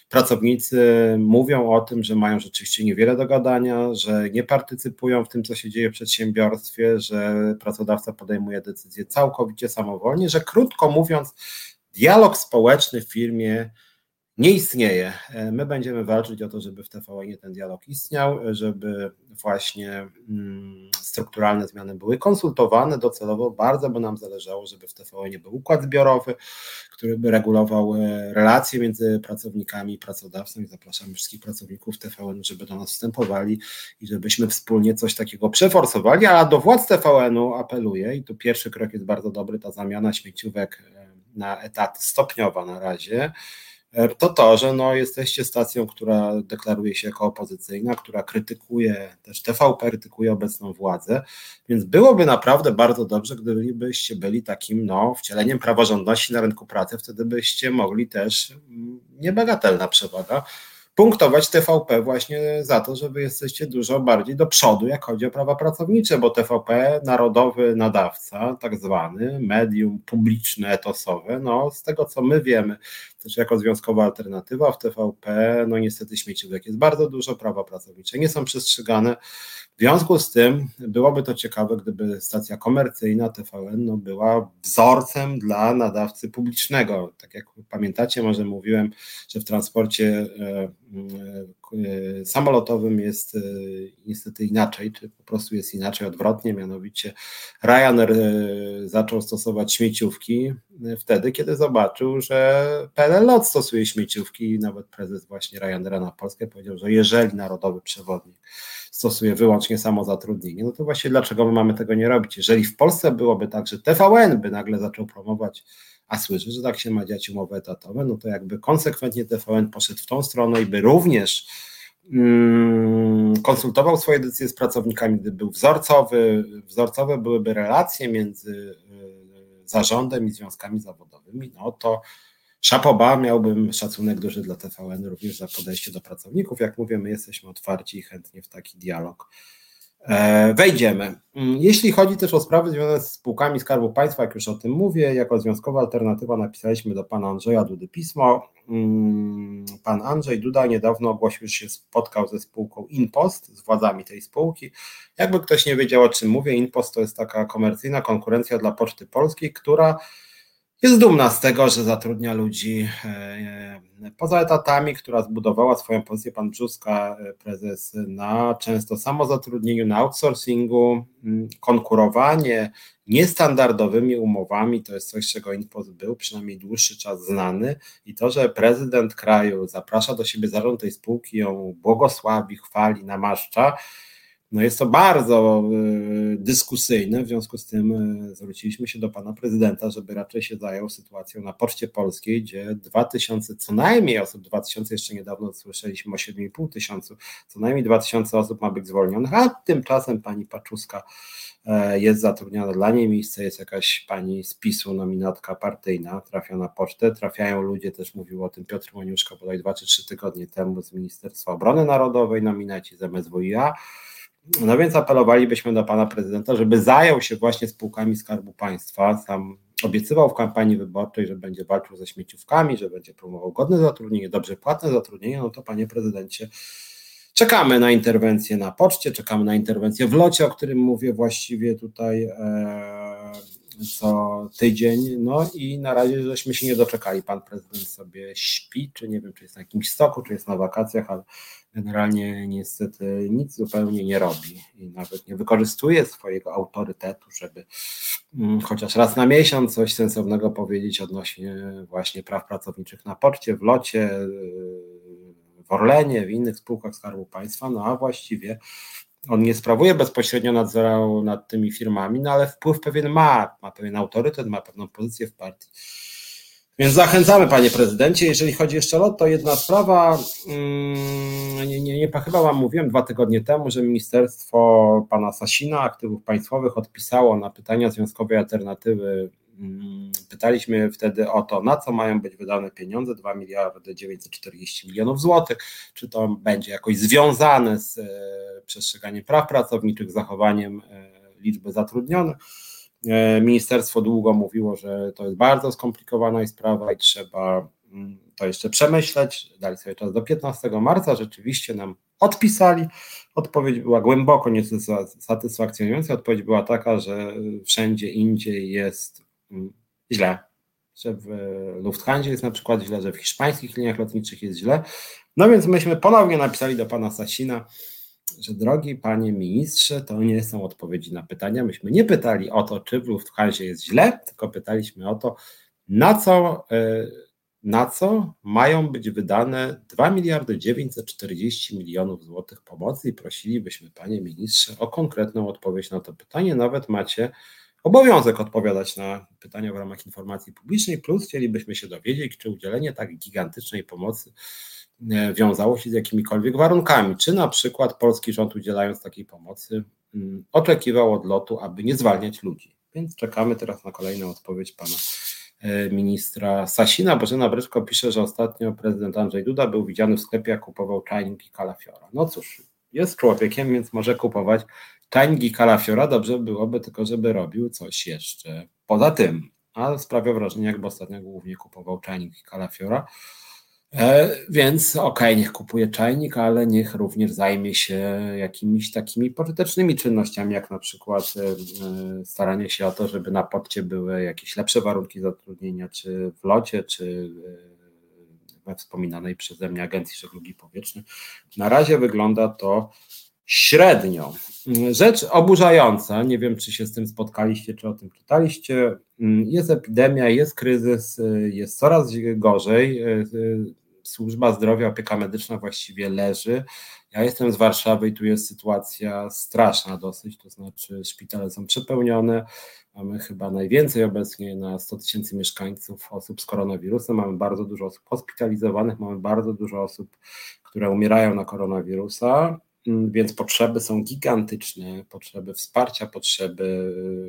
pracownicy mówią o tym, że mają rzeczywiście niewiele do gadania, że nie partycypują w tym, co się dzieje w przedsiębiorstwie, że pracodawca podejmuje decyzje całkowicie samowolnie, że krótko mówiąc, dialog społeczny w firmie nie istnieje. E, my będziemy walczyć o to, żeby w TVN ten dialog istniał, żeby właśnie mm, strukturalne zmiany były konsultowane docelowo. Bardzo by nam zależało, żeby w TVN był układ zbiorowy, który by regulował e, relacje między pracownikami i pracodawcą i zapraszamy wszystkich pracowników TVN, żeby do nas wstępowali i żebyśmy wspólnie coś takiego przeforsowali, a do władz TVN-u apeluję i tu pierwszy krok jest bardzo dobry, ta zamiana śmieciówek e, na etaty stopniowa na razie, e, to to, że no jesteście stacją, która deklaruje się jako opozycyjna, która krytykuje, też TVP krytykuje obecną władzę, więc byłoby naprawdę bardzo dobrze, gdybyście byli takim no, wcieleniem praworządności na rynku pracy, wtedy byście mogli też, mm, niebagatelna przewaga, punktować TVP właśnie za to, że wy jesteście dużo bardziej do przodu, jak chodzi o prawa pracownicze, bo TVP, narodowy nadawca, tak zwany, medium publiczne, etosowe, no z tego co my wiemy, też jako związkowa alternatywa w TVP, no niestety śmieciówek jest bardzo dużo, prawa pracownicze nie są przestrzegane, w związku z tym byłoby to ciekawe, gdyby stacja komercyjna TVN no, była wzorcem dla nadawcy publicznego. Tak jak pamiętacie, może mówiłem, że w transporcie e, e, samolotowym jest e, niestety inaczej, czy po prostu jest inaczej, odwrotnie, mianowicie Ryanair zaczął stosować śmieciówki wtedy, kiedy zobaczył, że PLL stosuje śmieciówki i nawet prezes właśnie Ryanaira na Polskę powiedział, że jeżeli narodowy przewodnik stosuje wyłącznie samozatrudnienie, no to właśnie dlaczego my mamy tego nie robić? Jeżeli w Polsce byłoby tak, że TVN by nagle zaczął promować, a słyszę, że tak się ma dziać umowy etatowe, no to jakby konsekwentnie TVN poszedł w tą stronę i by również mm, konsultował swoje decyzje z pracownikami, gdyby był wzorcowy, wzorcowe byłyby relacje między y, zarządem i związkami zawodowymi, no to Szapoba, miałbym szacunek duży dla TVN również za podejście do pracowników. Jak mówię, my jesteśmy otwarci i chętnie w taki dialog e, wejdziemy. Mm, jeśli chodzi też o sprawy związane z spółkami Skarbu Państwa, jak już o tym mówię, jako związkowa alternatywa napisaliśmy do pana Andrzeja Dudy pismo. Mm, pan Andrzej Duda niedawno ogłosił, że się spotkał ze spółką Inpost, z władzami tej spółki. Jakby ktoś nie wiedział, o czym mówię, Inpost to jest taka komercyjna konkurencja dla Poczty Polskiej, która jest dumna z tego, że zatrudnia ludzi e, e, poza etatami, która zbudowała swoją pozycję, pan Brzuska, e, prezes, na często samozatrudnieniu, na outsourcingu, mm, konkurowanie niestandardowymi umowami, to jest coś, czego Inpost był przynajmniej dłuższy czas znany. I to, że prezydent kraju zaprasza do siebie zarząd tej spółki, ją błogosławi, chwali, namaszcza, no jest to bardzo y, dyskusyjne, w związku z tym y, zwróciliśmy się do pana prezydenta, żeby raczej się zajął sytuacją na Poczcie Polskiej, gdzie 2000, co najmniej osób, 2000 jeszcze niedawno słyszeliśmy o 7,5 tysiącu, co najmniej 2000 osób ma być zwolnionych, a tymczasem pani Paczuska e, jest zatrudniona, dla niej miejsce jest jakaś pani z PiSu, nominatka partyjna, trafia na pocztę, trafiają ludzie, też mówił o tym Piotr Moniuszko bodaj 2 czy 3 tygodnie temu z Ministerstwa Obrony Narodowej, nominaci z MSWiA, no więc apelowalibyśmy do pana prezydenta, żeby zajął się właśnie spółkami Skarbu Państwa. Sam obiecywał w kampanii wyborczej, że będzie walczył ze śmieciówkami, że będzie promował godne zatrudnienie, dobrze płatne zatrudnienie. No to panie prezydencie, czekamy na interwencję na poczcie, czekamy na interwencję w locie, o którym mówię właściwie tutaj. E, co tydzień, no i na razie żeśmy się nie doczekali. Pan prezydent sobie śpi, czy nie wiem, czy jest na jakimś stoku, czy jest na wakacjach, ale generalnie niestety nic zupełnie nie robi i nawet nie wykorzystuje swojego autorytetu, żeby mm, chociaż raz na miesiąc coś sensownego powiedzieć odnośnie właśnie praw pracowniczych na poczcie, w locie, w Orlenie, w innych spółkach Skarbu Państwa, no a właściwie on nie sprawuje bezpośrednio nadzoru nad tymi firmami, no ale wpływ pewien ma, ma pewien autorytet, ma pewną pozycję w partii. Więc zachęcamy, panie prezydencie. Jeżeli chodzi jeszcze o lot, to jedna sprawa. Mm, nie, nie, nie chyba wam mówiłem dwa tygodnie temu, że ministerstwo pana Sasina, aktywów państwowych, odpisało na pytania związkowej alternatywy. Pytaliśmy wtedy o to, na co mają być wydane pieniądze, 2 miliardy 940 milionów złotych, czy to będzie jakoś związane z e, przestrzeganiem praw pracowniczych, zachowaniem e, liczby zatrudnionych. E, ministerstwo długo mówiło, że to jest bardzo skomplikowana sprawa i trzeba mm, to jeszcze przemyśleć. Dali sobie czas do 15 marca, rzeczywiście nam odpisali. Odpowiedź była głęboko niesatysfakcjonująca. Odpowiedź była taka, że wszędzie indziej jest źle. Że w Lufthansa jest na przykład źle, że w hiszpańskich liniach lotniczych jest źle. No więc myśmy ponownie napisali do pana Sasina, że drogi panie ministrze, to nie są odpowiedzi na pytania. Myśmy nie pytali o to, czy w Lufthansa jest źle, tylko pytaliśmy o to, na co, e, na co mają być wydane 2 miliardy 940 milionów złotych pomocy i prosilibyśmy panie ministrze o konkretną odpowiedź na to pytanie. Nawet macie obowiązek odpowiadać na pytania w ramach informacji publicznej, plus chcielibyśmy się dowiedzieć, czy udzielenie tak gigantycznej pomocy E, wiązało się z jakimikolwiek warunkami. Czy na przykład polski rząd udzielając takiej pomocy mm, oczekiwał od lotu, aby nie zwalniać ludzi. Więc czekamy teraz na kolejną odpowiedź pana ministra Sasina. Bożena Bryczko pisze, że ostatnio prezydent Andrzej Duda był widziany w sklepie, jak kupował czajnik i kalafiora. No cóż, jest człowiekiem, więc może kupować czajnik i kalafiora. Dobrze byłoby tylko, żeby robił coś jeszcze poza tym. A sprawia wrażenie, jakby ostatnio głównie kupował czajnik kalafiora. E, więc okej, okay, niech kupuje czajnik, ale niech również zajmie się jakimiś takimi pożytecznymi czynnościami, jak na przykład e, e, staranie się o to, żeby na podcie były jakieś lepsze warunki zatrudnienia, czy w locie, czy we wspominanej przeze mnie Agencji Żeglugi Powietrznej. Na razie wygląda to średnio. Rzecz oburzająca, nie wiem czy się z tym spotkaliście, czy o tym czytaliście, jest epidemia, jest kryzys, jest coraz gorzej. Służba zdrowia, opieka medyczna właściwie leży. Ja jestem z Warszawy i tu jest sytuacja straszna dosyć, to znaczy szpitale są przepełnione, mamy chyba najwięcej obecnie na 100 tysięcy mieszkańców osób z koronawirusem, mamy bardzo dużo osób hospitalizowanych, mamy bardzo dużo osób, które umierają na koronawirusa, mm, więc potrzeby są gigantyczne, potrzeby wsparcia, potrzeby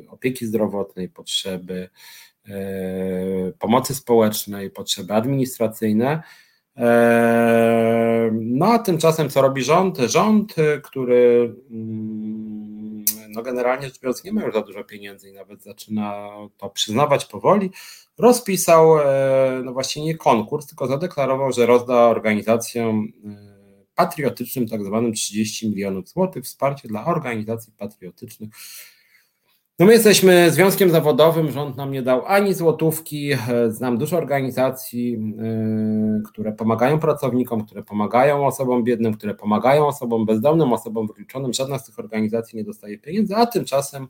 y, opieki zdrowotnej, potrzeby y, pomocy społecznej, potrzeby administracyjne. Eee, no a tymczasem co robi rząd? Rząd, który mm, no generalnie rzecz biorąc nie ma już za dużo pieniędzy i nawet zaczyna to przyznawać powoli, rozpisał e, no właśnie nie konkurs, tylko zadeklarował, że rozda organizacjom e, patriotycznym tak zwanym 30 milionów złotych wsparcie dla organizacji patriotycznych no my jesteśmy związkiem zawodowym, rząd nam nie dał ani złotówki. Znam dużo organizacji, yy, które pomagają pracownikom, które pomagają osobom biednym, które pomagają osobom bezdomnym, osobom wykluczonym. Żadna z tych organizacji nie dostaje pieniędzy, a tymczasem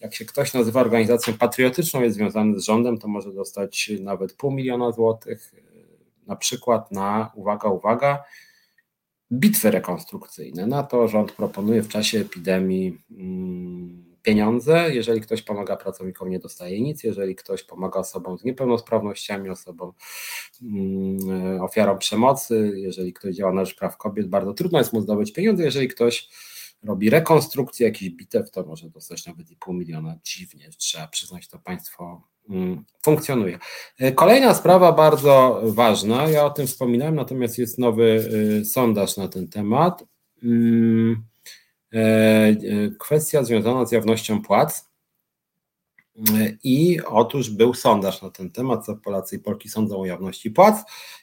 jak się ktoś nazywa organizacją patriotyczną, jest związany z rządem, to może dostać nawet pół miliona złotych, na przykład na, uwaga, uwaga, bitwy rekonstrukcyjne. Na to rząd proponuje w czasie epidemii. Hmm, pieniądze. Jeżeli ktoś pomaga pracownikom, nie dostaje nic. Jeżeli ktoś pomaga osobom z niepełnosprawnościami, osobom mm, ofiarom przemocy, jeżeli ktoś działa na rzecz praw kobiet, bardzo trudno jest mu zdobyć pieniądze. Jeżeli ktoś robi rekonstrukcję jakichś bitew, to może dostać nawet i pół miliona. Dziwnie, trzeba przyznać, to państwo mm, funkcjonuje. Kolejna sprawa bardzo ważna, ja o tym wspominałem, natomiast jest nowy y, sondaż na ten temat. Mm, E, e, kwestia związana z jawnością płac. E, I otóż był sondaż na ten temat, co Polacy i Polki sądzą o jawności płac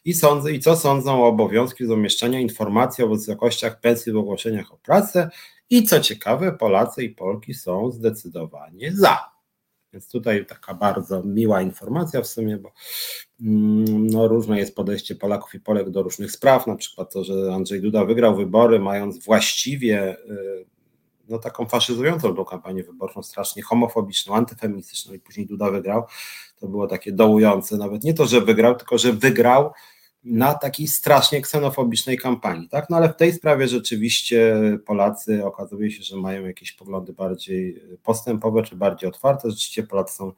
i, sądzą, i co sądzą o obowiązku zamieszczania informacji o wysokościach pensji w ogłoszeniach o pracę. I co ciekawe, Polacy i Polki są zdecydowanie za. Więc tutaj taka bardzo miła informacja w sumie, bo mm, no, różne jest podejście Polaków i Polek do różnych spraw, na przykład to, że Andrzej Duda wygrał wybory, mając właściwie y, no, taką faszyzującą tą kampanię wyborczą, strasznie homofobiczną, antyfeministyczną i później Duda wygrał, to było takie dołujące, nawet nie to, że wygrał, tylko że wygrał na takiej strasznie ksenofobicznej kampanii, tak? No ale w tej sprawie rzeczywiście Polacy okazuje się, że mają jakieś poglądy bardziej postępowe czy bardziej otwarte. Rzeczywiście Polacy są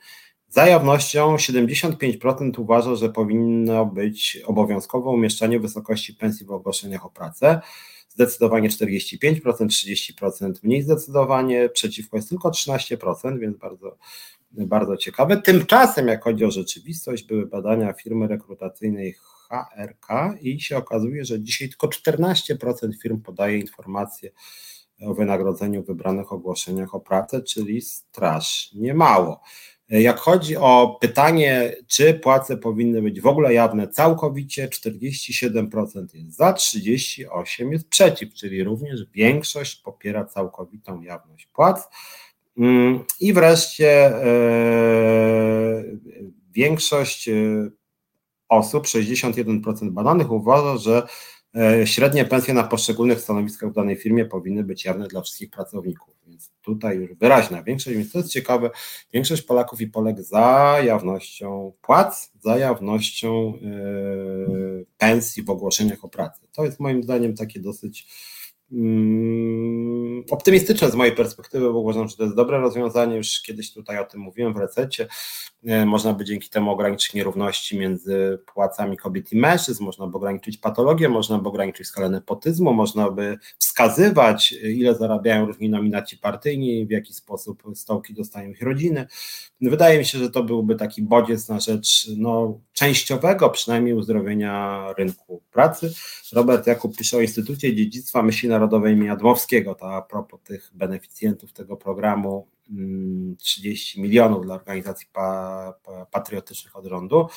za jawnością. 75% uważa, że powinno być obowiązkowe umieszczanie wysokości pensji w ogłoszeniach o pracę. Zdecydowanie 45%, 30% mniej zdecydowanie, przeciwko jest tylko 13%, więc bardzo, bardzo ciekawe. Tymczasem, jak chodzi o rzeczywistość, były badania firmy rekrutacyjnej HRK i się okazuje, że dzisiaj tylko 14% firm podaje informacje o wynagrodzeniu w wybranych ogłoszeniach o pracę, czyli strasznie mało. Jak chodzi o pytanie, czy płace powinny być w ogóle jawne całkowicie, 47% jest za, 38% jest przeciw, czyli również większość popiera całkowitą jawność płac. Mm, I wreszcie yy, większość e, osób, 61% badanych uważa, że e, średnie pensje na poszczególnych stanowiskach w danej firmie powinny być jawne dla wszystkich pracowników. Więc tutaj już wyraźna większość, więc to jest ciekawe, większość Polaków i Polek za jawnością płac, za jawnością yy, pensji w ogłoszeniach o pracę. To jest moim zdaniem takie dosyć optymistyczne z mojej perspektywy, bo uważam, że to jest dobre rozwiązanie. Już kiedyś tutaj o tym mówiłem w rececie. E, można by dzięki temu ograniczyć nierówności między płacami kobiet i mężczyzn, można by ograniczyć patologię, można by ograniczyć skalę nepotyzmu, można by wskazywać, ile zarabiają różni nominaci partyjni, w jaki sposób stołki dostają ich rodziny. Wydaje mi się, że to byłby taki bodziec na rzecz no, częściowego przynajmniej uzdrowienia rynku pracy. Robert Jakub pisze o Instytucie Dziedzictwa Myśli Narodowej imienia Dmowskiego, to a propos tych beneficjentów tego programu 30 mm, milionów dla organizacji pa, pa, patriotycznych od rządu.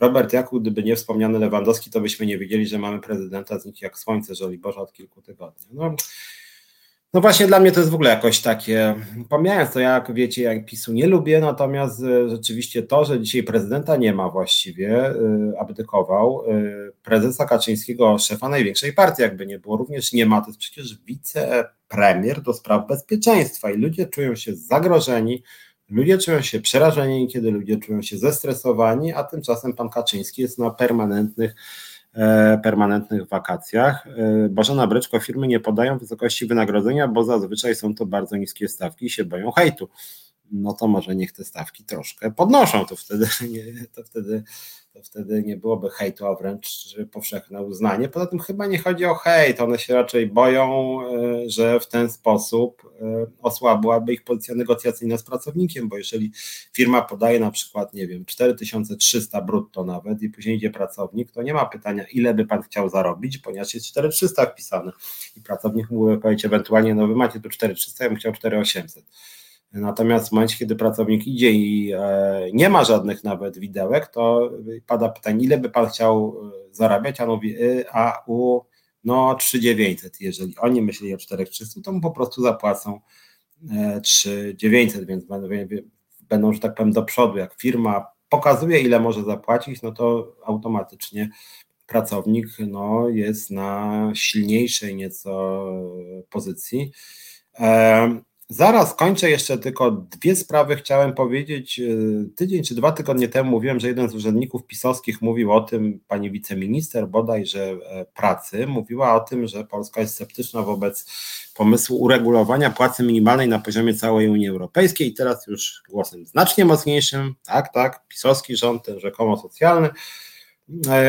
Robert Jakub, gdyby nie wspomniany Lewandowski, to byśmy nie wiedzieli, że mamy prezydenta z nich jak słońce, że Boże od kilku tygodni. No, no właśnie dla mnie to jest w ogóle jakoś takie, pomijając to, jak wiecie, jak PiSu nie lubię, natomiast e, rzeczywiście to, że dzisiaj prezydenta nie ma właściwie, e, abdykował, e, prezesa Kaczyńskiego, szefa największej partii jakby nie było, również nie ma, to jest przecież wicepremier do spraw bezpieczeństwa i ludzie czują się zagrożeni, ludzie czują się przerażeni, kiedy ludzie czują się zestresowani, a tymczasem pan Kaczyński jest na permanentnych permanentnych wakacjach. E, Bożena Bryczko, firmy nie podają wysokości wynagrodzenia, bo zazwyczaj są to bardzo niskie stawki i się boją hejtu. No to może niech te stawki troszkę podnoszą, to wtedy, to wtedy to wtedy nie byłoby hejtu, a wręcz powszechne uznanie. Poza tym chyba nie chodzi o hejt, one się raczej boją, e, że w ten sposób e, osłabłaby ich pozycja negocjacyjna z pracownikiem, bo jeżeli firma podaje na przykład, nie wiem, 4300 brutto nawet i później idzie pracownik, to nie ma pytania, ile by pan chciał zarobić, ponieważ jest 4300 wpisane i pracownik mógłby powiedzieć ewentualnie, no wy macie tu 4300, ja bym chciał 4800 Natomiast w momencie, kiedy pracownik idzie i e, nie ma żadnych nawet widełek, to pada pytanie, ile by pan chciał e, zarabiać, a mówi, y, a u no 3900. Jeżeli oni myśleli o 4300, to mu po prostu zapłacą 3900, e, więc będą, że tak powiem, do przodu. Jak firma pokazuje, ile może zapłacić, no to automatycznie pracownik no, jest na silniejszej nieco pozycji. Zaraz kończę jeszcze tylko dwie sprawy. Chciałem powiedzieć, e, tydzień czy dwa tygodnie temu mówiłem, że jeden z urzędników pisowskich mówił o tym, pani wiceminister bodajże e, pracy, mówiła o tym, że Polska jest sceptyczna wobec pomysłu uregulowania płacy minimalnej na poziomie całej Unii Europejskiej. I teraz już głosem znacznie mocniejszym, tak, tak, pisowski rząd, ten rzekomo socjalny,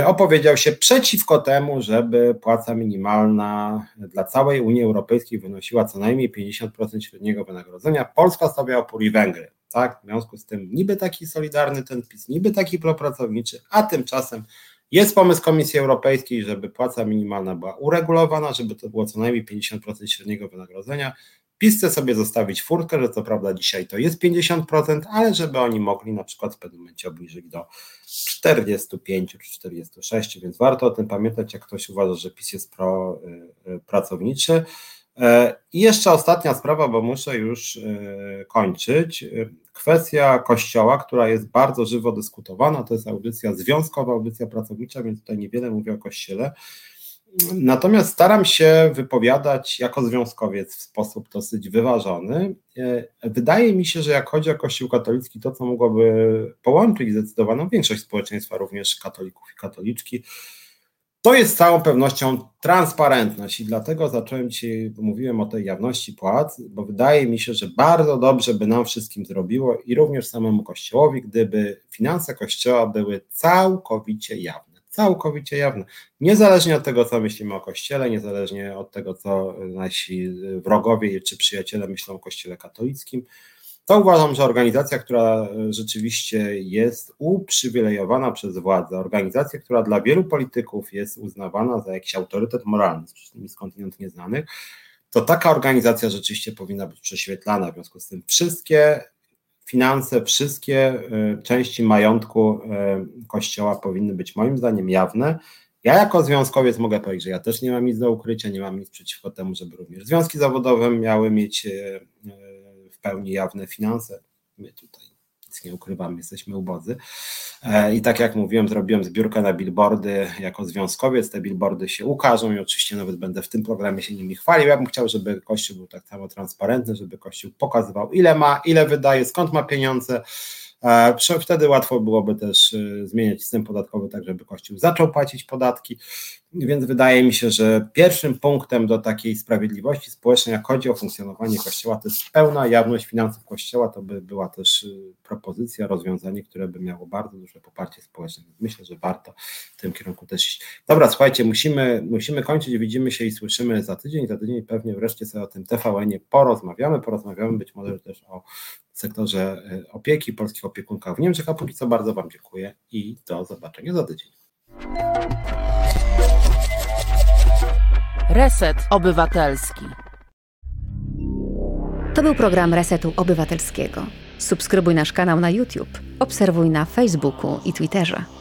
opowiedział się przeciwko temu, żeby płaca minimalna dla całej Unii Europejskiej wynosiła co najmniej 50% średniego wynagrodzenia. Polska stawia opór i Węgry. Tak? W związku z tym niby taki solidarny ten PiS, niby taki propracowniczy, a tymczasem jest pomysł Komisji Europejskiej, żeby płaca minimalna była uregulowana, żeby to było co najmniej 50% średniego wynagrodzenia. PiS sobie zostawić furtkę, że co prawda dzisiaj to jest 50%, ale żeby oni mogli na przykład w pewnym momencie obniżyć do 45 czy 46, więc warto o tym pamiętać, jak ktoś uważa, że PiS jest pro, y, pracowniczy. E, I jeszcze ostatnia sprawa, bo muszę już y, kończyć. Kwestia kościoła, która jest bardzo żywo dyskutowana, to jest audycja związkowa, audycja pracownicza, więc tutaj niewiele mówię o kościele. Natomiast staram się wypowiadać jako związkowiec w sposób dosyć wyważony. E, wydaje mi się, że jak chodzi o Kościół katolicki, to co mogłoby połączyć zdecydowaną większość społeczeństwa, również katolików i katoliczki, to jest z całą pewnością transparentność i dlatego zacząłem dzisiaj, mówiłem o tej jawności płac, bo wydaje mi się, że bardzo dobrze by nam wszystkim zrobiło i również samemu Kościołowi, gdyby finanse Kościoła były całkowicie jawne całkowicie jawne. Niezależnie od tego, co myślimy o Kościele, niezależnie od tego, co nasi wrogowie czy przyjaciele myślą o Kościele katolickim, to uważam, że organizacja, która rzeczywiście jest uprzywilejowana przez władzę, organizacja, która dla wielu polityków jest uznawana za jakiś autorytet moralny, z skądinąd nieznanych, to taka organizacja rzeczywiście powinna być prześwietlana. W związku z tym wszystkie finanse, wszystkie y, części majątku y, Kościoła powinny być moim zdaniem jawne. Ja jako związkowiec mogę powiedzieć, że ja też nie mam nic do ukrycia, nie mam nic przeciwko temu, żeby również związki zawodowe miały mieć y, w pełni jawne finanse. My tutaj nic nie ukrywamy, jesteśmy ubodzy. E, I tak jak mówiłem, zrobiłem zbiórkę na billboardy jako związkowiec. Te billboardy się ukażą i oczywiście nawet będę w tym programie się nimi chwalił. Ja bym chciał, żeby Kościół był tak samo transparentny, żeby Kościół pokazywał, ile ma, ile wydaje, skąd ma pieniądze. Wtedy łatwo byłoby też zmieniać system podatkowy tak, żeby Kościół zaczął płacić podatki, więc wydaje mi się, że pierwszym punktem do takiej sprawiedliwości społecznej, jak chodzi o funkcjonowanie Kościoła, to jest pełna jawność finansów Kościoła. To by była też y, propozycja, rozwiązanie, które by miało bardzo duże poparcie społeczne. Myślę, że warto w tym kierunku też iść. Dobra, słuchajcie, musimy, musimy kończyć. Widzimy się i słyszymy za tydzień. Za tydzień pewnie wreszcie sobie o tym TVN-ie porozmawiamy. Porozmawiamy być może też o sektorze y, opieki, polskich opiekunkach w Niemczech. A póki co bardzo Wam dziękuję i do zobaczenia za tydzień. Reset Obywatelski. To był program Resetu Obywatelskiego. Subskrybuj nasz kanał na YouTube, obserwuj na Facebooku i Twitterze.